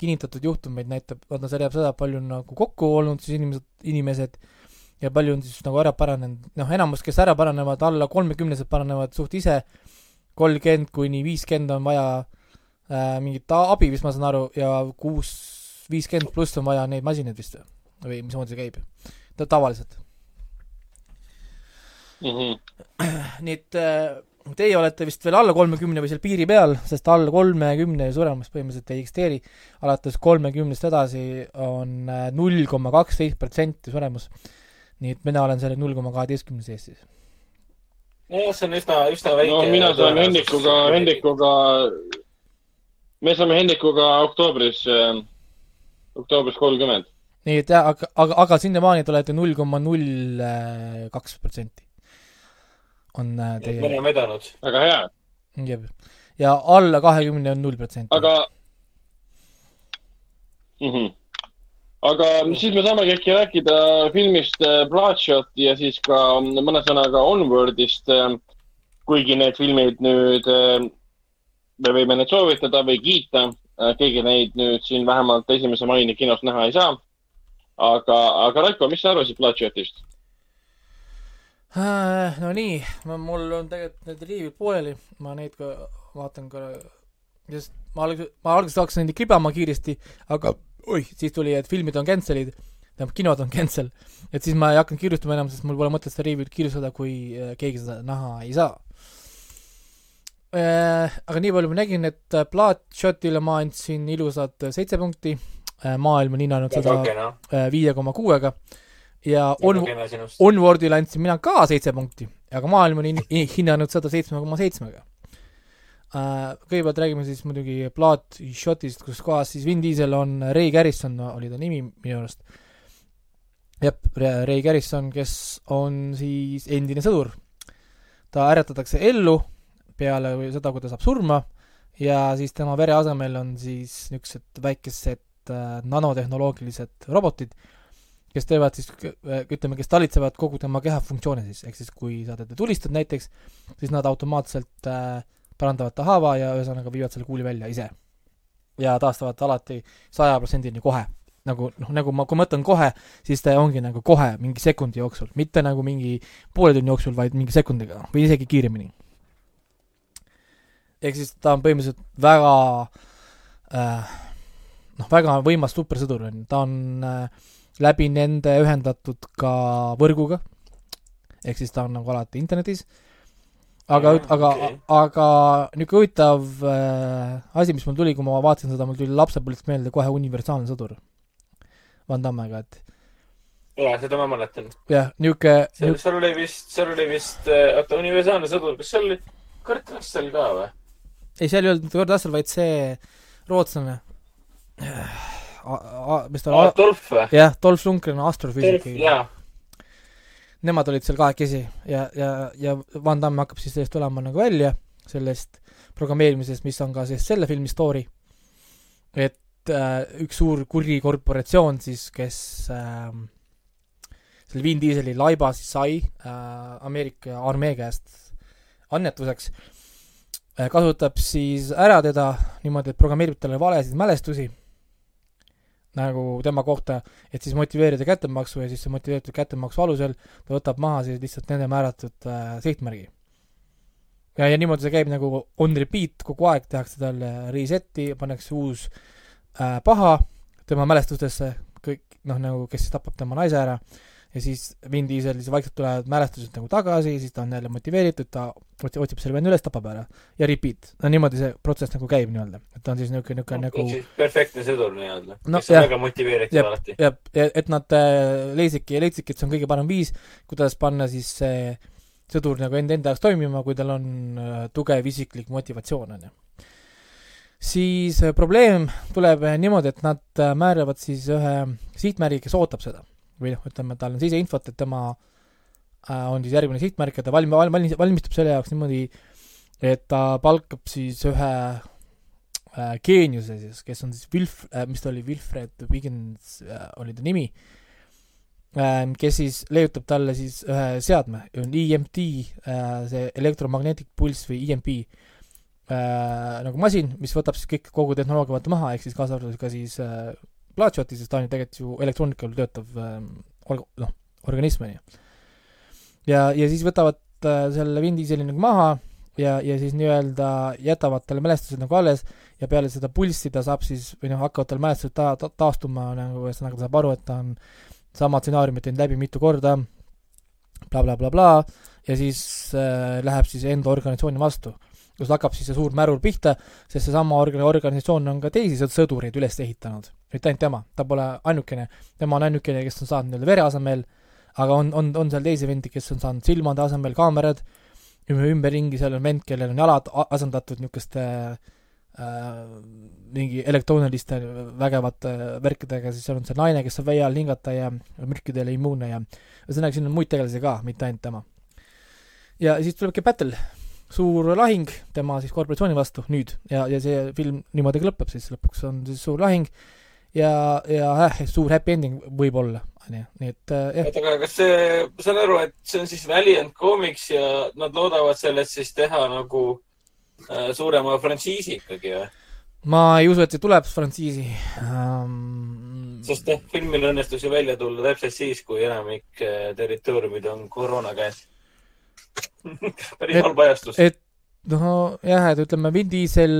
kinnitatud juhtumeid näitab, vaata, see näitab seda, palju on nagu kokku olnud siis inimesed, inimesed ja palju on siis nagu ära paranenud, noh, enamus, kes ära paranevad, alla kolmekümnesed paranevad suht ise, kolmkümmend kuni viiskümmend on vaja äh, mingit abi, vist ma saan aru, ja kuus, viiskümmend pluss on vaja neid masinaid vist või, või mismoodi see käib? tavaliselt mm. -hmm. [CLEARS THROAT] nii et äh, teie olete vist veel alla kolmekümne või seal piiri peal, sest alla kolmekümne suremust põhimõtteliselt ei eksisteeri. alates kolmekümnest edasi on äh, null koma kaksteist protsenti suremus. nii et mina olen selle null koma kaheteistkümne sees siis. nojah, see on üsna, üsna väike. no mina saan Hendrikuga, Hendrikuga, me saame Hendrikuga oktoobris äh,, oktoobris kolmkümmend. nii et jah, aga, aga, aga sinnamaani te olete null koma null kaks protsenti on äh, teie. mõne vedanud. väga hea. jah, ja alla kahekümne on null protsenti. aga mm. -hmm. aga siis me saamegi äkki rääkida filmist äh, Bloodshot ja siis ka mõne sõnaga Onwardist. Äh, kuigi need filmid nüüd, me võime neid soovitada või kiita, keegi neid nüüd siin vähemalt esimese maini kinos näha ei saa. aga, aga Raiko, mis sa arvasid Bloodshotist? Äh, no nii, mul on tegelikult need riivid pooleli, ma neid ka vaatan ka, sest ma alguses, ma alguses hakkasin neid kribama kiiresti, aga oih, siis tuli, et filmid on cancel'id, tähendab, kinod on cancel. et siis ma ei hakanud kiirustama enam, sest mul pole mõtet seda riivit kiirustada, kui äh, keegi seda näha ei saa. Äh, aga nii palju ma nägin, et Bloodshotile ma andsin ilusad seitse punkti, maailm on hinnanud seda viie koma kuuega ja on, Onwardile andsin mina ka seitse punkti, aga maailm on hinnanud seda seitsme koma seitsmega. Äh, kõigepealt räägime siis muidugi Bloodshotist, kus kohas siis Vin Diesel on Ray Garrison, oli ta nimi minu arust. jah, Ray Garrison, kes on siis endine sõdur. ta äratatakse ellu peale seda, kui ta saab surma ja siis tema vere asemel on siis niisugused väikesed äh, nanotehnoloogilised robotid kes teevad siis, ütleme, kes talitsevad kogu tema keha funktsioone siis, ehk siis kui sa teda tulistad näiteks, siis nad automaatselt äh, parandavad ta haava ja ühesõnaga viivad selle kuuli välja ise. ja taastavad alati saja protsendini kohe. nagu noh, nagu ma, kui ma ütlen kohe, siis ta ongi nagu kohe, mingi sekundi jooksul, mitte nagu mingi poole tunni jooksul, vaid mingi sekundiga või isegi kiiremini. ehk siis ta on põhimõtteliselt väga äh, noh, väga võimas supersõdur on ta on äh, läbi nende ühendatud ka võrguga, ehk siis ta on nagu alati internetis, aga, aga okay., aga niisugune huvitav äh, asi, mis mul tuli, kui ma vaatasin seda, mul tuli lapsepõlvest meelde kohe Universaalne sõdur Van Dammega, et jaa, seda ma mäletan. jah, niisugune seal, seal oli vist, seal oli vist, äh, oota, Universaalne sõdur, kas seal oli Kurt Russell ka või? ei, seal ei olnud Kurt Russell, vaid see rootslane mis ta on? Dolph või? jah, Dolph Lundgren, astrofüüsik. Nemad olid seal kahekesi ja, ja, ja Van Damme hakkab siis sellest tulema nagu välja, sellest programmeerimisest, mis on ka siis selle filmi story. et äh, üks suur kuri korporatsioon siis, kes äh, selle Vin Dieseli laiba siis sai äh, Ameerika armee käest annetuseks äh,, kasutab siis ära teda niimoodi, et programmeerib talle valesid mälestusi nagu tema kohta, et siis motiveerida kättemaksu ja siis see motiveeritud kättemaksu alusel ta võtab maha siis lihtsalt nende määratud äh, sihtmärgi. ja, ja niimoodi see käib nagu on repeat, kogu aeg tehakse talle reset'i, pannakse uus äh, paha tema mälestustesse, kõik noh, nagu kes tapab tema naise ära ja siis Vin Diesel siis vaikselt tulevad mälestused nagu tagasi, siis ta on jälle motiveeritud, ta otsib selle venna üles, tapab ära. Ja repeat. no niimoodi see protsess nagu käib nii-öelda, et ta on siis niisugune, niisugune no, nagu perfektne sõdur nii-öelda no,, kes on väga motiveeritud alati. jah, et nad äh, leidsidki ja leidsidki, et see on kõige parem viis, kuidas panna siis see sõdur nagu enda, enda jaoks toimima, kui tal on äh, tugev isiklik motivatsioon, on ju. Siis äh, probleem tuleb niimoodi, et nad määravad siis ühe sihtmärgi, kes ootab seda või noh, ütleme, tal on siseinfot, et tema äh, on siis järgmine sihtmärk ja ta valm-, valmis, valmistub selle jaoks niimoodi, et ta palkab siis ühe äh, geeniuse siis, kes on siis Wilf- äh,, mis ta oli, Wilfred Wiggins oli ta nimi kes siis leiutab talle siis ühe seadme, on EMT see Electromagnetic Pulse või EMP nagu masin, mis võtab siis kõik, kogu tehnoloogia vaata maha, ehk siis kaasa arvatud ka siis Plaatšoti, sest ta on ju tegelikult ju elektroonikal töötav äh, org-, noh, organism, on ju. ja, ja siis võtavad äh, selle Vin Dieseli nagu maha ja, ja siis nii-öelda jätavad talle mälestused nagu alles ja peale seda pulssi ta saab siis, või noh, hakkavad tal mälestused ta-, ta-, taastuma nagu, ühesõnaga ta saab aru, et ta on sama stsenaariumit teinud läbi mitu korda, blablabla bla, bla, ja siis äh, läheb siis enda organisatsiooni vastu. kus hakkab siis see suur märul pihta, sest seesama orga-, organisatsioon on ka teisi sõdureid üles ehitanud. Mitte ainult tema, ta pole ainukene, tema on ainukene, kes on saanud nii-öelda vere asemel, aga on, on, on seal teisi vendi, kes on saanud silmade asemel kaamerad, ümberringi seal on vend, kellel on jalad asendatud niisuguste äh, mingi elektrooniliste vägevate värkidega, siis seal on see naine, kes saab vee all hingata ja mürkidele immuunne ja ühesõnaga, siin on muid tegelasi ka, mitte ainult tema. ja siis tulebki battle, suur lahing tema siis korporatsiooni vastu nüüd. Ja, ja see film niimoodi ka lõpeb siis, lõpuks on siis suur lahing ja, ja äh, suur happy ending võib-olla, onju, nii et äh, jah. oota, aga kas see, ma saan aru, et see on siis Valiant Comics ja nad loodavad sellest siis teha nagu äh, suurema frantsiisi ikkagi või? ma ei usu, et see tuleb frantsiisi um.... sest jah, filmil õnnestus ju välja tulla täpselt siis, kui enamik äh, territooriumid on koroona käes [LAUGHS] päris halb ajastus. et noh, jah, et ütleme, Vin Diesel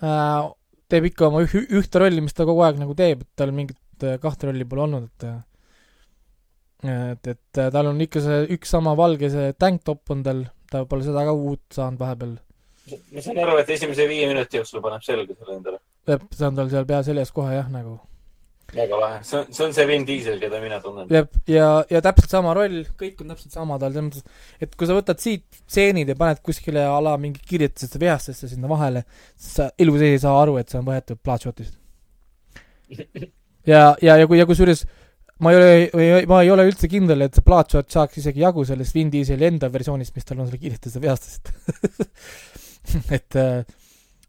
äh, teeb ikka oma üh ühte rolli, mis ta kogu aeg nagu teeb, et tal mingit äh, kahte rolli pole olnud, et et, et tal on ikka see üks sama valge, see tank top on tal, ta pole seda ka uut saanud vahepeal ma saan aru, et esimese viie minuti jooksul paneb selga selle endale. see on tal seal pea seljas kohe jah, nagu. Väga lahe, see on, see on see Vin Diesel, keda mina tunnen. jah, ja, ja täpselt sama roll, kõik on täpselt sama tal, selles mõttes, et kui sa võtad siit stseenid ja paned kuskile a la mingi kirjutisesse vihastesse sinna vahele, siis sa elu sees ei saa aru, et see on võetud Bloodshotist. ja, ja, ja kui, ja kusjuures ma ei ole, ma ei ole üldse kindel, et see Bloodshot saaks isegi jagu sellest Vin Dieseli enda versioonist, mis tal on selle kirjutise vihastusest [LAUGHS] et äh,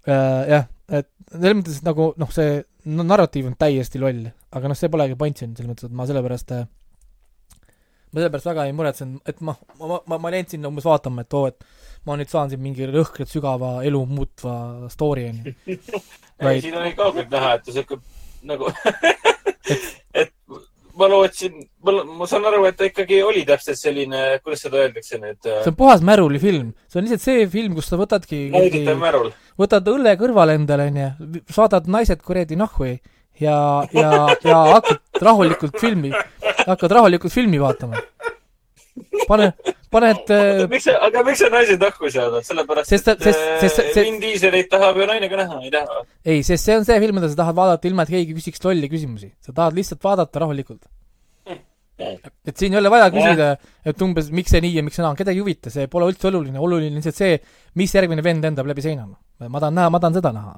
äh, jah, et selles mõttes nagu noh, see no, narratiiv on täiesti loll, aga noh, see polegi point siin, selles mõttes, et ma sellepärast äh, ma sellepärast väga ei muretsenud, et ma, ma, ma, ma ei läinud sinna umbes vaatama, et oo, et ma nüüd saan siin mingi lõhkelt sügava elu muutva story, on ju. [LAUGHS] ei, siin oli kaugelt näha, et sihuke nagu [LAUGHS] et ma lootsin, ma, ma saan aru, et ta ikkagi oli täpselt selline, kuidas seda öeldakse nüüd? Äh, see on puhas märulifilm, see on lihtsalt see film, kus sa võtadki nauditav märul. Võtad õlle kõrvale endale, onju, saadad naised kuradi nahhu ja, ja, ja hakkad rahulikult filmi, hakkad rahulikult filmi vaatama. pane, paned äh, miks sa, aga miks sa naised nahku saadad, sellepärast sest, et sest, äh, sest, sest, Vin Dieselit tahab ju naine ka näha, ei taha? ei, sest see on see film, mida sa tahad vaadata ilma, et keegi küsiks lolli küsimusi. sa tahad lihtsalt vaadata rahulikult. Et siin ei ole vaja küsida, et umbes miks see nii ja miks see naa, kedagi ei huvita, see pole üldse oluline, oluline on lihtsalt see, mis järgmine vend lendab läbi seina. ma tahan näha, ma tahan seda näha.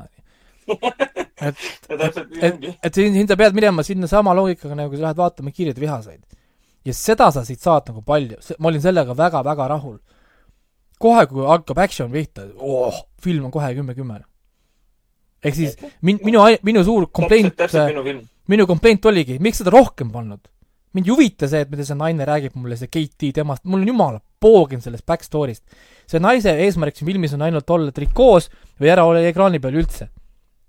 [LAUGHS] et, et, et, et siin, siin sa pead minema sinna sama loogikaga, nagu sa lähed vaatama Kiireid vihaseid ja seda sa siit saad nagu palju, ma olin sellega väga-väga rahul. kohe, kui hakkab action pihta oh,, film on kohe kümme-kümme. ehk siis min-, minu, minu suur komplaint, minu komplaint oligi, miks seda rohkem pannud? Mind ei huvita see, et mida see naine räägib mulle, see Kate temast, mul on jumala poogin sellest back story'st. see naise eesmärk siin filmis on ainult olla trikoos või ära olla ekraani peal üldse.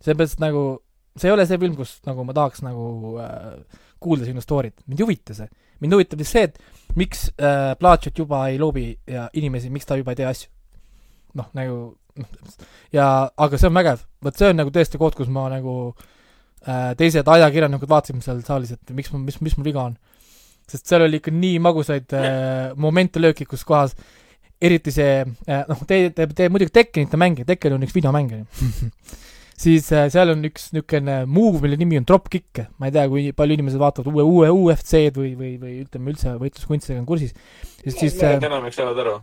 seepärast nagu, see ei ole see film, kus nagu ma tahaks nagu äh, kuulda sinu story't, mind ei huvita see mind huvitab lihtsalt see, et miks äh, Plaatšot juba ei loobi ja inimesi, miks ta juba ei tee asju. noh, nagu noh, ja aga see on vägev, vot see on nagu tõesti koht, kus ma nagu äh, teised ajakirjanikud vaatasid seal saalis, et miks, mis, mis mul viga on. Sest seal oli ikka nii magusaid äh, momente lööki, kus kohas eriti see äh,, noh, te, te, te muidugi Tekkenit ei mängi, Tekken on üks videomäng, on [LAUGHS] ju siis äh, seal on üks niisugune move, mille nimi on dropkick, ma ei tea, kui palju inimesed vaatavad uue, uue UFC-d või, või, või ütleme üldse võitluskunstidega on kursis. siis, siis äh, enamik saavad aru.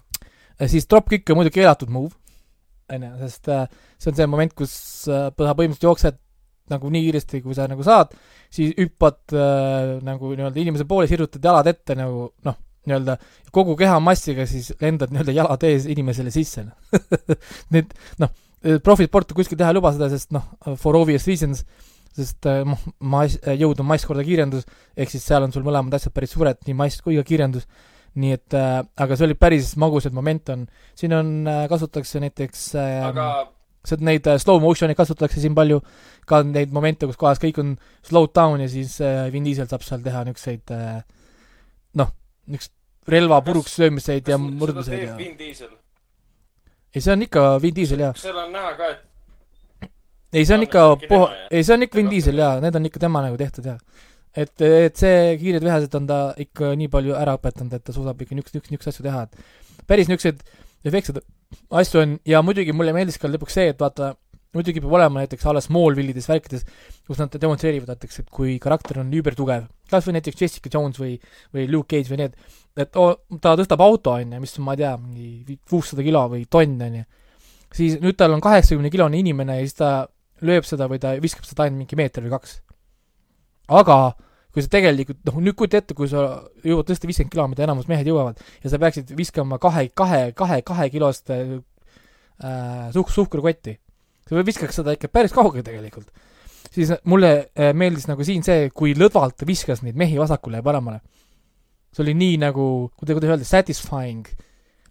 Äh, siis dropkick on muidugi keelatud move, on ju, sest äh, see on see moment, kus äh, põhimõtteliselt jooksed nagu nii kiiresti, kui sa nagu saad, siis hüppad äh, nagu nii-öelda inimese poole, sirutad jalad ette nagu noh, nii-öelda kogu kehamassiga siis lendad nii-öelda jalad ees inimesele sisse [LAUGHS] Need noh profisporti kuskil teha ei luba seda, sest noh, for obvious reasons, sest äh, noh, mass, äh, jõud on mass korda kiirendus, ehk siis seal on sul mõlemad asjad päris suured, nii mass kui ka kiirendus. nii et äh, aga see oli päris magusad moment on, siin on äh,, kasutatakse näiteks äh, aga seda, neid äh, slow motion'e kasutatakse siin palju, ka neid momente, kus kohas kõik on slowed down ja siis äh, Vin Diesel saab seal teha niisuguseid äh, noh, niisugust relva puruks löömiseid ja murdmiseid ja ei, see on ikka Vin Diesel, jaa. seal on näha ka, et ei, see on ikka puha-, ei, see on ikka Vin Diesel jaa, need on ikka tema nagu tehtud jaa. et, et see Kiired vihased on ta ikka nii palju ära õpetanud, et ta suudab ikka niisuguseid, niisuguseid asju teha, et päris niisuguseid efektseid asju on ja muidugi mulle meeldis ka lõpuks see, et vaata, muidugi peab olema näiteks a la Smallville'ides, värkides, kus nad demonstreerivad näiteks, et kui karakter on üübertugev, kas või näiteks Jessica Jones või, või Luke Cage või need, et oo, ta tõstab auto, on ju, mis ma ei tea, mingi kuussada kilo või tonn, on ju, siis nüüd tal on kaheksakümne kilone inimene ja siis ta lööb seda või ta viskab seda ainult mingi meeter või kaks. aga kui sa tegelikult, noh, nüüd kujuta ette, kui sa jõuad tõsta viiskümmend kilo, mida enamus mehed jõuavad, ja sa peaksid viskama kahe, kahe, kahe, kahe kilost äh, suhk-, suhkrukotti. sa viskaks seda ikka päris kaugele tegelikult. siis mulle äh, meeldis nagu siin see, kui lõdvalt viskas neid mehi vasakule ja paremale. see oli nii nagu, kuidas, kuidas öelda, satisfying.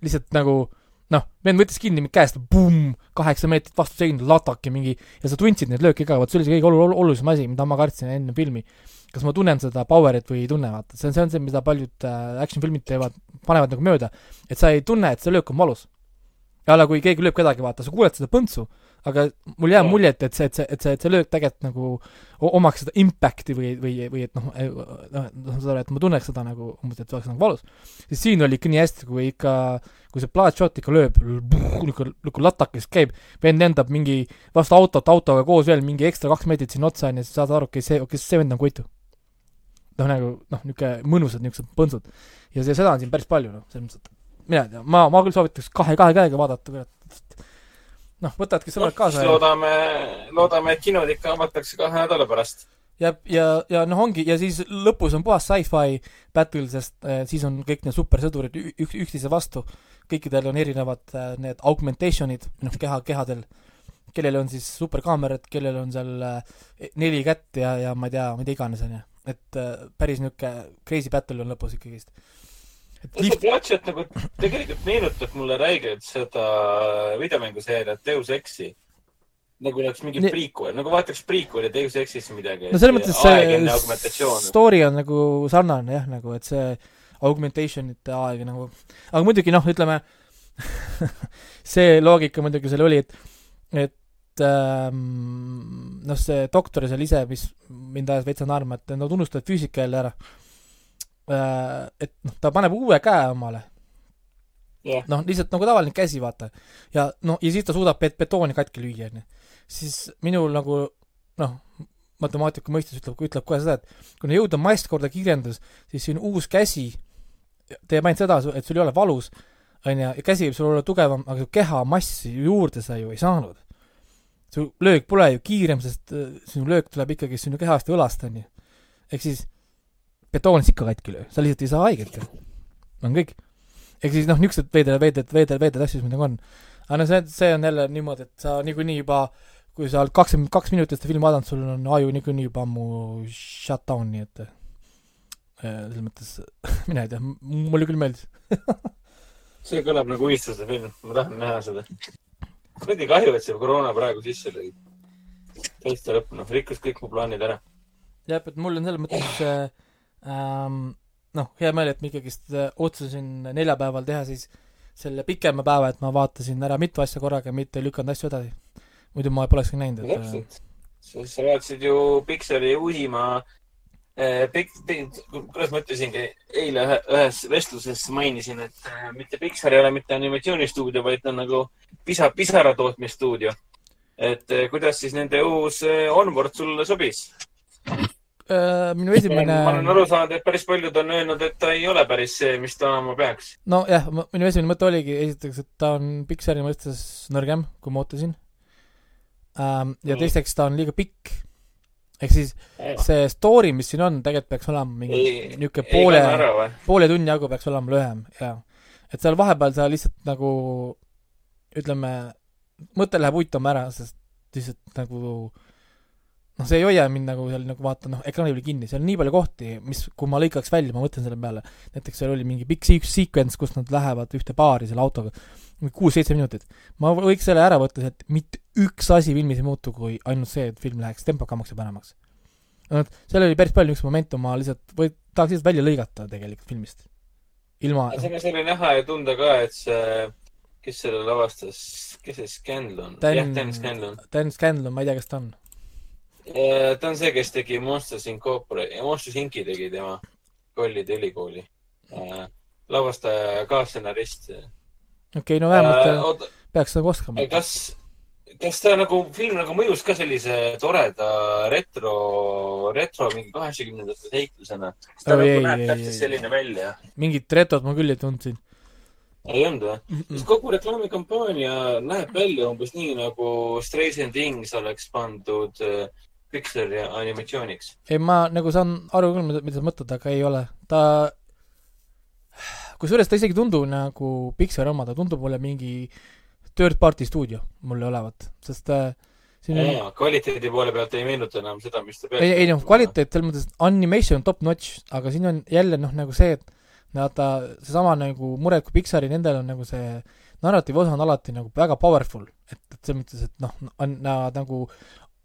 lihtsalt nagu noh, vend võttis kinni mind käest, pumm, kaheksa meetrit vastu seina, latak ja mingi, ja sa tundsid neid lööke ka, vot see oli see kõige olu-, olulisem asi, mida ma kartsin enne filmi. Kas ma tunnen seda power'it või ei tunne, vaata, see on, see on see, mida paljud äh, action filmid teevad, panevad nagu mööda, et sa ei tunne, et see löök on valus. ja alla, kui keegi lööb kedagi, vaata, sa kuuled seda põntsu, aga mul jääb mulje, et, et see, et see, et see, et see löök tegelikult nagu omaks seda impact'i või, või, või et noh, noh, saad aru, et ma tunneks seda nagu umbes, et see oleks nagu valus. siis siin oli ikka nii hästi, kui ikka, kui see plaatshot ikka lööb, niisugune, niisugune latakis käib, vend lendab mingi vastu autot, autoga koos veel mingi ekstra kaks meetrit sinna otsa, on ju, siis saad aru, okei, see, okei, see vend on kuitu. Noh, nagu noh, niisugune mõnusad niisugused põnsud. ja see, seda on siin päris palju, noh, selles mõttes, et mina ei tea, ma, ma küll soovitaks kahe, kahe käega vaadata, kurat noh, võtadki sõbrad no, kaasa. loodame, loodame, et kinod ikka avatakse kahe nädala pärast. ja, ja, ja noh, ongi, ja siis lõpus on puhas sci-fi battle, sest äh, siis on kõik need supersõdurid ük-, üksteise vastu. kõikidel on erinevad äh, need augmentation'id, noh, keha, kehadel, kellel on siis superkaamerad, kellel on seal äh, neli kätt ja, ja ma ei tea, mida iganes, on ju. Et äh, päris niisugune crazy battle on lõpus ikkagist see Platchet nagu tegelikult meenutab mulle räigelt seda videomänguseeriat Deus Exi. nagu oleks mingi Nii... prequel, nagu vaataks prequel'i Deus Exis midagi. no selles mõttes see story on nagu sarnane jah, nagu et see augmentation'ite aeg nagu, aga muidugi noh, ütleme [LAUGHS] see loogika muidugi seal oli, et, et ähm, noh, see doktor seal ise, mis mind ajas veits naerma, et nad unustavad füüsika jälle ära Äh, et noh, ta paneb uue käe omale yeah.. noh, lihtsalt nagu tavaline käsi, vaata. ja noh, ja siis ta suudab bet-, betooni katki lüüa, onju. siis minul nagu noh, matemaatika mõistes ütleb, ütleb kohe seda, et kuna jõuda maist korda kirjandus, siis siin uus käsi teeb ainult seda, et sul ei ole valus, onju, ja käsi võib sul olla tugevam, aga su keha massi juurde sa ju ei saanud. Su löök pole ju kiirem, sest äh, sinu löök tuleb ikkagi sinu kehast ja õlast, onju. ehk siis betoon siis ikka katki löö, sa lihtsalt ei saa haiget ju. on kõik. ehk siis noh, niisugused veidrad, veidrad, veidrad, veidrad asjad midagi on. aga no see, see on jälle niimoodi, et sa niikuinii juba, kui sa oled kakskümmend kaks minutit seda filmi vaadanud, sul on aju niikuinii juba ammu shut down, nii et äh, selles mõttes [LAUGHS] mina ei tea, mulle küll meeldis [LAUGHS] see kõlab nagu unistuse film, ma tahan näha seda. Kuradi kahju, et see koroona praegu sisse lõi. täiesti lõpp, noh, rikkus kõik mu plaanid ära. jah, et mul on selles mõttes äh, ähm, noh, hea meel, et ma ikkagist äh, otsustasin neljapäeval teha siis selle pikema päeva, et ma vaatasin ära mitu asja korraga, mitte ei lükanud asju edasi. muidu ma polekski näinud, et täpselt. sa vaatasid ju Pixari uusima äh, Pik-, kuidas ma ütlesingi, eile ühe, ühes vestluses mainisin, et äh, mitte Pixar ei ole mitte animatsioonistuudio, vaid ta on nagu pisa, pisara tootmisstuudio. et äh, kuidas siis nende uus Onward sulle sobis? Äh, minu esimene ma olen aru saanud, et päris paljud on öelnud, et ta ei ole päris see, mis ta olema peaks. nojah, minu esimene mõte oligi esiteks, et ta on Pixari mõistes nõrgem, kui ma ootasin ja mm. teiseks, ta on liiga pikk. Ehk siis see story, mis siin on, tegelikult peaks olema mingi niisugune poole, poole tunni jagu peaks olema lühem, jaa. et seal vahepeal sa lihtsalt nagu ütleme, mõte läheb uitama ära, sest lihtsalt nagu äh, noh, see ei hoia mind nagu seal nagu vaata noh, ekraani peal kinni, seal on nii palju kohti, mis, kui ma lõikaks välja, ma mõtlen selle peale, näiteks seal oli mingi pikk sequence, kus nad lähevad ühte baari selle autoga, kuus-seitse minutit. ma võiks selle ära võtta, et mitte üks asi filmis ei muutu, kui ainult see, et film läheks tempokamaks ja paremaks. et seal oli päris palju niisuguseid momente, ma lihtsalt või tahaks lihtsalt välja lõigata tegelikult filmist. ilma samas oli näha ja tunda ka, et see kes selle lavastas, kes see Scanlon? Dan Scanlon. Dan Scanlon, ma ei tea, kes ta on ta on see, kes tegi Monsters Incorporated, Monsters Inki tegi tema, kollide ülikooli. lavastaja ja kaasstsenarist. okei okay,, no vähemalt äh, peaks nagu oskama. kas, kas ta nagu, film nagu mõjus ka sellise toreda retro, retro mingi kaheksakümnendate seiklusena? ta oh, nagu ei, näeb ei, täpselt ei, selline ei. välja. mingit retot ma küll ei tundnud siin. ei olnud või mm? -mm. kogu reklaamikampaania näeb välja umbes nii, nagu Stranger Things oleks pandud äh, Pixari animatsiooniks. ei, ma nagu saan aru küll, mida, sa mõtled, aga ei ole. ta, kusjuures ta isegi ei tundu nagu Pixari oma, ta tundub mulle mingi third party stuudio mulle olevat, sest äh, siin on ja, kvaliteedi poole pealt ei meenuta enam seda, mis ta peaks ei, ei noh, kvaliteet selles mõttes, animation on top notch, aga siin on jälle noh, nagu see, et vaata, seesama nagu mure, et kui Pixari, nendel on nagu see narratiivi osa on alati nagu väga powerful, et, et selles mõttes, et noh, nad nagu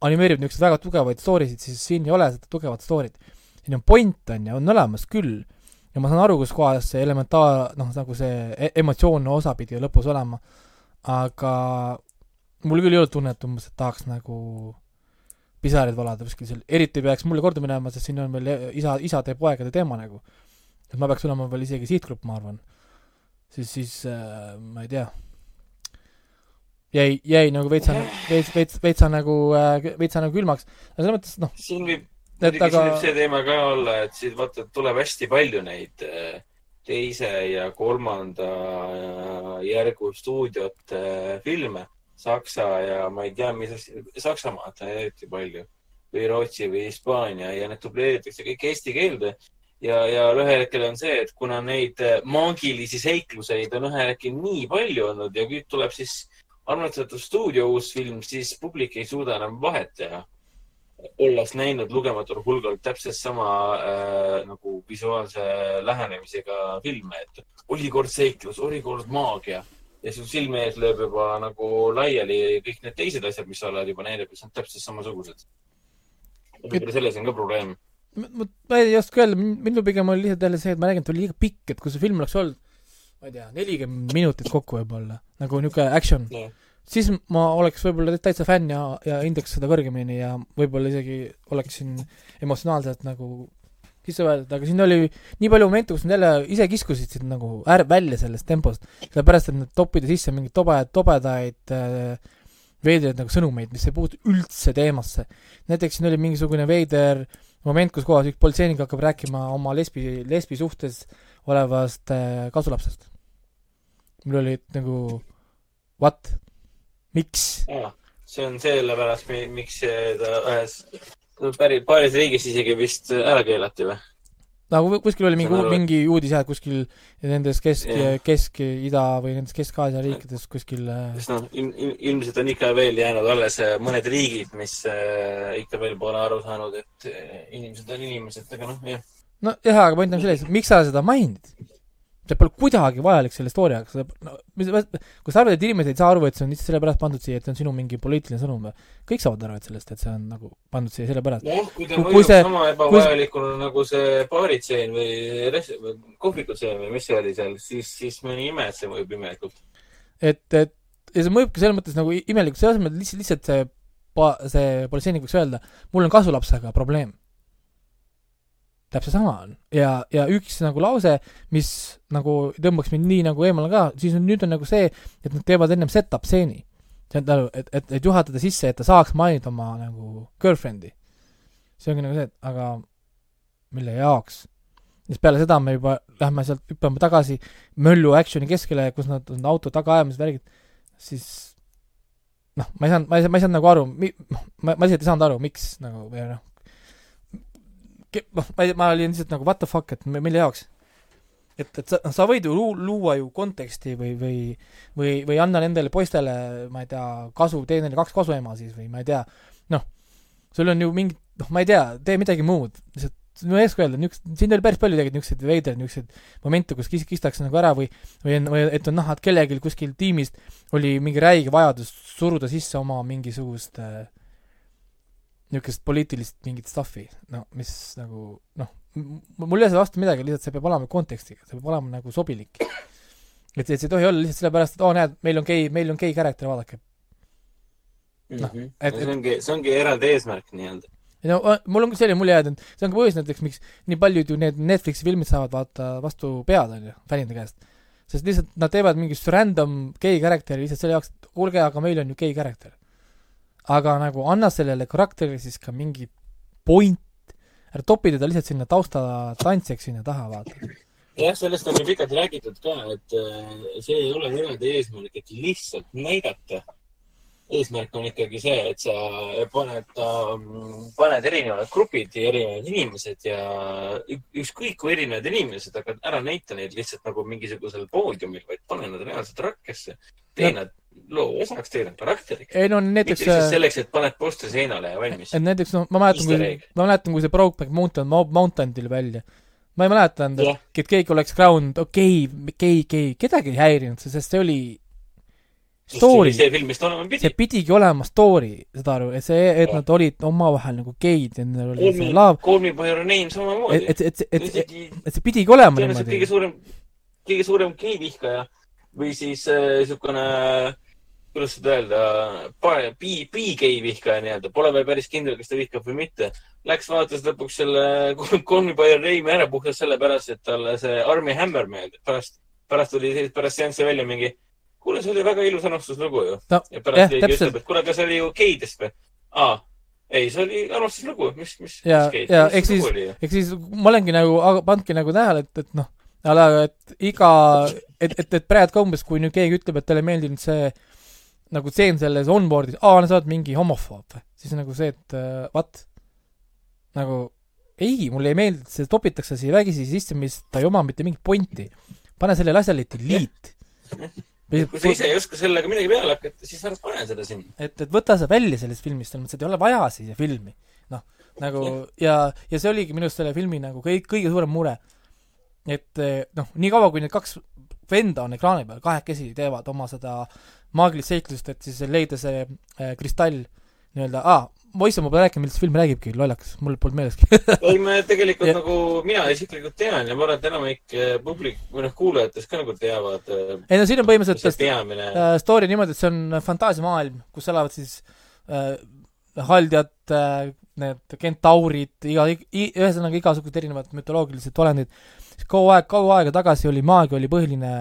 animeerivad niisuguseid väga tugevaid story sid, siis siin ei ole seda tugevat story't. siin on point, on ju, on olemas küll, ja ma saan aru, kus kohas see elementaar, noh, nagu see e-, emotsioonne osa pidi lõpus olema aga mul küll ei olnud tunnet umbes, et tahaks nagu pisaraid valada kuskil seal, eriti peaks mulle korda minema, sest siin on veel isa, isade ja poegade teema nagu. et ma peaks olema veel isegi sihtgrupp, ma arvan. siis, siis äh, ma ei tea. Jäi, jäi nagu veitsa, veits, veits, veitsa nagu äh,, veitsa nagu külmaks, aga selles mõttes noh. siin võib, muidugi aga... siin võib see teema ka olla, et siin vaata, tuleb hästi palju neid äh, teise ja kolmanda järgu stuudiote filme, Saksa ja ma ei tea, mis asja, Saksamaad eriti palju või Rootsi või Hispaania ja need dubleeritakse kõik eesti keelde. ja, ja ühel hetkel on see, et kuna neid maagilisi seikluseid on ühel hetkel nii palju olnud ja nüüd tuleb siis armastatud stuudio uus film, siis publik ei suuda enam vahet teha olles näinud lugematul hulgal täpselt sama äh, nagu visuaalse lähenemisega filme, et oli kord seiklus, oli kord maagia ja su silme ees lööb juba nagu laiali kõik need teised asjad, mis sa oled juba näinud, mis on täpselt samasugused. võib-olla selles on ka probleem. ma ei oska öelda, minul pigem oli lihtsalt jälle see, et ma nägin, et oli liiga pikk, et kui see film oleks olnud, ma ei tea, nelikümmend minutit kokku võib-olla, nagu niisugune action yeah siis ma oleks võib-olla täitsa fänn ja, ja hindaks seda kõrgemini ja võib-olla isegi oleksin emotsionaalselt nagu sisse võetud, aga siin oli nii palju momente, kus nad jälle ise kiskusid sind nagu äär-, välja sellest tempost, sellepärast et nad toppida sisse mingeid tobedaid, tobedaid äh, veidraid nagu sõnumeid, mis ei puutu üldse teemasse. näiteks siin oli mingisugune veider moment, kus kohas üks politseinik hakkab rääkima oma lesbi, lesbi suhtes olevast äh, kasulapsest. Mul oli nagu what? miks? see on sellepärast, miks ta ühes, päris paaris riigis isegi vist ära keelati või? nagu kuskil oli mingi, mingi uudis jah, et kuskil nendes Kesk yeah., Kesk-Ida või nendes Kesk-Aasia riikides kuskil äh, sest noh, ilmselt on ikka veel jäänud alles äh, mõned riigid, mis äh, ikka veel pole aru saanud, et inimesed on inimesed, aga noh, jah. nojah, aga point on selles, et miks sa seda mainid? See pole kuidagi vajalik selle story jaoks, no mis, kui sa arvad, et inimesed ei saa aru, et see on lihtsalt sellepärast pandud siia, et see on sinu mingi poliitiline sõnum või? kõik saavad aru, et sellest, et see on nagu pandud siia sellepärast. noh, kui ta mõjub see, sama ebavajalikuna kui... nagu see baaritseen või, või kohvikutseen või mis see oli seal, siis, siis ma ei ime, et see mõjub imelikult. et, et ja see mõjubki selles mõttes nagu imelikult, selle asemel lihtsalt, lihtsalt see pa-, see politseinik võiks öelda, mul on kasulapsega probleem täpselt sama on. ja, ja üks nagu lause, mis nagu tõmbaks mind nii nagu eemale ka, siis on, nüüd on nagu see, et nad teevad ennem set-up stseeni. et, et, et juhatada sisse, et ta saaks mainida oma nagu girlfriend'i. see ongi nagu see, et aga mille jaoks? siis peale seda me juba lähme sealt, hüppame tagasi möllu action'i keskele, kus nad on auto taga ajamas, värgid, siis noh, ma ei saanud, ma ei, ma ei saanud nagu aru, mi-, ma, ma lihtsalt ei saanud aru, miks nagu, või noh, noh, ma ma olin lihtsalt nagu what the fuck, et mille jaoks? et, et sa, sa võid ju luu-, luua ju konteksti või, või või, või anda nendele poistele, ma ei tea, kasu, tee neile kaks kasuema siis või ma ei tea, noh, sul on ju mingi, noh, ma ei tea, tee midagi muud, lihtsalt ma ei oska öelda, niisugused, siin oli päris palju tegelikult niisuguseid veidraid niisuguseid momente, kus kis-, kistakse nagu ära või või on, või et on näha, et kellelgi kuskil tiimist oli mingi räige vajadus suruda sisse oma mingisugust äh, niisugust poliitilist mingit stuff'i, no mis nagu noh, mul ei ole selle vastu midagi, lihtsalt see peab olema kontekstiga, see peab olema nagu sobilik. et, et see ei tohi olla lihtsalt sellepärast, et oo oh, näed, meil on gei, meil on gei character, vaadake. noh -hmm., et see ongi, see ongi eraldi eesmärk nii-öelda. no mul on selline mulje jäänud, see on ka põhjus näiteks, miks nii paljud ju need Netflixi filmid saavad vaata vastu pead, on ju, fännide käest. sest lihtsalt nad teevad mingist random gei karakteri lihtsalt selle jaoks, et kuulge, aga meil on ju gei karakter. Aga nagu anna sellele karakterile siis ka mingi point, ära topi teda lihtsalt sinna taustatantsijaks sinna taha, vaata jah, sellest on ju pikalt räägitud ka, et äh, see ei ole eraldi eesmärk, et lihtsalt näidata. eesmärk on ikkagi see, et sa paned, paned erinevad grupid ja erinevad inimesed ja ükskõik kui erinevad inimesed, aga ära näita neid lihtsalt nagu mingisugusel poodiumil, vaid pane nad reaalselt rakkesse. tee nad loo osaks, tee nad karakteriks. ei no näiteks. mitte lihtsalt selleks, et paned postri seinale ja valmis. et näiteks no ma mäletan, kui, ma mäletan, kui see Brokeback Mountain, Mountain tuli välja ma ei mäletanud yeah., et keegi oleks crowned, okei okay,, okei, okei, kedagi ei häirinud see, sest see oli story. see film, mis ta olema pidi. see pidigi olema story, saad aru, et see, et ja. nad olid omavahel nagu geid ja neil oli see laav. Call me by your name samamoodi. et, et, et, et, et, et see pidigi olema niimoodi. kõige suurem, kõige suurem gei vihkaja või siis niisugune äh, kuidas seda öelda, pi-, pi-gei vihkaja nii-öelda, pole veel päris kindel, kas ta vihkab või mitte. Läks vaatas lõpuks selle By Your Name'i ära puhtalt sellepärast, et talle see Army Hammer meeldib. pärast, pärast tuli, pärast seanssi välja mingi, kuule, see oli väga ilus armastuslugu ju no,. ja pärast keegi ütleb, et kuule, aga see oli ju geidest või? aa, ei, see oli armastuslugu, mis, mis, ja, ja eks siis, eks siis ma olengi nagu, pannudki nagu tähele, et, et noh, et iga, et, et, et praegu umbes, kui nüüd keegi ütleb, et talle ei meeldinud see nagu tseen selles onboard'is, aa, sa oled mingi homofoob siis nagu see, et uh, what? nagu ei, mulle ei meeldi, et see topitakse siia vägisi sisse, mis ta ei oma mitte mingit pointi. pane sellele asjale delete. kui sa ise ei oska sellega midagi peale hakata, siis ära pane seda sinna. et, et võta see välja sellest filmist, selles mõttes, et ei ole vaja siia filmi. noh, nagu ja, ja see oligi minu arust selle filmi nagu kõik, kõige suurem mure. et eh, noh, niikaua kui need kaks venda on ekraani peal, kahekesi teevad oma seda maagilist seiklust, et siis leida see äh, kristall nii-öelda, aa, poiss on võib-olla rääkinud, millest film räägibki, lollakas, mul polnud meeleski [LAUGHS] ei, ma tegelikult ja. nagu, mina isiklikult tean ja ma arvan, et enamik äh, publik või noh, kuulajatest ka nagu teavad. Äh, ei no siin on põhimõtteliselt peamine... äh, story niimoodi, et see on fantaasiamaailm, kus elavad siis äh, haldjad äh,, need kentaurid, iga, ühesõnaga igasugused erinevad mütoloogilised olendid kaua aeg, kaua aega tagasi oli maagia oli põhiline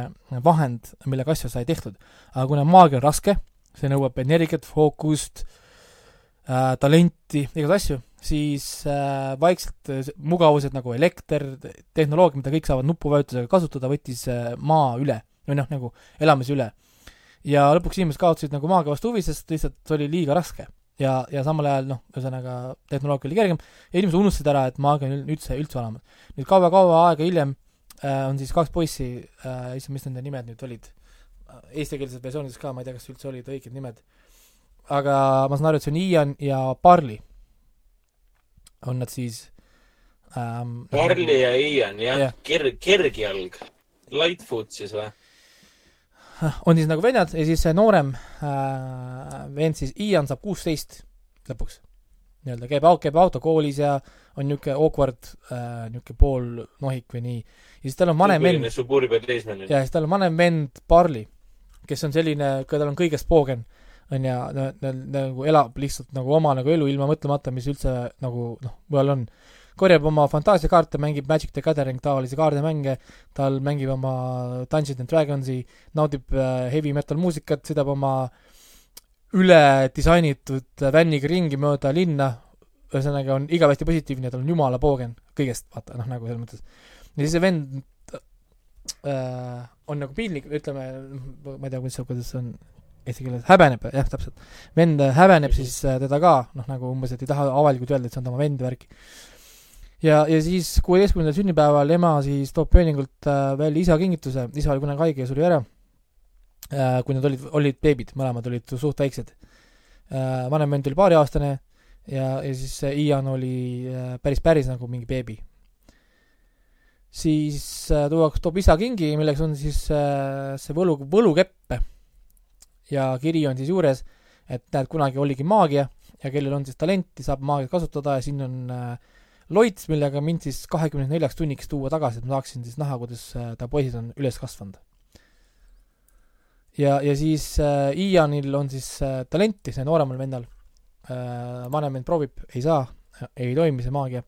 vahend, millega asju sai tehtud. aga kuna maagia on raske, see nõuab energiat, fookust äh,, talenti, igasuguseid asju, siis äh, vaikselt äh, mugavused nagu elekter, tehnoloogia, mida kõik saavad nupuvajutusega kasutada, võttis äh, maa üle või noh, nagu elamise üle. ja lõpuks inimesed kaotasid nagu maagia vastu huvi, sest lihtsalt see oli liiga raske ja, ja samal ajal noh, ühesõnaga tehnoloogia oli kergem ja inimesed unustasid ära, et maagia on üldse, üldse olemas. nüüd kaua-kaua aega hiljem äh, on siis kaks poissi äh,, issand, mis nende nimed nüüd olid, eestikeelses versioonis ka, ma ei tea, kas üldse olid õiged nimed, aga ma saan aru, et see on Ian ja Barley, on nad siis ähm, Barley ja Ian, jah yeah., kerg, kergjalg, Lightfoot siis või? On siis nagu vennad ja siis see noorem äh, vend siis, Ian saab kuusteist lõpuks. nii-öelda käib, käib autokoolis ja on niisugune awkward äh,, niisugune pool nohik või nii. ja siis tal on vanem vend. ja siis tal on vanem vend Barley, kes on selline, tal on kõigest poogen, on ja nagu elab lihtsalt nagu oma nagu elu ilma mõtlemata, mis üldse nagu noh, mujal on korjab oma fantaasiakaarte, mängib Magic the Gathering taolisi kaardimänge, tal mängib oma Dungeons and Dragonsi, naudib äh, heavy metal muusikat, sõidab oma üle disainitud vänniga ringi mööda linna, ühesõnaga on igavesti positiivne, tal on jumala poogen kõigest, vaata, noh, nagu selles mõttes. ja siis see vend äh, on nagu piinlik, ütleme, ma ei tea, kuidas, kuidas see on eesti keeles, häbeneb, jah, täpselt. vend häbeneb siis äh, teda ka, noh, nagu umbes, et ei taha avalikult öelda, et see on tema vend ja värki ja, ja siis kuueteistkümnendal sünnipäeval ema siis toob pööningult äh, välja isa kingituse, isa oli kunagi haige ja suri ära äh,, kui nad olid, olid beebid, mõlemad olid suht väiksed äh,. vanem vend oli paariaastane ja, ja siis Ian oli päris, päris nagu mingi beebi. siis tuuakse, toob isa kingi, milleks on siis see võlu, võlukepp ja kiri on siis juures, et näed, kunagi oligi maagia ja kellel on siis talenti, saab maagiat kasutada ja siin on äh, loits, millega mind siis kahekümne neljaks tunniks tuua tagasi, et ma saaksin siis näha, kuidas äh, ta poisid on üles kasvanud. ja, ja siis äh, Ianil on siis äh, talenti, see nooremal vennal. Äh,, vanem vend proovib, ei saa, ei toimi see maagia,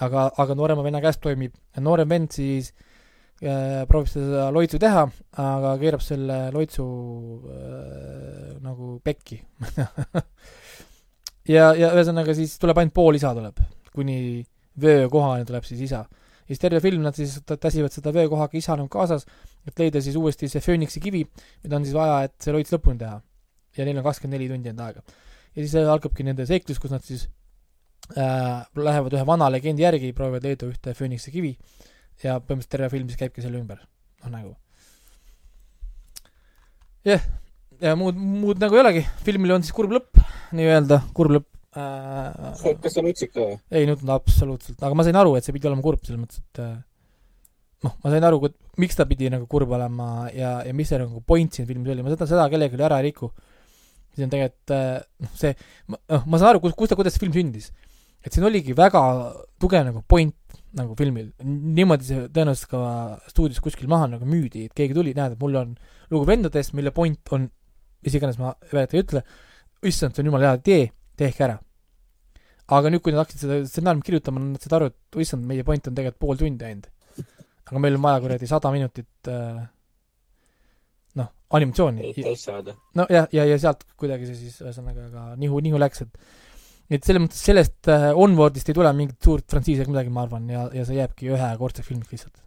aga, aga noorema venna käest toimib. Noorem vend siis äh, proovib seda loitsu teha, aga keerab selle loitsu äh, nagu pekki. [LAUGHS] Ja, ja ühesõnaga siis tuleb ainult pool isa tuleb, kuni vöökohani tuleb siis isa. ja siis terve film nad siis tassivad seda vöökohaga isa nagu kaasas, et leida siis uuesti see fööniksi kivi, mida on siis vaja, et see loits lõpuni teha. ja neil on kakskümmend neli tundi enda aega. ja siis algabki nende seiklus, kus nad siis äh, lähevad ühe vana legendi järgi, proovivad leida ühte fööniksi kivi ja põhimõtteliselt terve film siis käibki selle ümber, noh nagu. jah yeah., ja muud, muud nagu ei olegi, filmil on siis kurb lõpp, nii-öelda kurb lõpp äh,. kas sa nutsid ka või? ei nutnud absoluutselt, aga ma sain aru, et see pidi olema kurb, selles mõttes, et äh, noh, ma sain aru, miks ta pidi nagu kurb olema ja, ja mis see nagu point siin filmis oli, ma seda, seda kellelegi ära ei riku. siis on tegelikult äh, noh, see, noh, ma saan aru, kus, kus ta, kuidas see film sündis. et siin oligi väga tugev nagu point nagu filmil, niimoodi see tõenäoliselt ka stuudios kuskil maha nagu müüdi, et keegi tuli, näed, et mul on lugu vendadest, mille point on mis iganes ma väideta ei ütle, issand, see on jumala hea idee, tehke ära. aga nüüd, kui nad hakkasid seda stsenaariumit kirjutama, nad said aru, et issand, meie point on tegelikult pool tundi ainult. aga meil on vaja kuradi sada minutit äh, noh, animatsiooni. no ja, ja, ja sealt kuidagi see siis ühesõnaga ka nihu, nihu läks, et et selles mõttes sellest äh, onboard'ist ei tule mingit suurt frantsiisi ega midagi, ma arvan, ja, ja see jääbki ühekordseks filmiks lihtsalt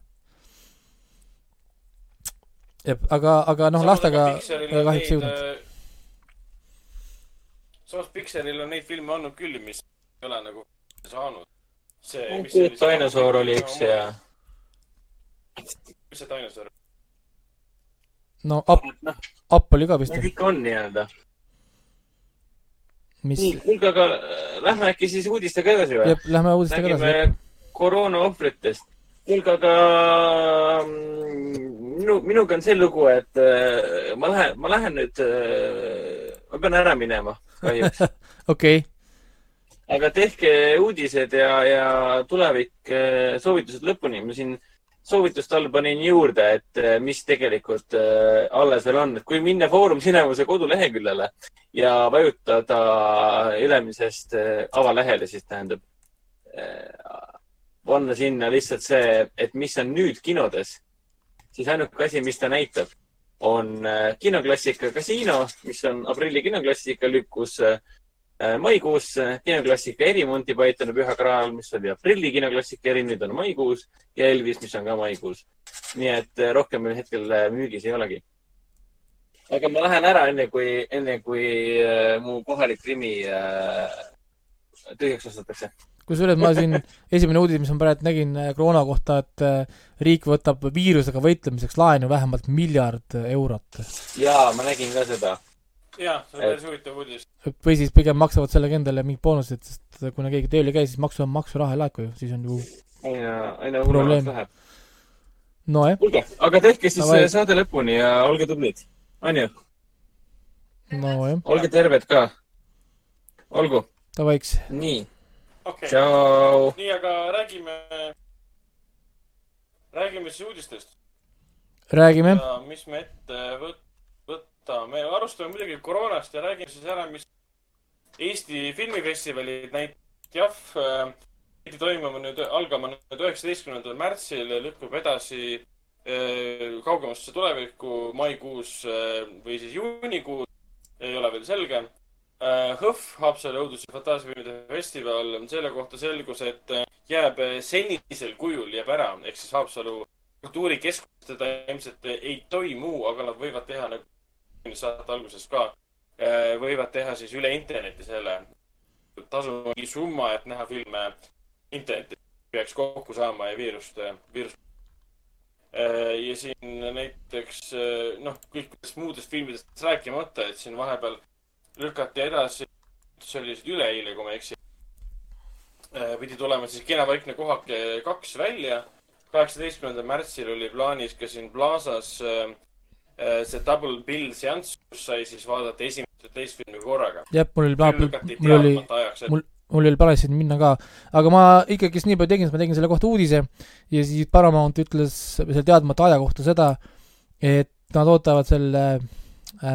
jah, aga, aga noh, lastega kahjuks ei jõudnud. Samas Pixaril on neid filme olnud küll, mis ei ole nagu saanud. see Dinosaur oli üks ja. mis see Dinosaur? no Up, Up oli ka vist. Need ikka on nii-öelda. mis? nii, kuulge, aga äh, lähme äkki siis uudistega edasi või? jah, lähme uudistega edasi. räägime koroona ohvritest. kuulge, aga mm, minu, minuga on see lugu, et äh, ma lähen, ma lähen nüüd äh,, ma pean ära minema kahjuks [LAUGHS] okei okay. aga tehke uudised ja, ja tulevik äh, soovitused lõpuni. ma siin soovituste all panin juurde, et äh, mis tegelikult äh, alles veel on, et kui minna Foorum Cinemuse koduleheküljele ja vajutada ülemisest avalehele, siis tähendab äh, panna sinna lihtsalt see, et mis on nüüd kinodes siis ainuke asi, mis ta näitab, on äh, kinoklassika Kasiino, mis on aprilli kinoklassika, lükkus äh, maikuusse. kinoklassika eri Monty Pythoni Püha Graal, mis oli aprilli kinoklassika eri, nüüd on maikuus ja Elvis, mis on ka maikuus. nii et äh, rohkem meil hetkel müügis ei olegi. aga ma lähen ära enne kui, enne kui mu kohalik krimi tühjaks ostetakse kusjuures ma siin, esimene uudis, mis ma praegu nägin äh, koroona kohta, et äh, riik võtab viirusega võitlemiseks laenu vähemalt miljard eurot. jaa, ma nägin ka seda. jaa, see on päris huvitav uudis. või siis pigem maksavad sellega endale mingid boonused, sest kuna keegi tööl ei käi, siis maksu, maksuraha ei laeku ju, siis on ju aina, aina hullemaks läheb. nojah. kuulge, aga tehke siis Tavai. saade lõpuni ja olge tublid, on ju? nojah. olge terved ka. olgu. Davaiks. nii okay.. tšau. nii, aga räägime, räägime siis uudistest. räägime. mis me ette võt-, võtame, alustame muidugi koroonast ja räägime siis ära, mis Eesti filmifestivalid näiteks jah äh,, pidi toimuma nüüd, algama nüüd üheksateistkümnendal märtsil, lükkub edasi äh, kaugemasse tulevikku maikuus äh, või siis juunikuus, ei ole veel selge Äh, HõHV, Haapsalu õudus- ja fantaasiafilmide festival, selle kohta selgus, et äh, jääb äh, senisel kujul jääb ära, ehk siis Haapsalu kultuurikeskus teda ilmselt ei toimu, aga nad võivad teha nagu saate alguses ka, võivad teha siis üle interneti selle. Tasuma mingi summa, et näha filme internetis, peaks kokku saama ja viirust, viirust. ja siin näiteks noh, kõikidest muudest filmidest rääkimata, et siin vahepeal lükati edasi, see oli vist üleeile, kui ma ei eksi. Äh, pidi tulema siis Kena vaikne kohake kaks välja. kaheksateistkümnendal märtsil oli plaanis ka siin Plaza's äh, äh, see double bill seanss, kus sai siis vaadata esimest ja teist filmi korraga. jah, mul oli plaan, mul oli, mul, mul oli plaanis sinna minna ka, aga ma ikkagist nii palju tegin, sest ma tegin selle kohta uudise ja siis Paramount ütles selle teadmata aja kohta seda, et nad ootavad selle äh,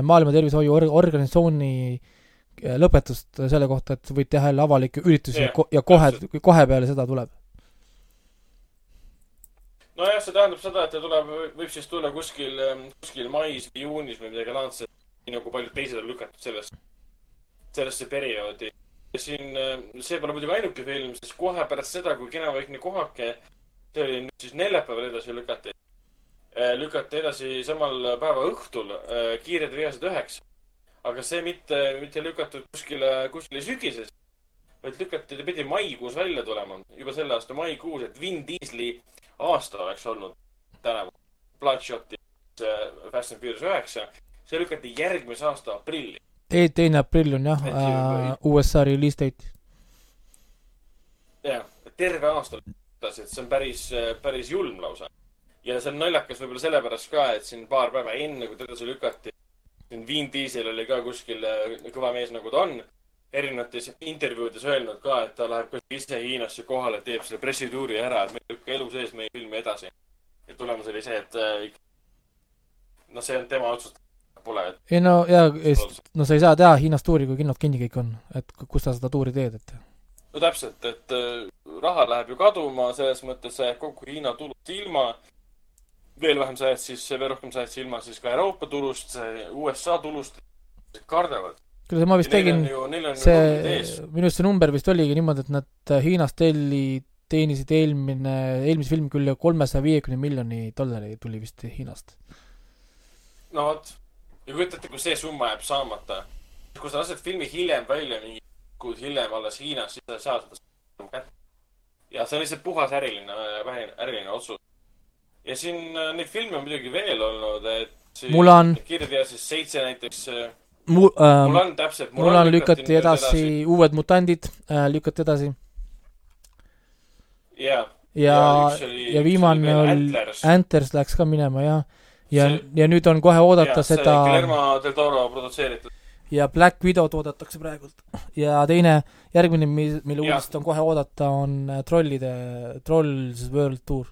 Maailma Tervishoiu Or-, Organisatsiooni äh, lõpetust selle kohta, et võid teha jälle avalikke üritusi yeah, ja kohe, kohe peale seda tuleb. nojah, see tähendab seda, et ta tuleb, võib siis tulla kuskil, ähm, kuskil mais või juunis või midagi laadset, nii nagu paljud teised on lükatud sellest, sellesse perioodi. ja siin, see pole muidugi ainuke film, sest kohe pärast seda, kui Kenavaikne kohake, see oli nüüd siis neljapäeval edasi lükati Äh, lükati edasi samal päeva õhtul äh, Kiired veased üheksa. aga see mitte, mitte lükatud kuskile, kuskile sügises, vaid lükati, ta pidi maikuus välja tulema, juba selle aasta maikuus, et Vin Diesli aasta oleks olnud tänavu. Bloodshoti äh, Fast and Furious üheksa, see lükati järgmise aasta aprilli. teine aprill on jah äh, USA release date. jah, terve aasta lükati, et see on päris, päris julm lausa ja see on naljakas võib-olla sellepärast ka, et siin paar päeva enne, kui ta edasi lükati, siin Vin Diesel oli ka kuskil äh, kõva mees, nagu ta on, erinevates intervjuudes öelnud ka, et ta läheb ise Hiinasse kohale, teeb selle pressituuri ära, et me ei lükka elu sees meie filmi edasi. ja tulemus oli see, et noh, see on tema otsus, pole. ei no jaa, no sa ei saa teha Hiinas tuuri, kui kinnod kinni kõik on, et kus sa seda tuuri teed, et no täpselt, et äh, raha läheb ju kaduma, selles mõttes sa jääd kogu Hiina tulust ilma veel vähem sa jääd siis, veel rohkem sa jääd ilma siis ka Euroopa tulust, USA tulust, kardavad. kuule, ma vist tegin, see, minu arust see number vist oligi niimoodi, et nad Hiinast telli, teenisid eelmine, eelmise filmi küll kolmesaja viiekümne miljoni dollari tuli vist Hiinast. no vot, ja kujutate, kui see summa jääb saamata, kui sa lased filmi hiljem välja, mingi kuud hiljem alles Hiinas, siis sa ei saa seda kätte. ja see on lihtsalt puhas äriline, äriline otsus ja siin äh, neid filme on muidugi veel olnud, et Mulan. kirja siis seitse näiteks äh, Mu- äh,, Mulan täpselt. Mulan lükati, lükati edasi, edasi., Uued mutandid äh, lükati edasi. ja, ja, ja, ja viimane oli Antlers. Antlers läks ka minema, jah. ja, ja, ja nüüd on kohe oodata ja, seda Guillermo del Toro produtseeritud. ja Black Widow'd oodatakse praegult. ja teine, järgmine, mille uudist on kohe oodata, on äh, Trollide, Trolls World Tour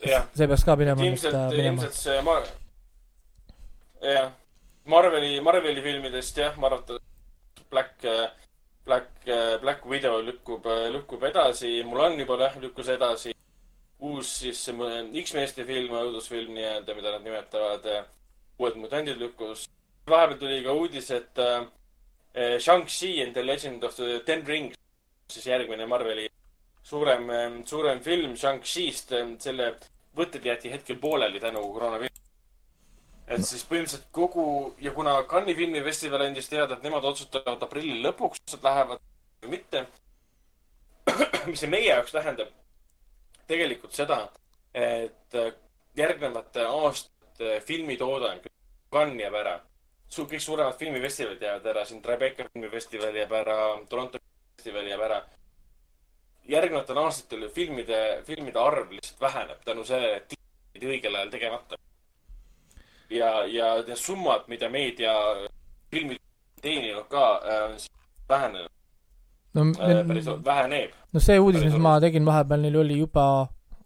see peaks ka minema. ilmselt, ilmselt see Mar-, jah, Marveli, Marveli filmidest jah, ma arvan, et Black, Black, Black Widow lükkub, lükkub edasi, Mulan juba jah, lükkus edasi. uus siis X-meeste film, õudusfilm nii-öelda, mida nad nimetavad, Uued mutandid lükkus. vahepeal tuli ka uudis, et äh, Shang-Chi and the Legend of the Ten Rings, siis järgmine Marveli suurem, suurem film Shang-Chi'st, selle võtted jäeti hetkel pooleli tänu koroonaviirusele. et siis põhimõtteliselt kogu ja kuna Cannes'i filmifestival andis teada, et nemad otsustavad aprilli lõpuks, kas nad lähevad või mitte. [CLEARS THROAT] mis see meie jaoks tähendab? tegelikult seda, et järgnevate aastate filmitoodang, Cannes jääb ära. kõik suuremad filmifestivalid jäävad ära, siin Tribeca filmifestival jääb ära, Toronto festival jääb ära järgnevatel aastatel filmide, filmide arv lihtsalt väheneb tänu sellele, et jäid õigel ajal tegemata. ja, ja need summad, mida meedia filmid teeninud ka äh,, vähenenud no,. Äh, päris väheneb. no see uudis, mis ma tegin vahepeal, neil oli juba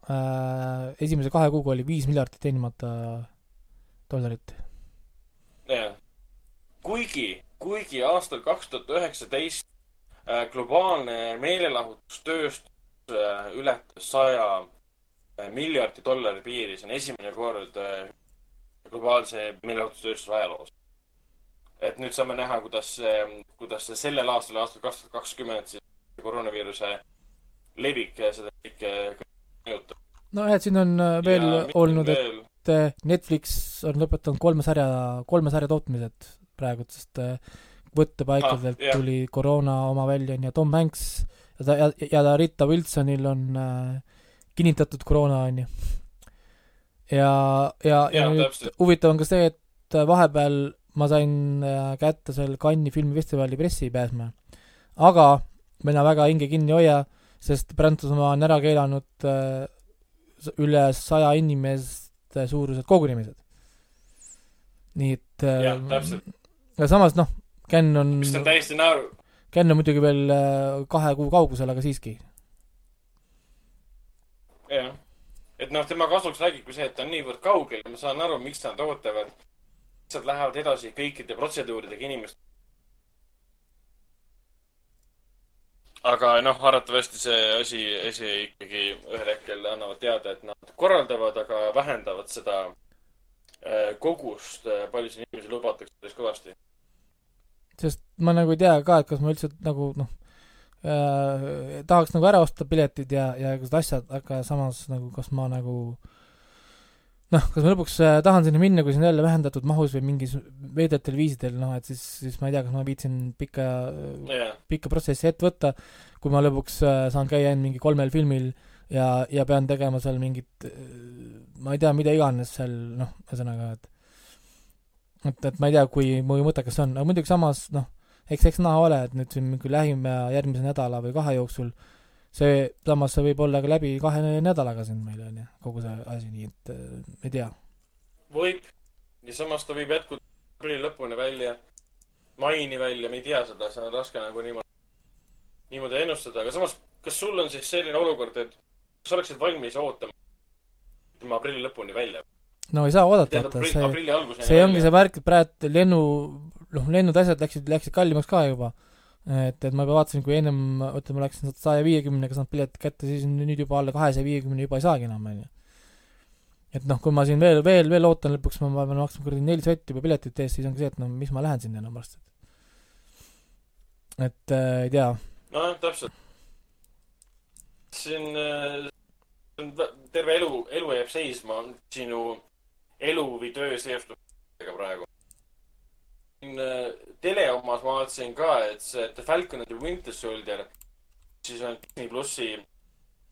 äh, esimese kahe kuuga oli viis miljardit teenimata dollarit. jah, kuigi, kuigi aastal kaks tuhat üheksateist globaalne meelelahutustööstus äh, ületas saja äh, miljardi dollari piiri, see on esimene kord globaalse meelelahutustööstuse ajaloos. et nüüd saame näha, kuidas see, kuidas sellel aastal, aastal kaks tuhat kakskümmend siis koroonaviiruse levik seda kõike mõjutab. nojah, et siin on veel ja olnud, et Netflix on lõpetanud kolme sarja, kolme sarja tootmised praegu, sest võttepaikadelt ah, tuli koroona oma välja, on ju, Tom Hanks ja ta, ja, ja ta Rita Wilsonil on äh, kinnitatud koroona, on ju. ja, ja, ja, ja nüüd huvitav on ka see, et vahepeal ma sain äh, kätte seal Cannes'i filmifestivali pressipääsme. aga mina väga hinge kinni ei hoia, sest Prantsusmaa on ära keelanud äh, üle saja inimeste suurused kogunemised. nii et äh, ja samas noh, Ken on mis on täiesti naeru. Ken on muidugi veel äh, kahe kuu kaugusel, aga siiski. jah, et noh, tema kasuks räägibki see, et ta on niivõrd kaugel ma saan aru, miks nad ootavad. lihtsalt lähevad edasi kõikide protseduuridega inimestega. aga noh, arvatavasti see asi, asi ikkagi ühel hetkel annavad teada, et nad korraldavad, aga vähendavad seda äh, kogust, äh, palju siin inimesi lubatakse päris kõvasti. Sest ma nagu ei tea ka, et kas ma üldse nagu noh äh,, tahaks nagu ära osta piletid ja, ja igasugused asjad, aga samas nagu kas ma nagu noh, kas ma lõpuks äh, tahan sinna minna, kui see on jälle vähendatud mahus või mingis veidratel viisidel, noh et siis, siis ma ei tea, kas ma viitsin pikka yeah., pikka protsessi ette võtta, kui ma lõpuks äh, saan käia ainult mingi kolmel filmil ja, ja pean tegema seal mingit äh, ma ei tea, mida iganes seal, noh, ühesõnaga, et et, et ma ei tea, kui, kui mõttekas see on, aga muidugi samas noh, eks, eks näha ole, et nüüd siin mingi lähima järgmise nädala või kahe jooksul see, samas see võib olla ka läbi kahe nädalaga siin meil, on ju, kogu see asi, nii et äh, ei tea. võib, ja samas ta võib jätkuda aprilli lõpuni välja, maini välja, me ei tea seda, see on raske nagu niimoodi, niimoodi ennustada, aga samas, kas sul on siis selline olukord, et sa oleksid valmis ootama aprilli lõpuni välja? No ei saa oodata, vaata, see, see ongi see värk, et praegu lennu, noh, lennud, asjad läksid, läksid kallimaks ka juba. et, et ma juba vaatasin, kui ennem, ütleme, läksin saja viiekümnega saanud piletid kätte, siis nüüd juba alla kahesaja viiekümne juba ei saagi enam, on ju. et noh, kui ma siin veel, veel, veel ootan, lõpuks ma, pean maksma kuradi neli sotti juba piletite eest, siis ongi see, et no mis ma lähen sinna enam arsti. et äh, ei tea. nojah, täpselt. siin äh, terve elu, elu jääb seisma sinu elu või töö seostub praegu. Äh, tele omas ma vaatasin ka, et see The Falcon and the Winter Soldier, siis on Disney plussi,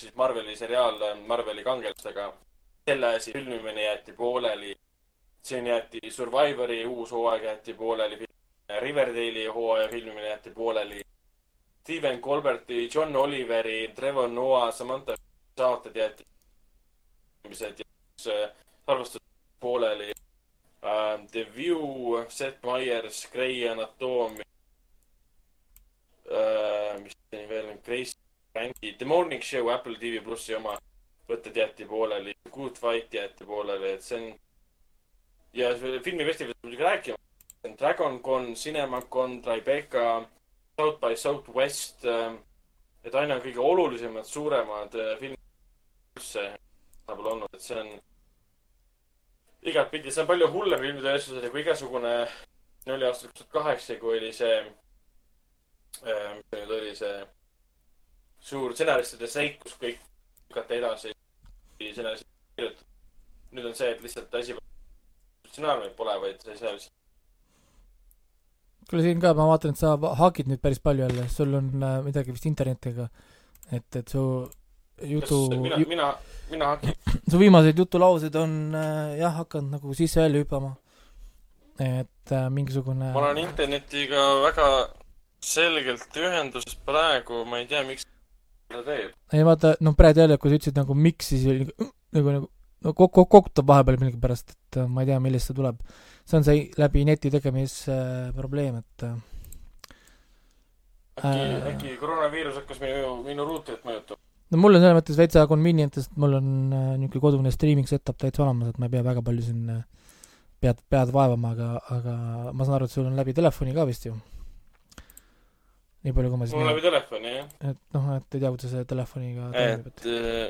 siis Marveli seriaal äh, Marveli kangelastega. selle siis filmimine jäeti pooleli. siin jäeti Survivori uus hooaeg jäeti pooleli. Riverdale'i hooaja filmimine jäeti pooleli. Steven Colberti, John Oliveri, Trevor Noah, Samantha saated jäeti ja arvestus pooleli uh,. The View, Seth Meyers, Grey Anatomy uh,. mis siin veel on, Grace Franki, The Morning Show Apple TV plussi oma võtted jäeti pooleli, Good Fight jäeti pooleli, et see on. ja filmifestivalist muidugi rääkima. DragonCon, CinemaCon, Tribeca, South by Southwest. et aina kõige olulisemad, suuremad filmid üldse pole olnud, et see on igatpidi, see on palju hullem filmitööstusele kui igasugune, oli aastal kaks tuhat kaheksa, kui oli see, äh, mis see nüüd oli, see suur stsenaristide streik, kus kõik lükati edasi, stsenaristid kirjutatud. nüüd on see, et lihtsalt asi, stsenaariumit pole, vaid ei saa lihtsalt kuule, siin ka ma vaatan, et sa hakid nüüd päris palju jälle, sul on äh, midagi vist internetiga. et, et su jutu. mina, mina, mina [CLEARS THROAT] su viimased jutulaused on äh, jah, hakanud nagu sisse-välja hüppama. et äh, mingisugune. ma olen internetiga väga selgelt ühenduses praegu, ma ei tea, miks ta teeb. ei vaata, noh, praegu jälle, kui sa ütlesid nagu miks, siis oli nagu, nagu, nagu no kokku, kokutab vahepeal millegipärast, et äh, ma ei tea, millest see tuleb. see on see läbi neti tegemise äh, probleem, et äh, äkki äh,, äkki koroonaviirus hakkas minu, minu ruuterit mõjutama? No mul on selles mõttes veitsa convenient, sest mul on äh, niisugune kodune streaming setup täitsa olemas, et ma ei pea väga palju siin äh, pead, pead vaevama, aga, aga ma saan aru, et sul on läbi telefoni ka vist ju? nii palju, kui ma siis mul on läbi telefoni, jah. et noh, et ei tea, kuidas see telefoniga toimib, et äh,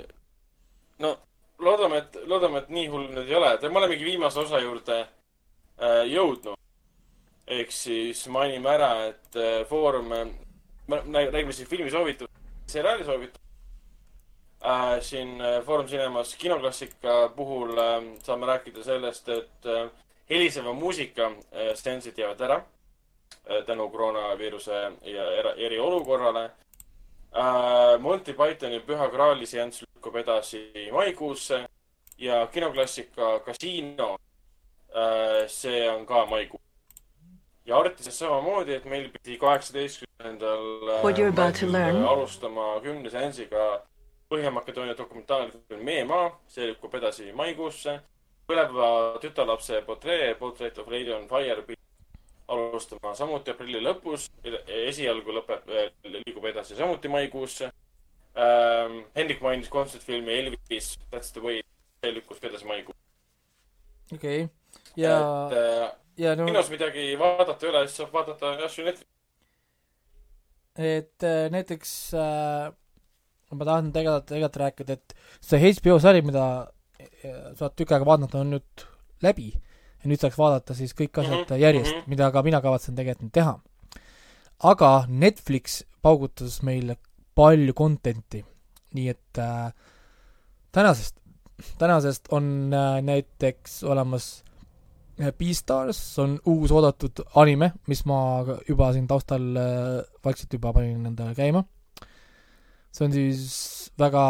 no loodame, et, loodame, et nii hull nüüd ei ole, et me olemegi viimase osa juurde äh, jõudnud. ehk siis mainime ära, et äh, Foorum äh,, räägime siis filmi soovitus, seriaali soovitus äh,. siin äh, Foorum Cinemas kinoklassika puhul äh, saame rääkida sellest, et äh, heliseva muusika äh, seansid jäävad ära äh, tänu koroonaviiruse ja era, eriolukorrale äh,. Monty Pythoni Püha Graali seanss lükkub edasi maikuusse ja kinoklassika Kasiino äh,, see on ka maikuus ja Artises samamoodi, et meil pidi kaheksateistkümnendal äh, alustama kümne seansiga Põhja-Makedoonia dokumentaalfilm Meie maa, see lükkub edasi maikuusse. põleva tütarlapse portree, Portrait of Lady on Fire, alustama samuti aprilli lõpus. esialgu lõpeb, liigub edasi samuti maikuusse ähm,. Hendrik mainis kontsertfilmi Elvis, That's the way see lükkus ka edasi maikuu. okei okay., ja, et äh, ja no kinos midagi vaadata ei ole, siis saab vaadata asju Netflixis. et äh, näiteks äh, ma tahan tegelikult, tegelikult rääkida, et see HBO sari, mida äh, sa oled tükk aega vaadanud, on nüüd läbi ja nüüd saaks vaadata siis kõik asjad mm -hmm. järjest mm. -hmm. mida ka mina kavatsen tegelikult nüüd teha. aga Netflix paugutas meile palju content'i, nii et äh, tänasest, tänasest on äh, näiteks olemas äh, Beastars on uus oodatud anime, mis ma juba siin taustal äh, vaikselt juba panin endale käima. See on siis väga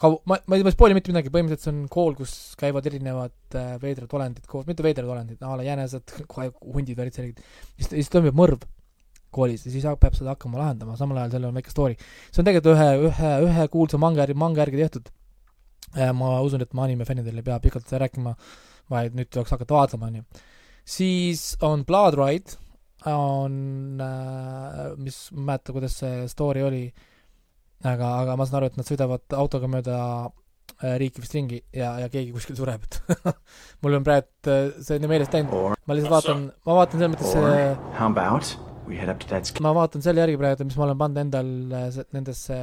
kaua, ma, ma ei, ma ei spoil'i mitte midagi, põhimõtteliselt see on kool, kus käivad erinevad äh, veidrad olendid koos, mitte veidrad olendid, a la jänesed, [LAUGHS] kohe hundid, värvid, sellised. siis, siis toimub mõrv koolis ja siis peab seda hakkama lahendama, samal ajal seal on väike story. see on tegelikult ühe, ühe, ühe kuulsa manga manga järgi tehtud. ma usun, et ma anime fännidele ei pea pikalt rääkima, vaid nüüd tuleks hakata vaatama, onju. siis on Blood Ride, on äh,, mis, ma ei mäleta, kuidas see story oli, aga, aga ma saan aru, et nad sõidavad autoga mööda äh, riiki vist ringi ja, ja keegi kuskil sureb, et [LAUGHS] mul on praegu äh, see nii meelest läinud, ma lihtsalt vaatan, ma vaatan selles mõttes or äh, ma vaatan selle järgi praegu, mis ma olen pannud endal äh, se- nendesse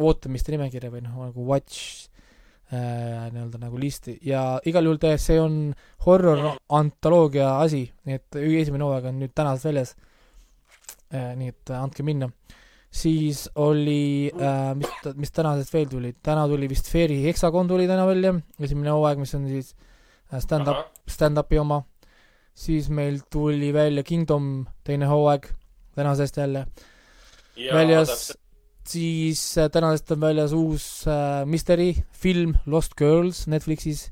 ootamiste nimekirja või noh, nagu watch äh, nii-öelda nagu listi ja igal juhul täiesti see on horror antoloogia asi, nii et esimene hooaeg on nüüd tänasest väljas äh,. nii et äh, andke minna. Siis oli äh,, mis, mis tänasest veel tuli, täna tuli vist Fairy Hexagon tuli täna välja, esimene hooaeg, mis on siis äh, stand-up, stand-up'i oma, siis meil tuli välja Kingdom teine hooaeg, tänasest jälle. Väljas, siis äh, tänasest on väljas uus äh, Mystery film Lost Girls Netflixis.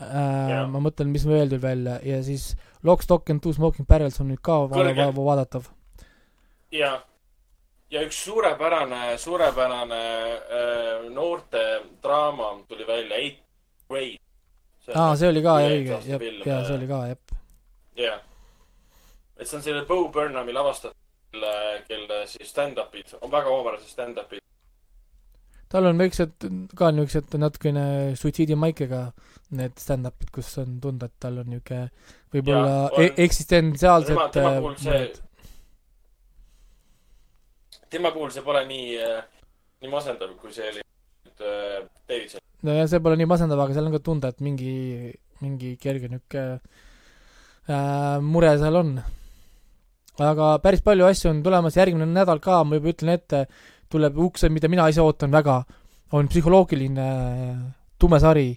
Äh, ma mõtlen, mis veel tuli välja. Ja siis Lock, Stock and Two Smoking Barrels on nüüd ka vaadatav. ja, ja üks suurepärane, suurepärane äh, noorte draama tuli välja, Eight Grade. aa, see oli ka õige, jah, jaa, äh, see oli ka, jah. jah. et see on selle Bo Burnhami lavastatud, kelle, kelle siis stand-up'id on väga oomärased stand-up'id. tal on väiksed, ka niisugused natukene suitsiidimaikega need stand-up'id, kus on tunda, et tal on niisugune võib-olla e eksistentsiaalsed tema, tema äh, puhul see, tema puhul see pole nii, nii masendav, kui see oli nüüd äh, Davidson. nojah, see pole nii masendav, aga seal on ka tunda, et mingi, mingi kerge niisugune äh, mure seal on. aga päris palju asju on tulemas järgmine nädal ka, ma juba ütlen ette, tuleb ukse, mida mina ise ootan väga, on psühholoogiline äh, tumesari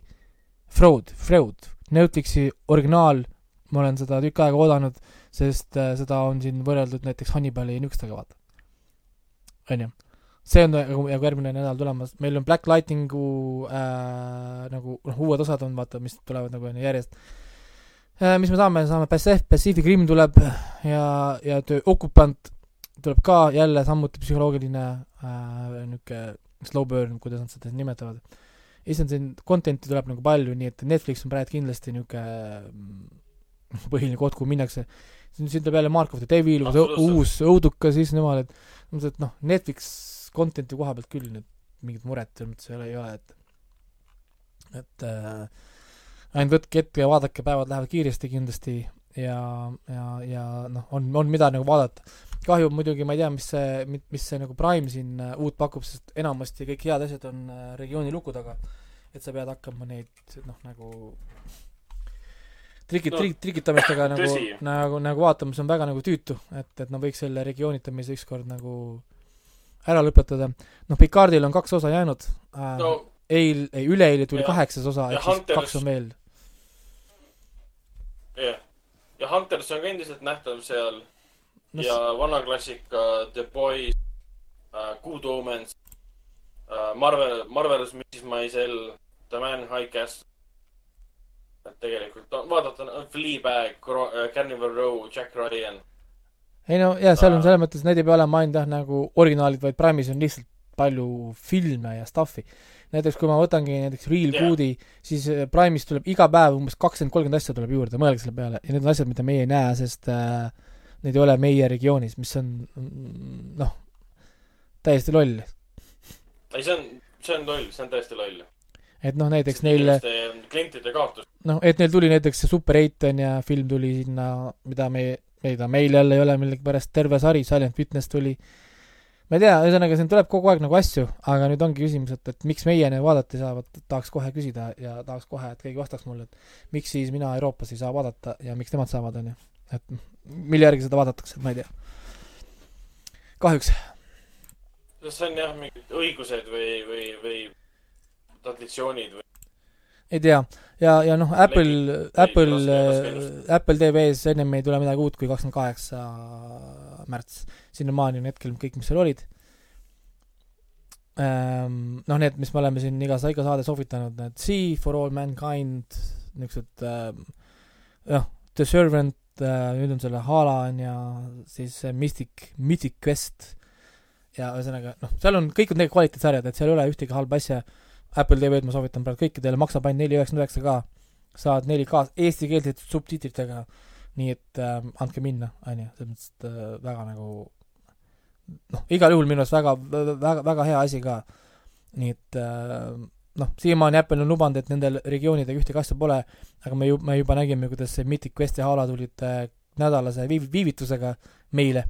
Freud, Freud, Netflixi originaal, ma olen seda tükk aega oodanud, sest äh, seda on siin võrreldud näiteks Hannibali ja niisugustega, vaata. Onju see on nagu nagu järgmine nädal tulemas, meil on Black Lightningu äh, nagu noh, uued osad on vaata, mis tulevad nagu onju järjest äh,. mis me saame, saame Pacific, Pacific Rim tuleb ja, ja töö Occupant tuleb ka jälle samuti psühholoogiline äh, niuke slow burn, kuidas nad seda nimetavad. issand, siin content'i tuleb nagu palju, nii et Netflix on praegu kindlasti niuke mm, põhiline koht, kuhu minnakse. siin tuleb jälle Mark of the Devil, uus õudukas, siis nemad, et mõtlesin, et noh, Netflix content'i koha pealt küll nüüd mingit muret selles mõttes ei ole, ei ole, et et äh, ainult võtke ette ja vaadake, päevad lähevad kiiresti kindlasti ja, ja, ja noh, on, on mida nagu vaadata. kahju muidugi, ma ei tea, mis see, mis see nagu Prime siin äh, uut pakub, sest enamasti kõik head asjad on äh, regiooni luku taga. et sa pead hakkama neid noh, nagu trikid No, trik-, trikitamistega [LAUGHS] nagu nagu, nagu vaatama, see on väga nagu tüütu, et, et nad võiks selle regioonitamise ükskord nagu ära lõpetada. noh, Picardil on kaks osa jäänud äh, no eil, ei üleeile tuli Ja- kaheksas osa, ehk siis Hunters- kaks on veel. jah, ja Hunters on ka endiselt nähtav seal no ja vana klassika The Boys uh,, Good Omens uh,, Marvel, Marvelous Mrs Maisel, The Man High Castle. Et tegelikult on, vaadata on Fleabag, Carnival Row, Jack Ryan. ei no jaa, seal on Aa. selles mõttes, need ei pea olema ainult jah, nagu originaalid, vaid Prime'is on lihtsalt palju filme ja stuff'i. näiteks kui ma võtangi näiteks Real Jaa. Good'i, siis äh, Prime'is tuleb iga päev umbes kakskümmend, kolmkümmend asja tuleb juurde, mõelge selle peale. ja need on asjad, mida meie ei näe, sest äh, need ei ole meie regioonis, mis on mm, noh, täiesti loll. ei, see on, see on loll, see on täiesti loll. Et noh, näiteks neil, klientide kaotus. noh, et neil tuli näiteks see Super Eight on ja film tuli sinna, mida me, mida meil jälle ei ole millegipärast, terve sari, Silent Witness tuli. ma ei tea, ühesõnaga siin tuleb kogu aeg nagu asju, aga nüüd ongi küsimus, et, et miks meie neid vaadata ei saa, vot tahaks kohe küsida ja tahaks kohe, et keegi vastaks mulle, et miks siis mina Euroopas ei saa vaadata ja miks nemad saavad, on ju. et mille järgi seda vaadatakse, ma ei tea. kahjuks. see on jah, mingid õigused või, või, või traditsioonid või ei tea, ja, ja noh, Apple Apple ennustada. Apple TV-s ennem ei tule midagi uut kui kakskümmend kaheksa märts. sinnamaani on hetkel kõik, mis seal olid. noh, need, mis me oleme siin iga, iga saade soovitanud, need Sea for all mankind, niisugused jah, The Servant, nüüd on selle Hala on ja siis see Mystic, Mythic Quest ja ühesõnaga noh, seal on, kõik on tegelikult kvaliteetsarjad, et seal ei ole ühtegi halba asja Apple TV-d ma soovitan praegu kõikidele, maksab ainult neli üheksakümmend üheksa ka. saad 4K eestikeelsete subtiitritega. nii et äh, andke minna, on ju, selles mõttes, et äh, väga nagu noh, igal juhul minu arust väga, väga, väga hea asi ka. nii et äh, noh, siiamaani Apple on lubanud, et nendel regioonidega ühtegi asja pole, aga me ju, me juba nägime, kuidas see Mythic Quest ja Hala tulid äh, nädalase viiv-, viivitusega meile.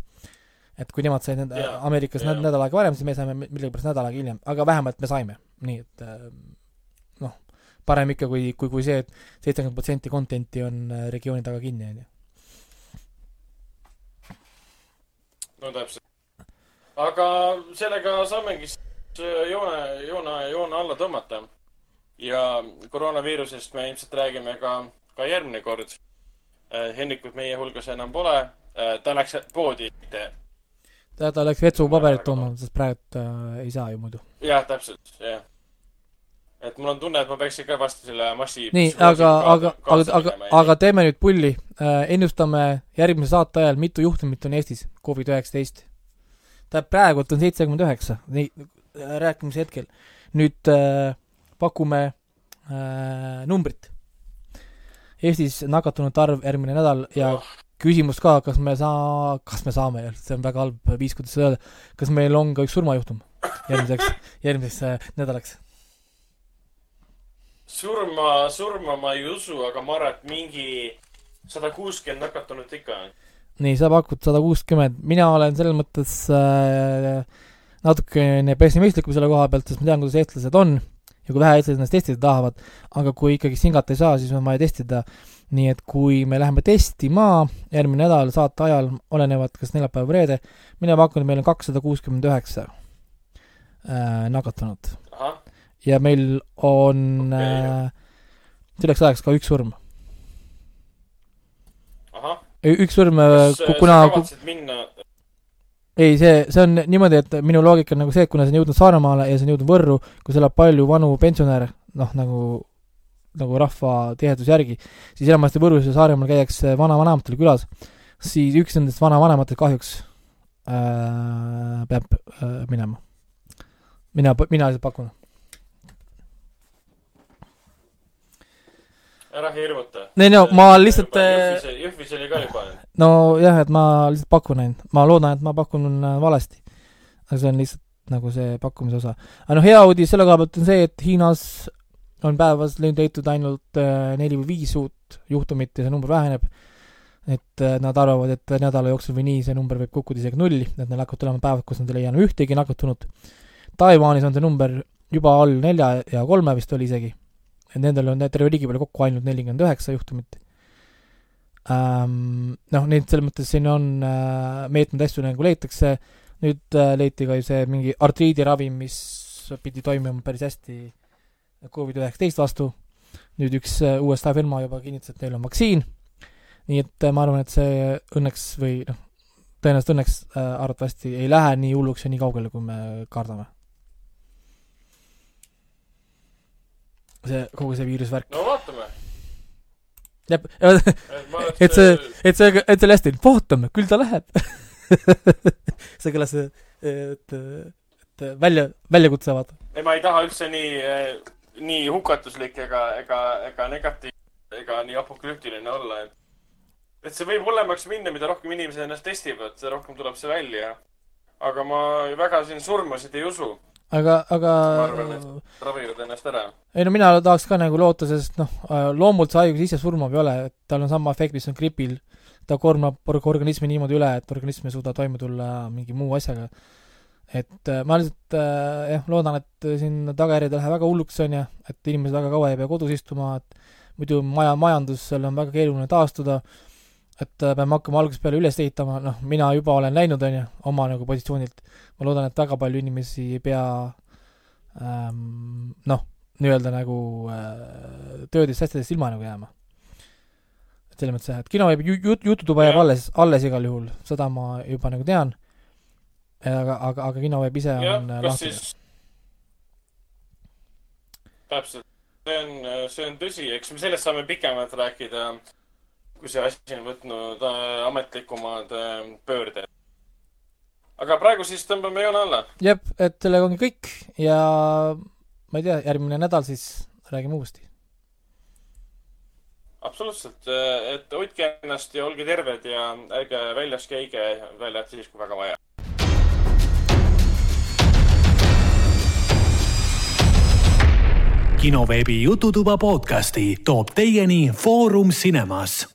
et kui nemad said nende Jaa, Ameerikas näd- nädal aega varem, siis me saime millegipärast nädal aega hiljem, aga vähemalt me saime, nii et äh, noh, parem ikka kui, kui, kui see et seitsekümmend protsenti content'i on äh, regiooni taga kinni, on ju. no täpselt. aga sellega saamegi siis joone, joone, joone alla tõmmata. ja koroonaviirusest me ilmselt räägime ka, ka järgmine kord. Hennikut meie hulgas enam pole. ta läks poodi. ta, ta läks vetsupaberit tooma, sest praegu äh, ei saa ju muidu. jah, täpselt, jah. et mul on tunne, et ma peaksin ka varsti selle massi. nii, aga, aga, aga, aga, aga teeme nüüd pulli äh,. ennustame järgmise saate ajal, mitu juhtumit on Eestis Covid üheksateist. tähendab, praegult on seitsekümmend üheksa, nii, rääkimise hetkel. nüüd äh, pakume äh, numbrit. Eestis nakatunute arv järgmine nädal ja Oh. küsimus ka, kas me saa-, kas me saame, see on väga halb viis, kuidas seda öelda, kas meil on ka üks surmajuhtum järgmiseks, järgmiseks äh, nädalaks? surma, surma ma ei usu, aga ma arvan, et mingi sada kuuskümmend nakatunut ikka on. nii, sa pakud sada kuuskümmend, mina olen selles mõttes äh, natukene pessimistlikum selle koha pealt, sest ma tean, kuidas eestlased on ja kui vähe eestlased ennast testida tahavad, aga kui ikkagi singata ei saa, siis on vaja testida. nii et kui me läheme testima järgmine nädal saate ajal, olenevalt kas neljapäev või reede, mina pakun, et meil on kakssada kuuskümmend üheksa äh, nakatunut ahah, ja meil on Okei. äh, selleks ajaks ka üks surm. üks surm, kas äh, kuna kavatsid minna, ei, see, see on niimoodi, et minu loogika on nagu see, et kuna see on jõudnud Saaremaale ja see on jõudnud Võrru, kus elab palju vanu pensionäre, noh nagu, nagu rahva tiheduse järgi, siis enamasti Võrus ja Saaremaal käiakse vanavanematel külas, siis üks nendest vanavanematest kahjuks äh, peab äh, minema. mina, mina pakun. ära hirmuta. ei no ma lihtsalt äh, Jõhvis, Jõhvis oli ka juba. nojah, et ma lihtsalt pakun ainult, ma loodan, et ma pakun äh, valesti. aga see on lihtsalt nagu see pakkumise osa. aga noh, hea uudis selle koha pealt on see, et Hiinas on päevas leitud ainult äh, neli või viis uut juhtumit ja see number väheneb. et nad arvavad, et nädala jooksul või nii see number võib kukkuda isegi nulli, et neil hakkavad tulema päevad, kus nad ei leia enam ühtegi nakatunut. Taiwanis on see number juba all nelja ja kolme vist oli isegi. et nendel on terve riigi peale kokku ainult nelikümmend üheksa juhtumit ähm,. noh, neid selles mõttes siin on äh, meetmed asju nagu leitakse, nüüd äh, leiti ka ju see mingi artriidiravim, mis pidi toimima päris hästi Covid-19 vastu, nüüd üks äh, USA firma juba kinnitas, et neil on vaktsiin, nii et äh, ma arvan, et see õnneks või noh, tõenäoliselt õnneks äh, arvatavasti ei lähe nii hulluks ja nii kaugele, kui me kardame. see, kogu see viirusvärk. no vaatame. jah, et see, et see, et see hästi, vaatame, küll ta läheb. [LAUGHS] see kõlas, et, et välja, väljakutse, vaata. ei, ma ei taha üldse nii, nii hukatuslik ega, ega, ega negatiivne ega nii apokalüptiline olla, et et see võib hullemaks minna, mida rohkem inimesed ennast testivad, seda rohkem tuleb see välja. aga ma väga siin surmasid ei usu. Aga, aga. ma arvan, et ravivad ennast ära. ei no mina tahaks ka nagu loota, sest noh, loomult see haigus ise surmav ei ole, et tal on sama efekt, mis on gripil. ta kormab organismi niimoodi üle, et organism ei suuda toime tulla mingi muu asjaga. et äh, ma lihtsalt äh, jah, loodan, et siin tagajärjed ei lähe väga hulluks, on ju, et inimesed väga kaua ei pea kodus istuma, et muidu maja, majandusel on väga keeruline taastuda et äh, peame hakkama algusest peale üles ehitama, noh, mina juba olen läinud, on ju, oma nagu positsioonilt, ma loodan, et väga palju inimesi ei pea ähm, noh, nii-öelda nagu äh, töödest, asjadest ilma nagu jääma. et selles mõttes jah, et kino jääb, jut-, jututuba jääb alles, alles igal juhul, seda ma juba nagu tean, aga, aga, aga kinoveeb ise ja, on äh, lahti. täpselt, see on, see on tõsi, eks me sellest saame pikemalt rääkida kui see asi on võtnud äh, ametlikumad äh, pöörded. aga praegu siis tõmbame joone alla. jep, et sellega ongi kõik ja ma ei tea, järgmine nädal siis räägime uuesti. absoluutselt, äh, et hoidke ennast ja olge terved ja ärge väljas käige, välja arvatud siis, kui väga vaja kinoveebi Jututuba podcasti toob teieni Foorum Cinemas